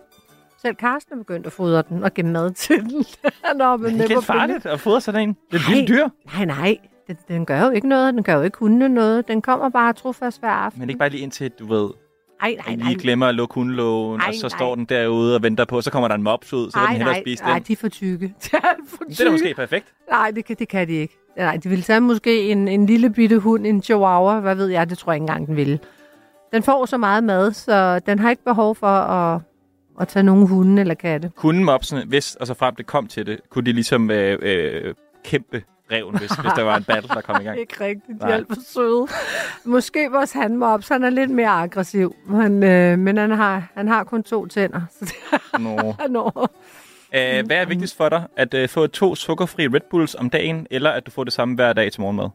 Selv Karsten er begyndt at fodre den og give mad til den. Er oppe Det er ikke farligt at fodre sådan en. Det er et Nej. dyr. Nej, nej. Den, den gør jo ikke noget. Den gør jo ikke hundene noget. Den kommer bare trofast hver aften. Men ikke bare lige indtil, du ved, Nej, nej, nej. lige glemmer at lukke hundelågen, Ej, og så nej. står den derude og venter på, så kommer der en mops ud, så vil den Nej, hellere nej, spise nej, den. de er for tykke. De er for tykke. Det er da måske perfekt. Nej, det kan, det kan de ikke. Nej, de ville tage måske en, en lille bitte hund, en chihuahua, hvad ved jeg, det tror jeg ikke engang, den ville. Den får så meget mad, så den har ikke behov for at, at tage nogen hunde eller katte. Kunne mopsene, hvis og så frem det kom til det, kunne de ligesom øh, øh, kæmpe reven, hvis, hvis der var en battle, der kom i gang? Ikke rigtigt, de er alt for søde. Måske vores handmops, han er lidt mere aggressiv, men, øh, men han, har, han har kun to tænder. Så det Nå. er nå. Æh, hvad er vigtigst for dig? At øh, få to sukkerfri Red Bulls om dagen, eller at du får det samme hver dag til morgenmad?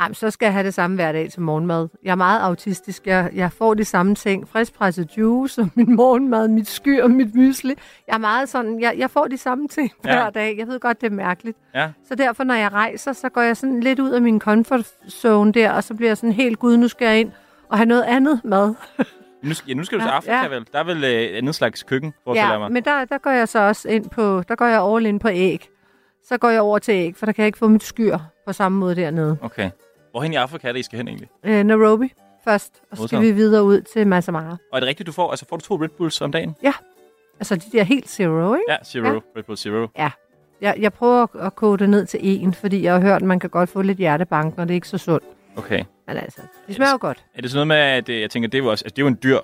Jamen, så skal jeg have det samme hver dag til morgenmad. Jeg er meget autistisk. Jeg, jeg får de samme ting. Friskpresset juice, og min morgenmad, mit skyr og mit mysli. Jeg er meget sådan, jeg, jeg får de samme ting Ja. hver dag. Jeg ved godt, det er mærkeligt. Ja. Så derfor, når jeg rejser, så går jeg sådan lidt ud af min comfort zone der, og så bliver jeg sådan helt, gud, nu skal jeg ind og have noget andet mad. Nu, skal- ja, nu skal du til Ja, Afrika, ja. vel? Der er vel øh, et andet slags køkken, jeg ja, mig. men der, der går jeg så også ind på, der går jeg all in på æg. Så går jeg over til æg, for der kan jeg ikke få mit skyr på samme måde dernede. Okay. Hvorhen i Afrika er det, I skal hen egentlig? Øh, Nairobi først, og så skal vi videre ud til Massamara. Og er det rigtigt, du får, altså får du to Red Bulls om dagen? Ja, altså de der helt zero, ikke? Ja, Zero. Ja. Red Bull Zero. Ja. Jeg, jeg prøver at- koge det ned til en, fordi jeg har hørt, at man kan godt få lidt hjertebanken, og det er ikke så sundt. Okay. Men altså, det smager jo godt. Er det sådan noget med, at øh, jeg tænker, det er jo, også, altså, det er jo en dyr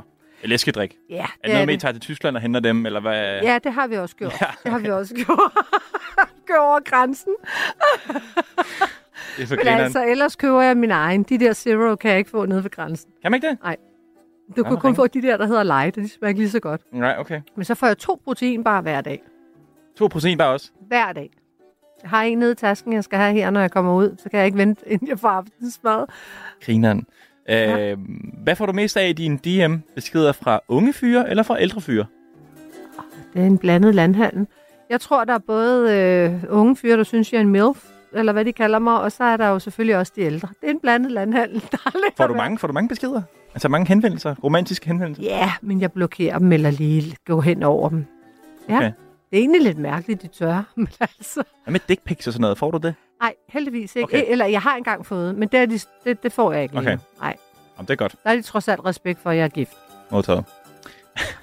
læskedrik? Ja, Er det det noget er med, at I det. tager til Tyskland og henter dem, eller hvad? Ja, det har vi også gjort. Ja. Det har vi også gjort. Gå over grænsen. Det er for Men grineren. altså, ellers køber jeg min egen. De der zero kan jeg ikke få nede ved grænsen. Kan man ikke det? Nej. Du kan kun ringe. få de der, der hedder light, og de smager ikke lige så godt. Nej, okay. Men så får jeg to protein bare hver dag. To protein bare også? Hver dag. Har en nede i tasken, jeg skal have her, når jeg kommer ud. Så kan jeg ikke vente, inden jeg får aftensmad. Grineren. Øh, hvad får du mest af i dine DM-beskeder fra unge fyre eller fra ældre fyre? Det er en blandet landhandel. Jeg tror, der er både øh, unge fyre, der synes, jeg er en MILF, eller hvad de kalder mig, og så er der jo selvfølgelig også de ældre. Det er en blandet landhandel, der Får du mange, får du mange beskeder? Altså mange henvendelser? Romantiske henvendelser? Ja, men jeg blokerer dem eller lige går hen over dem. Ja, Okay. Det er egentlig lidt mærkeligt, de tør, men altså... Hvad med dick pics og sådan noget? Får du det? Nej, heldigvis ikke. Okay. Eller jeg har engang fået, men det, er de, det, det får jeg ikke Okay. Nej, Jamen, det er godt. der er de trods alt respekt for, at jeg er gift. Modtaget.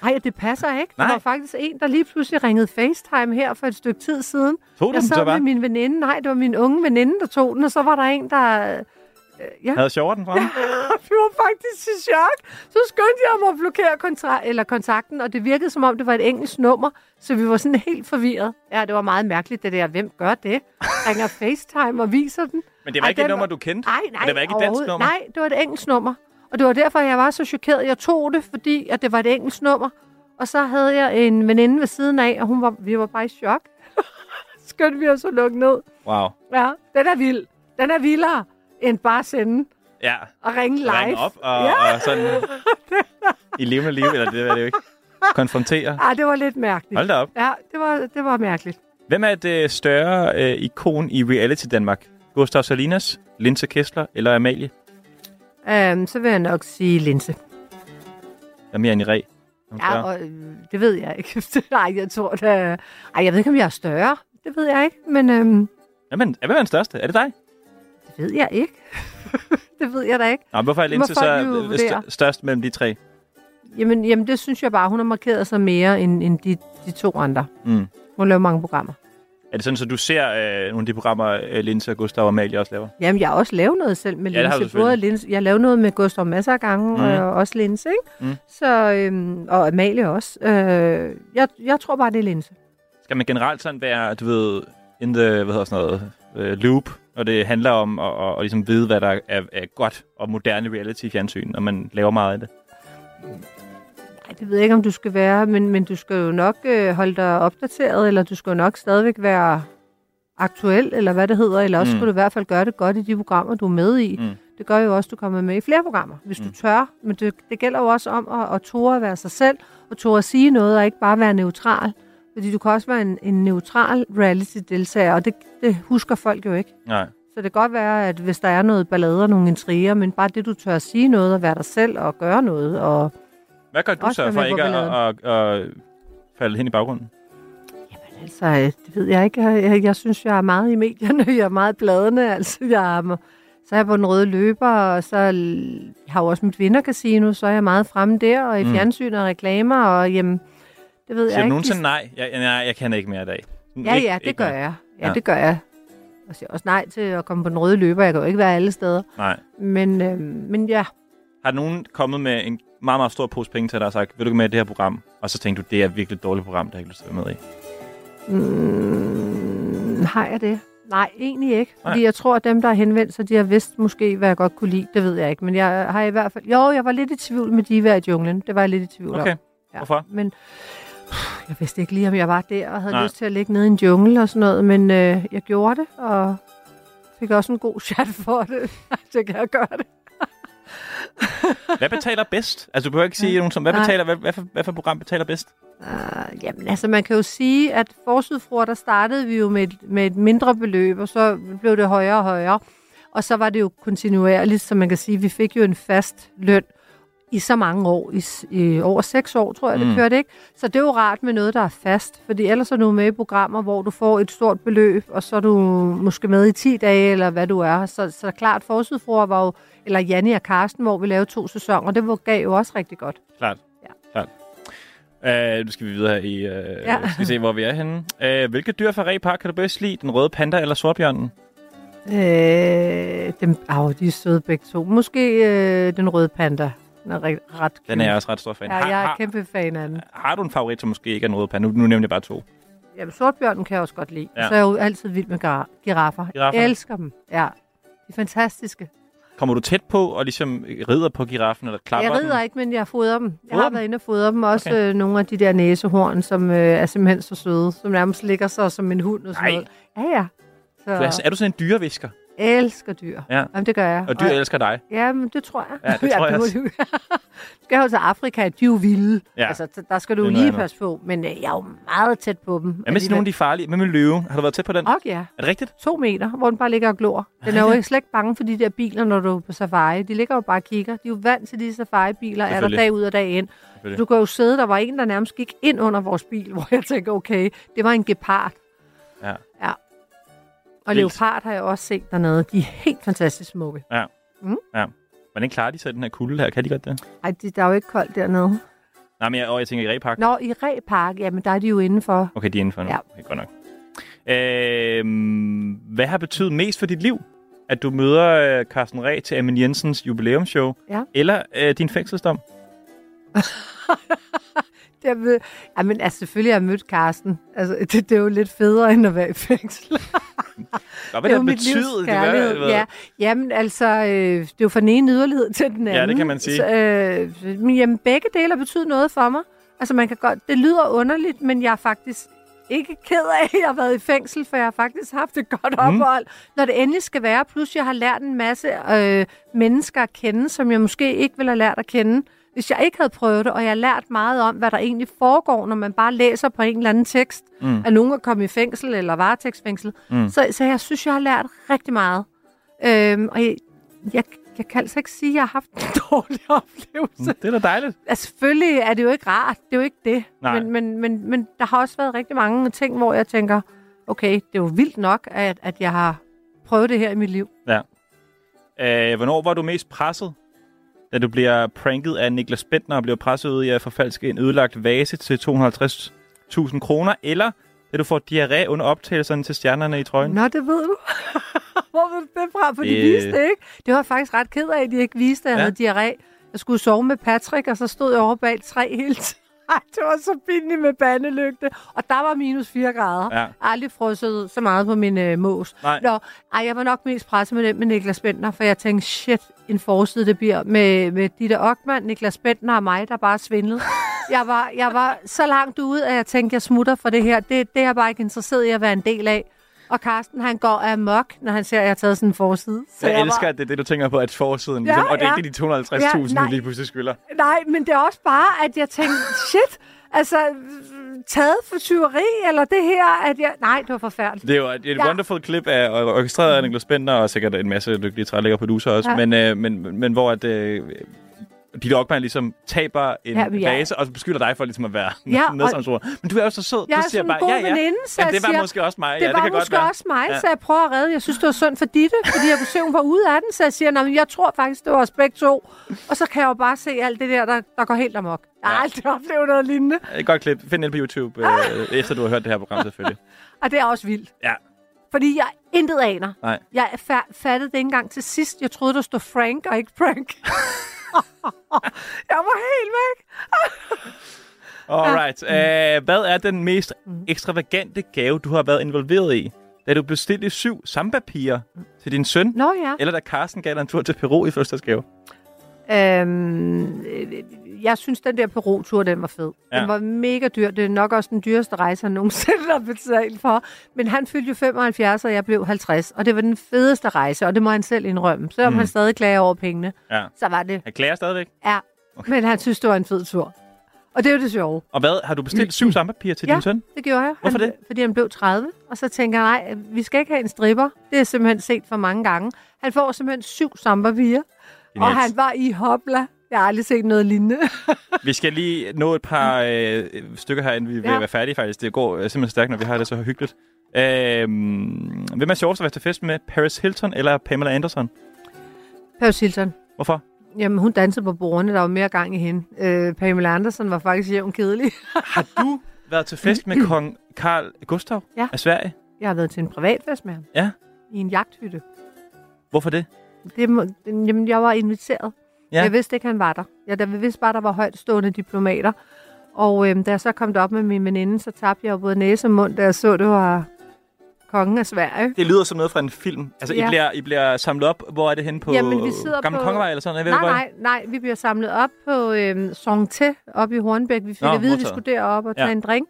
Nej, det passer ikke. Nej. Der var faktisk en, der lige pludselig ringede FaceTime her for et stykke tid siden. Tog du jeg den sad så med min veninde. Nej, det var min unge veninde, der tog den, og så var der en, der... Ja. Havde den fra Ja, vi var faktisk i chok. Så skyndte jeg mig at blokere kontra- eller kontakten, og det virkede som om, det var et engelsk nummer, så vi var sådan helt forvirret. Ja, det var meget mærkeligt, det der. Hvem gør det? Ringer FaceTime og viser den. Men det var Ej, ikke et nummer, du kendte? Nej, nej. Og det var ikke et dansk nummer? Nej, det var et engelsk nummer. Og det var derfor, jeg var så chokeret. Jeg tog det, fordi at det var et engelsk nummer. Og så havde jeg en veninde ved siden af, og hun var, vi var bare i chok. Skyndte vi os at lukke ned. Wow. Ja, den er vild. Den er vildere end bare sende Ja. og ringe live. Ringe op og, Ja. og sådan i levende liv, eller det er det jo ikke. Konfrontere. Ej, det var lidt mærkeligt. Hold da op. Ja, det var, det var mærkeligt. Hvem er det større øh, ikon i reality Danmark? Gustav Salinas, Linse Kessler eller Amalie? Um, så vil jeg nok sige linse. Der er mere end i reg. Ja, og øh, det ved jeg ikke. Nej, jeg tror det. Ej, jeg ved ikke, om jeg er større. Det ved jeg ikke, men øhm, Hvem er, hvem er den største? Er det dig? Ved jeg ikke. det ved jeg da ikke. Nå, hvorfor er Linse så størst mellem de tre? Jamen, jamen, det synes jeg bare, hun har markeret sig mere end, end de, de to andre. Mm. Hun laver mange programmer. Er det sådan, så du ser øh, nogle af de programmer, øh, Linse og Gustav og Amalie også laver? Jamen, jeg har også lavet noget selv med Ja, linse. Både linse. Jeg lavet noget med Gustav masser af gange, mm. og også linse, ikke? Mm. Så, øhm, og Amalie også. Øh, jeg, jeg tror bare, det er linse. Skal man generelt sådan være, du ved, in the, hvad hedder sådan noget, øh, loop, og det handler om at, at, at ligesom vide, hvad der er, er godt og moderne reality-fjernsyn, og man laver meget af det? Ej, det ved jeg ikke, om du skal være, men, men du skal jo nok øh, holde dig opdateret, eller du skal jo nok stadigvæk være aktuel, eller hvad det hedder, eller også Mm. mm. skal du i hvert fald gøre det godt i de programmer, du er med i. Mm. Det gør jo også, at du kommer med i flere programmer, hvis mm. du tør. Men det, det gælder jo også om at, at tåre at være sig selv, og tåre at sige noget, og ikke bare være neutral. Fordi du kan også være en, en neutral reality-deltager, og det, det husker folk jo ikke. Nej. Så det kan godt være, at hvis der er noget ballade og nogle intriger, men bare det, du tør at sige noget, og være dig selv, og gøre noget, og Hvad gør du så for ikke at, at, at, falde hen i baggrunden? Altså, øh, det ved jeg ikke. Jeg, jeg, jeg synes, jeg er meget i medierne. Jeg er meget bladende. Altså, jeg er, så er jeg på den røde løber, og så jeg har jeg også mit vindercasino, så er jeg meget fremme der, og i mm. fjernsyn og reklamer, og jamen, det ved Siger jeg ikke. nogensinde nej? Jeg, nej, jeg kan ikke mere i dag. Ja, ja, det gør mere. jeg. Ja, Ja. det gør jeg. Jeg siger også nej til at komme på den røde løber. Jeg kan jo ikke være alle steder. Nej. Men, øh, men ja, Har nogen kommet med en meget, meget stor pose penge til dig og sagt, vil du med i det her program? Og så tænkte du, det er virkelig et dårligt program, der ikke lyst til at være med i. Mm, har jeg det? Nej, egentlig ikke. Fordi Nej. jeg tror, at dem, der har henvendt sig, de har vidst måske, hvad jeg godt kunne lide. Det ved jeg ikke. Men jeg har i hvert fald... Jo, jeg var lidt i tvivl med Diva i junglen. Det var jeg lidt i tvivl Okay. om. Hvorfor? Men jeg vidste ikke lige, om jeg var der og havde Nej. Lyst til at ligge nede i en jungle og sådan noget. Men øh, jeg gjorde det, og fik også en god chat for det. Så kan jeg gøre det. Hvad betaler bedst? Altså, du behøver ikke sige nogen som, hvad, Nej. betaler, hvad, hvad, for, hvad for program betaler bedst? Uh, jamen, altså man kan jo sige, at forsudfruer, der startede vi jo med et, med et mindre beløb, og så blev det højere og højere. Og så var det jo kontinuerligt, så man kan sige, at vi fik jo en fast løn i så mange år, i, i over seks år, tror jeg, det Mm. kørte, ikke? Så det er jo rart med noget, der er fast, fordi ellers er du med i programmer, hvor du får et stort beløb, og så er du måske med i 10 dage, eller hvad du er. Så, så klart, forsudfruer var jo, eller Janni og Karsten, hvor vi lavede to sæsoner, det var, gav jo også rigtig godt. Klart. Ja. Klart. Uh, nu skal vi videre her i... Uh. Ja. Skal vi se, hvor vi er henne. Uh, hvilke dyr fra Repark kan du bedst lide? Den røde panda eller sortbjørnen? Øh, dem, au, de er søde begge to. Måske øh, den røde panda. Den er ret, ret Den er jeg også ret stor fan. Ja, Har- jeg er har- kæmpe fan af den. Har du en favorit, som måske ikke er den røde panda? Nu, nu nævner jeg bare to. Jamen, sortbjørnen kan jeg også godt lide. Ja. Så er jeg jo altid vild med gira- giraffer. Girafferne? Jeg elsker dem. Ja, de er fantastiske. Kommer du tæt på og ligesom rider på giraffen eller klapper jeg rider den? ikke, men jeg fodrer dem. Jeg Fodrer har dem? været inde og fodre dem. Også Okay. øh, nogle af de der næsehorn, som øh, er simpelthen så søde. Som nærmest ligger så som en hund og sådan Nej. noget. Ja, ja. Så, Du er, er du sådan en dyrevisker? Elsker dyr. Ja. Jamen, det gør jeg. Og dyr elsker dig. Ja, men det tror jeg. Ja, det tror jeg også. skal jo til Afrika, de er jo vilde. Ja. Altså, der skal du lige passe på. Men øh, jeg er jo meget tæt på dem. Hvad med sådan nogle af de farlige? Hvad med løve? Har du været tæt på den? Og ja. Er det rigtigt? To meter, hvor den bare ligger og glor. Den er jo rigtigt? slet ikke bange for de der biler, når du er på safari. De ligger jo bare og kigger. De er jo vant til de safari-biler, er der dag ud og dag ind. Du kan jo sidde, der var en, der nærmest gik ind under vores bil, hvor jeg tænker, okay, det var en gepard. Ja. Ja. Og Vildt. leopard har jeg også set dernede. De er helt fantastisk smukke. Ja. Mm. ja. Hvordan klarer de så den her kulde her? Kan de godt det? Ej, de, der er jo ikke koldt dernede. Nej, men jeg, og jeg tænker i Repark. Nå, i Repark, jamen der er de jo indenfor. Okay, de er indenfor nu. Ja. Okay, godt nok. Øh, hvad har betydet mest for dit liv? At du møder øh, Carsten Reh til Amin Jensens jubilæumsshow? Ja. Eller øh, din fængselsdom? Det er, ved- jamen, altså, selvfølgelig har jeg mødt Karsten. Altså, det, det er jo lidt federe, end at være i fængsel. Hvad det det mit betyde? livs Det var- Ja, jamen, altså, øh, det er jo fra den ene yderlighed til den Ja, anden. det kan man sige. Så, øh, men jamen, begge dele har betydet noget for mig. Altså, man kan godt, det lyder underligt, men jeg er faktisk ikke ked af, at jeg har været i fængsel, for jeg har faktisk haft et godt Mm. ophold. Når det endelig skal være, plus jeg har lært en masse øh, mennesker at kende, som jeg måske ikke ville have lært at kende, hvis jeg ikke havde prøvet det, og jeg har lært meget om, hvad der egentlig foregår, når man bare læser på en eller anden tekst, Mm. mm. at nogen er kommet i fængsel eller varetægtsfængsel. Mm. Så, så jeg synes, jeg har lært rigtig meget. Øhm, og jeg, jeg, jeg kan altså ikke sige, at jeg har haft en dårlig oplevelse. Mm, Det er da dejligt. Altså, selvfølgelig er det jo ikke rart. Det er jo ikke det. Nej. Men, men, men, men der har også været rigtig mange ting, hvor jeg tænker, okay, det er jo vildt nok, at, at jeg har prøvet det her i mit liv. Ja. Øh, hvornår var du mest presset? Da du bliver pranket af Niklas Bentner og bliver presset ud i at forfalske en ødelagt vase til 250.000 kroner, eller da du får diarré under optagelserne til stjernerne i trøjen? Nå, det ved du. Hvor ved du det fra? For de Øh. viste det ikke. Det var faktisk ret ked af, at de ikke viste, at jeg Ja. havde diarré. Jeg skulle sove med Patrick, og så stod jeg over bag et træ hele tiden. Ej, det var så pinligt med bandelygte. Og der var minus 4 grader. Ja. Aldrig frosset så meget på min øh, mås. Nej. Nå, ej, jeg var nok mest presset med den med Niklas Bentner, for jeg tænkte, shit, en forside det bliver med, med Ditte Ockmann, Niklas Bentner og mig, der bare svindlede. jeg, var, jeg var så langt ude, at jeg tænkte, jeg smutter for det her. Det, det er jeg bare ikke interesseret i at være en del af. Og Carsten, han går amok, når han ser, at jeg har taget sådan en forside. Så jeg, var- elsker, at det er det, du tænker på, at forsiden, Ja, ligesom, og det er ja. ikke de 250.000, Ja, du nej. lige pludselig skylder. Nej, men det er også bare, at jeg tænkte, shit, altså, taget for tyveri, eller det her, at jeg... Nej, det var forfærdeligt. Det er jo et, Ja. wonderful klip af orkestreret af Niklas Bender, og sikkert en masse dygtige trælægger producer også, Ja. men, øh, men, men hvor at, øh, Ditte Ockmann ligesom taber en Ja, ja. vase, og beskylder dig for ligesom at være Ja, ja, medsamsord. Men du er jo så sød. Jeg du er siger bare, ja, ja. veninde, så Jamen, det var siger, måske også mig. Det ja, var det kan måske godt være. også mig, Ja. så jeg prøver at redde. Jeg synes, det var synd for Ditte, fordi jeg kunne se, hun var ude af den, så jeg siger, "Nå, men jeg tror faktisk, det var os begge to. Og så kan jeg jo bare se alt det der, der, der går helt amok. Jeg har aldrig oplevet noget lignende. Et godt klip. Find den på YouTube, øh, efter du har hørt det her program selvfølgelig. Og det er også vildt. Ja. Fordi jeg intet aner. Nej. Jeg fa- fattede det ikke engang til sidst. Jeg troede, der stod Frank og ikke Frank. jeg var helt væk. Alright. Uh, hvad er den mest ekstravagante gave, du har været involveret i? Da du bestilte syv samba-piger til din søn? Nå ja. Eller da Carsten gav dig en tur til Peru i fødselsdagsgave? Øhm, øh, jeg synes, den der Peru-tur, den var fed. Ja. Den var mega dyr. Det er nok også den dyreste rejse, han nogensinde har betalt for. Men han fyldte jo 75, og jeg blev 50. Og det var den fedeste rejse, og det må han selv indrømme. Selvom Mm. han stadig klager over pengene, Ja. så var det... Jeg klager stadigvæk. Ja, okay. men han synes, det var en fed tur. Og det er jo det sjove. Og hvad? Har du bestilt syv samba-piger til ja, din søn? det gjorde jeg. Hvorfor han, det? Fordi han blev 30. Og så tænker jeg, nej, vi skal ikke have en stripper. Det er simpelthen set for mange gange. Han får simpelthen syv samba-piger. Og han var i hopla. Jeg har aldrig set noget lignende. Vi skal lige nå et par øh, stykker her, inden vi Ja. være færdige faktisk. Det går øh, simpelthen stærkt, når vi har det så hyggeligt. Øh, hvem er sjovest at være til fest med? Paris Hilton eller Pamela Anderson? Paris Hilton. Hvorfor? Jamen, hun dansede på bordene. Der var mere gang i hende. Øh, Pamela Andersen var faktisk jævn kedelig. Har du været til fest med kong Karl Gustav Ja. af Sverige? Jeg har været til en privatfest med ham. Ja. I en jagthytte. Hvorfor det? Det må, jamen, jeg var inviteret. Ja. Jeg vidste ikke, han var der. Jeg der vidste bare, der var højtstående diplomater. Og øhm, da jeg så kom derop med min veninde, så tabte jeg jo både næse og mund, da jeg så, det var kongen af Sverige. Det lyder som noget fra en film. Altså, Ja. I, bliver, I bliver samlet op. Hvor er det henne på Jamen, vi sidder Gamle på... Kongevej eller sådan noget? Nej, nej, nej. Vi bliver samlet op på øhm, Songte oppe i Hornbæk. Vi fik Nå, at vide, at vi skulle derop og tage Ja. en drink.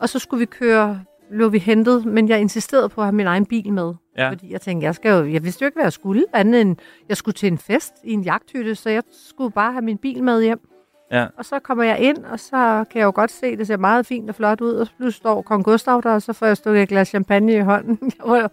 Og så skulle vi køre blev vi hentet, men jeg insisterede på at have min egen bil med. Ja. Fordi jeg tænkte, jeg, skal jo, jeg vidste jo ikke, hvad jeg skulle, andet end jeg skulle til en fest i en jagthytte, så jeg skulle bare have min bil med hjem. Ja. Og så kommer jeg ind, og så kan jeg jo godt se, det ser meget fint og flot ud, og pludselig står kong Gustav der, og så får jeg stukket et glas champagne i hånden. Jeg var jo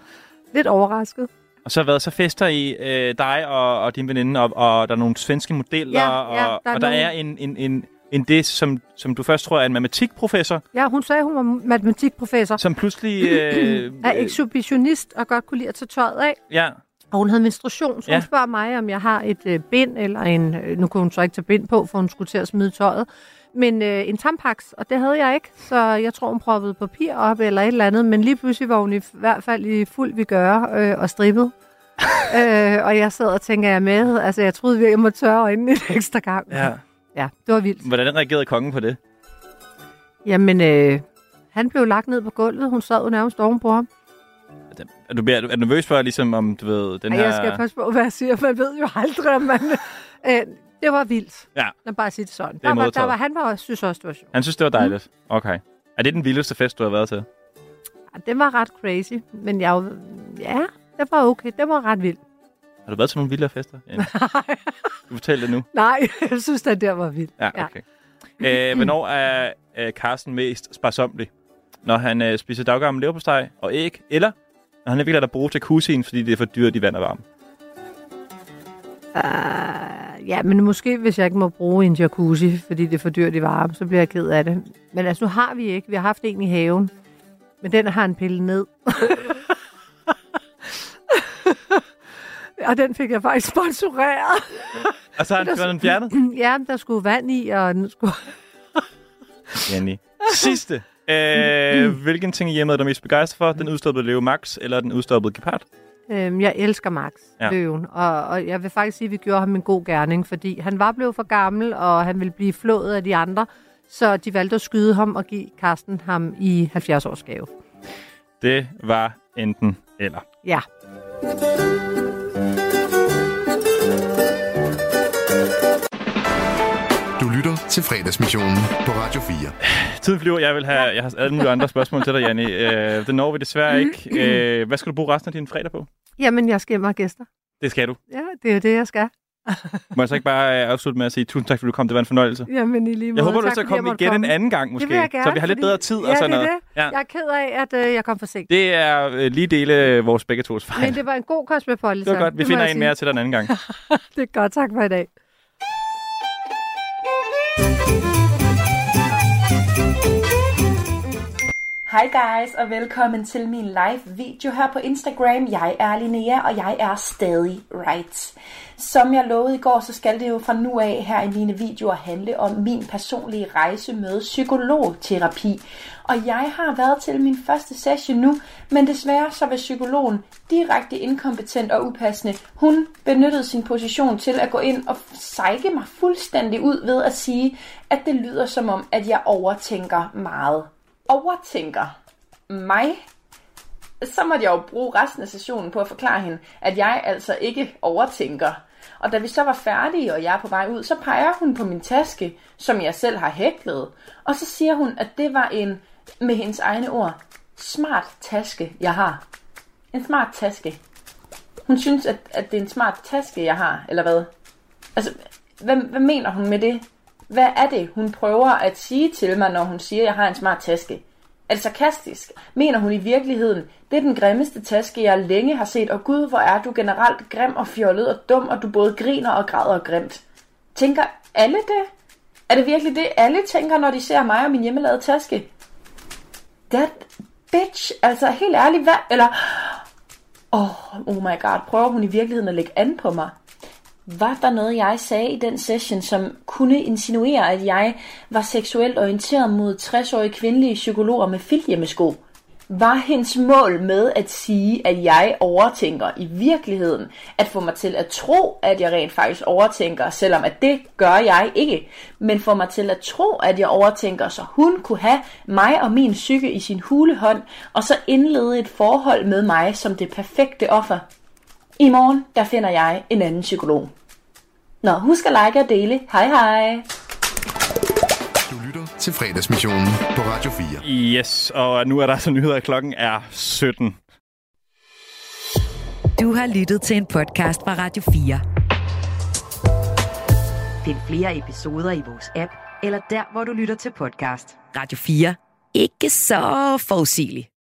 lidt overrasket. Og så hvad, så fester I øh, dig og, og din veninde, og, og der er nogle svenske modeller, Ja, og, ja, der er og der nogle- er en, en, en, en det, som, som du først tror er en matematikprofessor, Ja, hun sagde, hun var matematikprofessor. som pludselig... Øh, er ekshibitionist og godt kunne lide at tage tøjet af. ja, Og hun havde menstruation, så Ja. hun spørger mig, om jeg har et øh, bind, eller en... Øh, nu kunne hun så ikke tage bind på, for hun skulle til at smide tøjet. Men øh, en tampax, og det havde jeg ikke, så jeg tror, hun proppede papir op eller et eller andet. Men lige pludselig var hun i hvert fald i fuld vi gøre øh, og strippet. øh, og jeg sad og tænker, jeg er med. Altså, jeg troede virkelig, jeg måtte tørre øjnene en ekstra gang. ja. Ja, det var vildt. Hvordan reagerede kongen på det? Jamen, øh, han blev lagt ned på gulvet. Hun sad jo nærmest ovenpå ham. Er du, er du, er du nervøs for, ligesom om, du ved, den Ej, her... jeg skal passe på, hvad jeg siger. Man ved jo aldrig, om man... Øh, det var vildt. Ja. Lad bare sige det sådan. er Der var, der var, han var, synes også, det var sjovt. Han synes, det var dejligt. Mm. Okay. Er det den vildeste fest, du har været til? Ja, Det var ret crazy, men jeg ja, det var okay. Det var ret vildt. Har du været til nogle vildere fester? Jenny? du fortælle det nu. Nej, jeg synes, det var vildt. Ja, okay. Øh, hvornår er øh, Carsten mest sparsomlig? Når han øh, spiser daggammel leverpostej og æg, eller når han er virkelig at bruge jacuzzien, fordi det er for dyrt i vand og varme? Uh, ja, men måske hvis jeg ikke må bruge en jacuzzi, fordi det er for dyrt i varme, så bliver jeg ked af det. Men altså, nu har vi ikke. Vi har haft en i haven, men den har han pillet ned. og den fik jeg faktisk sponsoreret. Og så har den fjernet? ja, der skulle vand i, og den skulle... Jenny. Sidste. Øh, hvilken ting i hjemmet er du mest begejstret for? Den udstoppede Leo Max eller den udstoppede Gepard? Øhm, jeg elsker Max, Ja. løven, og, og jeg vil faktisk sige, at vi gjorde ham en god gerning, fordi han var blevet for gammel, og han ville blive flået af de andre, så de valgte at skyde ham og give Karsten ham i 70-års gave. Det var enten eller. Ja. Du lytter til fredagsmissionen på Radio 4. Tiden flyver. Jeg vil have jeg har alle mulige andre spørgsmål til dig, Janni. Øh, det når vi desværre ikke. Øh, hvad skal du bruge resten af din fredag på? Jamen, jeg skal hjem og gæster. Det skal du. Ja, det er jo det, jeg skal. Må jeg så ikke bare øh, afslutte med at sige tusind tak, fordi du kom. Det var en fornøjelse. Jamen, i lige måde. Jeg håber, du Tak, skal fordi komme jeg måtte igen en komme. anden gang, måske. Det vil jeg gerne, så vi har lidt fordi- bedre tid ja, og sådan det er noget. Det. Ja. Jeg er ked af, at øh, jeg kom for sent. Det er øh, lige dele vores begge tos fejl. Men det var en god cosmopolitan. Det var godt. Vi det finder en sige. mere til dig en anden gang. det er godt. Tak for i dag. Hej guys, og velkommen til min live video her på Instagram. Jeg er Linnea, og jeg er stadig right. Som jeg lovede i går, så skal det jo fra nu af her i mine videoer handle om min personlige rejse med psykologterapi. Og jeg har været til min første session nu, men desværre så var psykologen direkte inkompetent og upassende. Hun benyttede sin position til at gå ind og sejke mig fuldstændig ud ved at sige, at det lyder som om, at jeg overtænker meget overtænker mig, så måtte jeg jo bruge resten af sessionen på at forklare hende, at jeg altså ikke overtænker. Og da vi så var færdige, og jeg er på vej ud, så peger hun på min taske, som jeg selv har hæklet. Og så siger hun, at det var en, med hendes egne ord, smart taske, jeg har. En smart taske. Hun synes, at, at det er en smart taske, jeg har, eller hvad? Altså, hvad, hvad mener hun med det? Hvad er det, hun prøver at sige til mig, når hun siger, at jeg har en smart taske? Er det sarkastisk? Mener hun i virkeligheden, det er den grimmeste taske, jeg længe har set, og gud, hvor er du generelt grim og fjollet og dum, og du både griner og græder grimt. Tænker alle det? Er det virkelig det, alle tænker, når de ser mig og min hjemmelavede taske? That bitch, altså helt ærligt, hvad? Eller, oh, oh my god, prøver hun i virkeligheden at lægge an på mig? Var der noget, jeg sagde i den session, som kunne insinuere, at jeg var seksuelt orienteret mod 60-årige kvindelige psykologer med filthjemmesko? Var hendes mål med at sige, at jeg overtænker i virkeligheden, at få mig til at tro, at jeg rent faktisk overtænker, selvom at det gør jeg ikke, men få mig til at tro, at jeg overtænker, så hun kunne have mig og min psyke i sin hulehånd, og så indlede et forhold med mig som det perfekte offer. I morgen, der finder jeg en anden psykolog. Nå, husk at like og dele. Hej hej! til fredagsmissionen på Radio 4. Yes, og nu er der altså nyheder. Klokken er 17. Du har lyttet til en podcast fra Radio 4. Find flere episoder i vores app, eller der, hvor du lytter til podcast. Radio 4. Ikke så forudsigeligt.